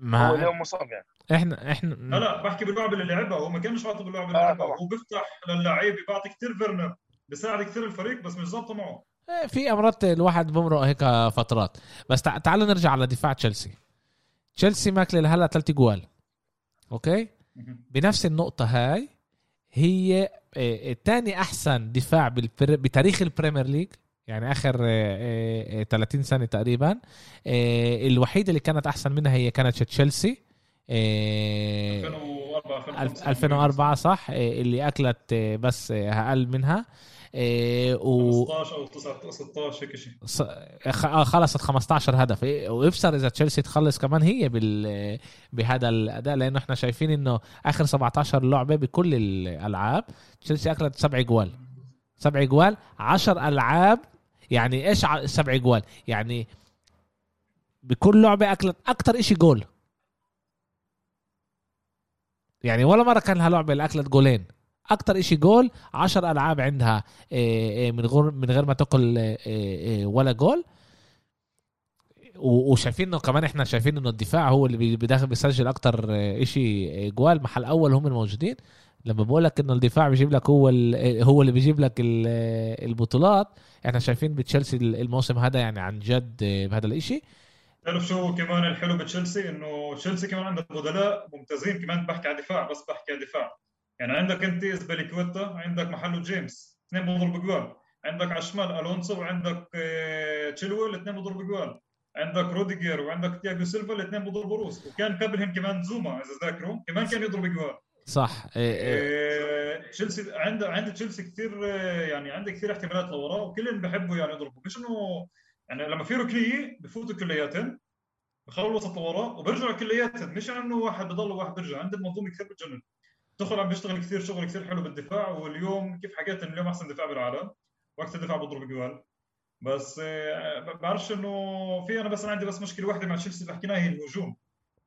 ما اليوم مصاب يعني. إحنا إحنا لا لا بحكي باللعبه اللي لعبها. هو ما كانش عاطي باللعبه اللي آه لعبها. هو بيفتح للعيبه بيعطي كثير فيرنر بيساعد كثير الفريق بس مش ظابطة معه. إيه، في أمرات الواحد بمرق هيك فترات. بس تع- تعالوا نرجع على دفاع تشيلسي. تشيلسي ماكلة لهلا ثلاث جوال. okay؟ بنفس النقطة هاي هي ثاني أحسن دفاع. بتاريخ البريمير ليج يعني آخر آه، آه، 30 سنة تقريبا آه، الوحيدة اللي كانت أحسن منها هي كانت تشيلسي آه، 2004 ألف- 2004 صح؟ آه، اللي أكلت آه، بس آه، أقل منها. آه، و 15 أو 19 16 هيك شيء. آه، خلصت 15 هدف إيه، وابصر إذا تشيلسي تخلص كمان هي بال بهذا الأداء لأنه إحنا شايفين إنه آخر 17 لعبة بكل الألعاب تشيلسي اكلت سبع جوال. سبع جوال 10 ألعاب يعني إيش سبع جوال؟ يعني بكل لعبة أكلت أكتر إشي جول. يعني ولا مرة كان لها لعبة اللي أكلت جولين. أكتر إشي جول 10 ألعاب عندها إيه، إيه، من غير من غير ما إيه، إيه، ولا جول. وشايفين إنه كمان إحنا شايفين إنه الدفاع هو اللي بداخل بيسجل أكتر شيء جوال. محل أول هم الموجودين. لما بقول لك إنه الدفاع بيجيب لك هو هو اللي بيجيب لك البطولات إحنا شايفين بتشيلسي الموسم هذا يعني عن جد بهذا الإشي. تعرف شو كمان الحلو بتشيلسي إنه تشيلسي كمان عنده بدلاء ممتازين كمان بحكي على دفاع بس بحكي على دفاع. يعني عندك انت اسباليكويتا عندك محله جيمس اثنين بضرب جوال. عندك على الشمال ألونسو وعندك آه، تشيلويل الاثنين بضربوا جوال. عندك روديجر وعندك تياجو سيلفا الاثنين بضربوا روس. وكان قبلهم كمان زوما إذا ذاكره كمان كان يضرب جوال. صح إيه إيه. تشيلسي عند عند تشيلسي كثير يعني عنده كثير احتمالات لورا وكلهم بحبوا يعني يضربوا. مش إنه يعني لما في ركنية بفوتوا كلياتهم بخلوا الوسط لورا وبرجعوا كلياتهم. مش إنه واحد بضل وواحد بيرجع. عند المنظومه كثير بتجنن. توخل عم بيشتغل كثير شغل كثير حلو بالدفاع واليوم كيف حكيت إنه اليوم أحسن دفاع بالعالم وقت الدفاع بضرب جوال. بس آه، بعرفش إنه في أنا بس عندي بس مشكلة واحدة مع تشيلسي اللي حكيناها هي الهجوم.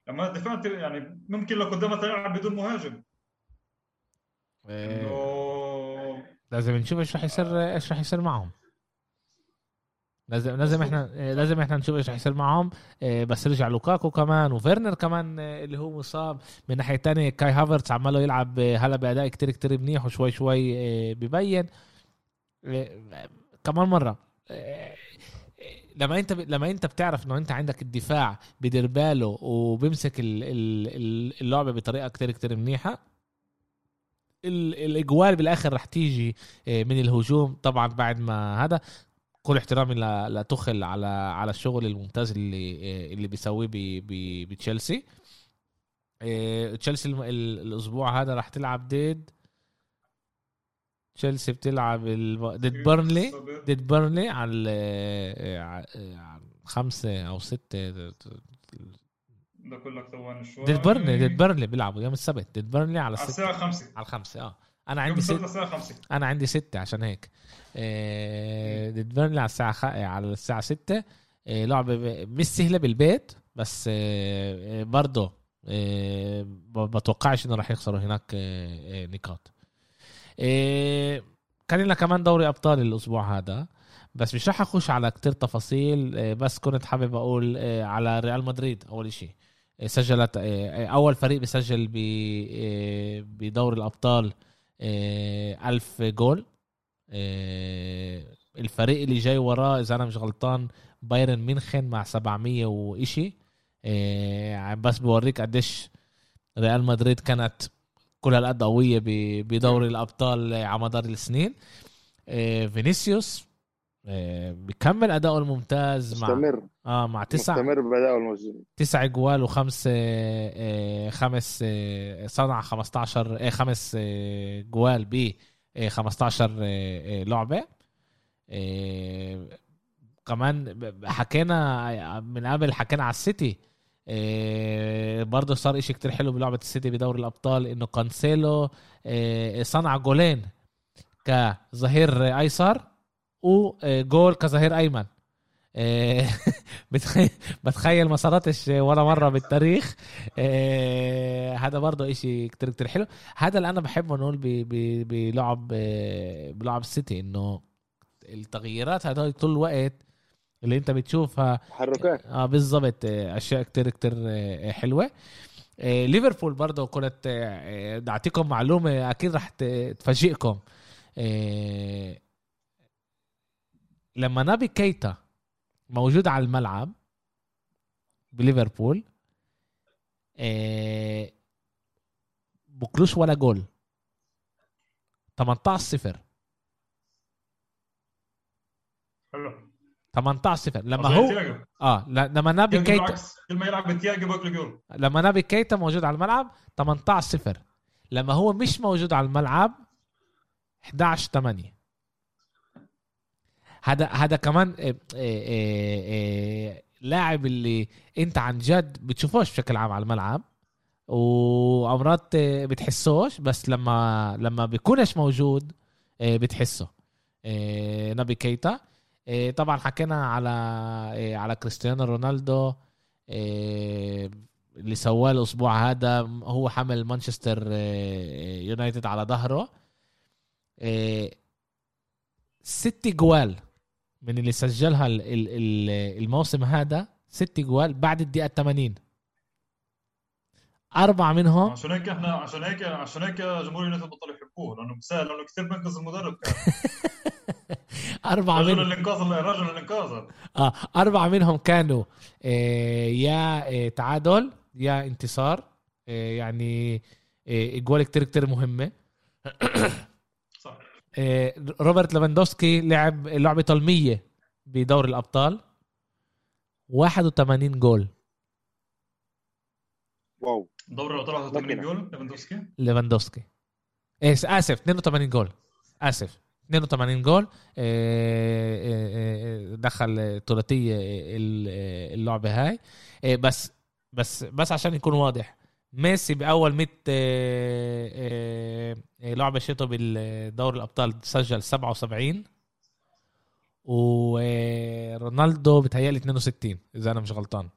لما الدفاع يعني ممكن لو قدامها تلعب بدون مهاجم. إيه. لازم نشوف إيش راح يصير إيش راح يصير معهم. لازم لازم إحنا لازم إحنا نشوف إيش راح يصير معهم إيه، بس رجع لوكاكو كمان وفيرنر كمان إيه، اللي هو مصاب. من ناحية تانية كاي هافرتس عماله يلعب هلا بأداء كتير كتير منيح وشوي شوي ببين. كمان مرة لما انت لما انت بتعرف انه انت عندك الدفاع بدير باله وبيمسك اللعبة بطريقة كتير كتير منيحة الإجوال بالآخر رح تيجي من الهجوم. طبعا بعد ما هذا كل احترامي لتخل على على الشغل الممتاز اللي اللي بيسويه بتشيلسي. تشيلسي الأسبوع هذا راح تلعب ضد تشيلسي بتلعب ضد بيرنلي. ضد بيرنلي على خمسة أو ستة. ده كلك ثواني شوي. ضد بيرنلي ضد بيرنلي بيلعبوا يوم السبت. ضد بيرنلي على الساعة 5 على الخمسة آه. أنا عندي ستة أنا عندي ستة عشان هيك. ضد بيرنلي على الساعة خ... على الساعة ستة. لعبة مش سهلة بالبيت بس برضه بتوقعش إنه راح يخسروا هناك نقاط. إيه كان لنا كمان دوري أبطال الأسبوع هذا. بس مش رح أخش على كتير تفاصيل بس كنت حابب أقول على ريال مدريد أول شيء إيه سجلت أول فريق بيسجل إيه بدوري الأبطال ألف جول. إيه الفريق اللي جاي وراه إذا أنا مش غلطان بايرن مينخن مع 700 وإشي. إيه بس بوريك قديش ريال مدريد كانت كل هالقد قوية بدوري الأبطال على مدار السنين. آه، فينيسيوس آه، بكمل اداؤه الممتاز مع مستمر. آه مع تسع مستمر بادائه الممتاز تسع جوال وخمس آه، خمس صنع 15 خمس جوال ب 15 لعبة. كمان حكينا من قبل حكينا على السيتي. برضه صار إشي كتير حلو بلعبة السيتي بدوري الأبطال إنه كانسيلو صنع جولين كظهير أيسر. وجول كظهير أيمن. إيه بتخيل ما صارتش ولا مرة بالتاريخ. إيه هذا برضه إشي كتير كتير حلو. هذا اللي أنا بحبه نقول بلعب بلعب السيتي إنه التغييرات هدول طول الوقت اللي أنت بتشوفها. تحركات. آه بالظبط آه، أشياء كتير كتير آه، حلوة. آه، ليفربول برضه كنت بدي أعطيكم معلومة أكيد رح تفاجئكم. لما نابي كيتا موجود على الملعب بليفربول بكلوش ولا جول. 18 صفر. حلو. 18 0 لما هو آه لما نابي كيتا كل ما يلعب بتياجو باكل جول. لما نابي كيتا موجود على الملعب 18 0 لما هو مش موجود على الملعب 11 8 هذا هذا كمان إيه إيه إيه لاعب اللي انت عن جد بتشوفوش بشكل عام على الملعب وامرات بتحسوش بس لما لما بيكونش موجود بتحسه. نبي كيتا. طبعا حكينا على على كريستيانو رونالدو اللي سواه الأسبوع هذا هو حمل مانشستر يونايتد على ظهره. ست جوال من اللي سجلها الموسم هذا ست جوال بعد الدقيقة 80 أربعة منهم عشان هيك إحنا عشان هيك عشان هيك جمهور اليونايتد بطلوا يحبوه لأنه بسهل لأنه كثير بينقذ المدرب كان. أربعة رجل منهم. الإنقاذ رجل الإنقاذ. آه أربعة منهم كانوا آه يا آه تعادل يا انتصار آه يعني آه كتير كتير مهمة. صح آه روبرت ليفاندوسكي لعب لعبة المية بدور الأبطال. 81 جول. wow. دوري الأبطال 81 مكنة. جول ليفاندوفسكي ليفاندوسكي. إيه آسف 82 جول. آسف 82 جول. آه، آه، آه، دخل ثلاثية ال- آه، اللعبة هاي. آه، بس بس بس عشان يكون واضح. ميسي بأول 100 آه، آه، آه، لعبة شيته بالدوري الأبطال سجل 77 ورونالدو بتهيألي 62 إذا أنا مش غلطان.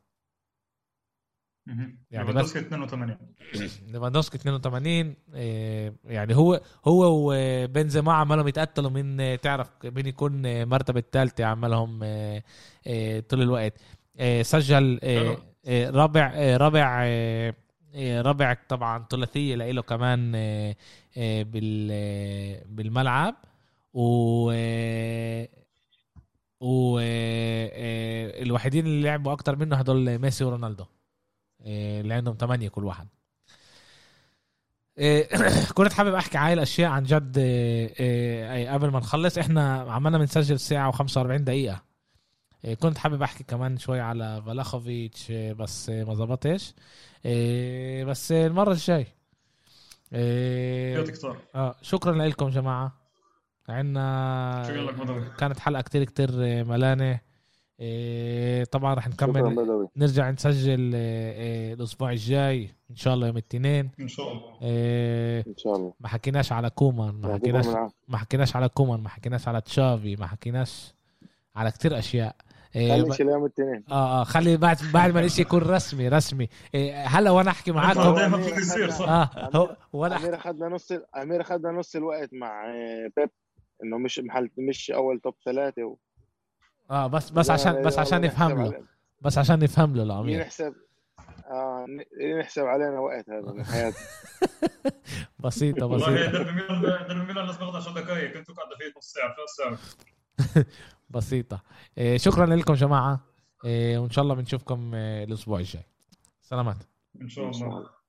يعني ليفاندوفسكي 82 ليفاندوسكي 82 إيه، يعني هو هو وبنزيما عمالهم يتقتلوا من تعرف مين يكون مرتبة الثالثة عمالهم طول الوقت. سجل رابع رابع آه، رابع طبعا ثلاثية لإله كمان آه، آه، بال بالملعب. و و الوحيدين اللي لعبوا أكتر منه هدول ميسي ورونالدو. اللي عندهم ثمانية كل واحد. إيه، كنت حابب أحكي عاي الأشياء عن جد إيه، إيه، قبل ما نخلص. إحنا عمالنا بنسجل ساعه و45 دقيقة. إيه، كنت حابب أحكي كمان شوي على فلاخوفيتش إيه، بس إيه، ما إيه، بس المرة الجاي. إيه، آه شكرا لكم جماعة. بدوي كانت حلقة كتير كتير ملانة. إيه، طبعا رح نكمل. نرجع نسجل الأسبوع الجاي. إن شاء الله يوم الاثنين. إن شاء الله. إن شاء الله. ما حكيناش على كومان ما حكيناش ما حكيناش على كومان ما حكيناش على تشافي ما حكيناش على كتير أشياء. خلي ب- شيء اليوم الاثنين آه آه خلي بعد بعد ما الإشي يكون رسمي رسمي. آه، هلا وأنا أحكي معاكم. دائما في يصير صح. آه وأنا امير اخذنا نص امير اخذنا نص الوقت مع آه، بيب إنه مش محل مش أول top ثلاثة و... آه بس بس عشان بس عشان نفهم له. بس عشان نفهم له الامير نحسب آه ن- نحسب علينا وقت هذا من حياتنا بسيطة والله هي بسيطه دربي ميلان دربي ميلان لازم ياخذ 10 دقائق أنتوا قاعدة فيه نص ساعة ثلاث ساعات بسيطة. آه، شكرا لكم جماعة. آه، وإن شاء الله بنشوفكم آه، الأسبوع الجاي. سلامات. إن شاء الله.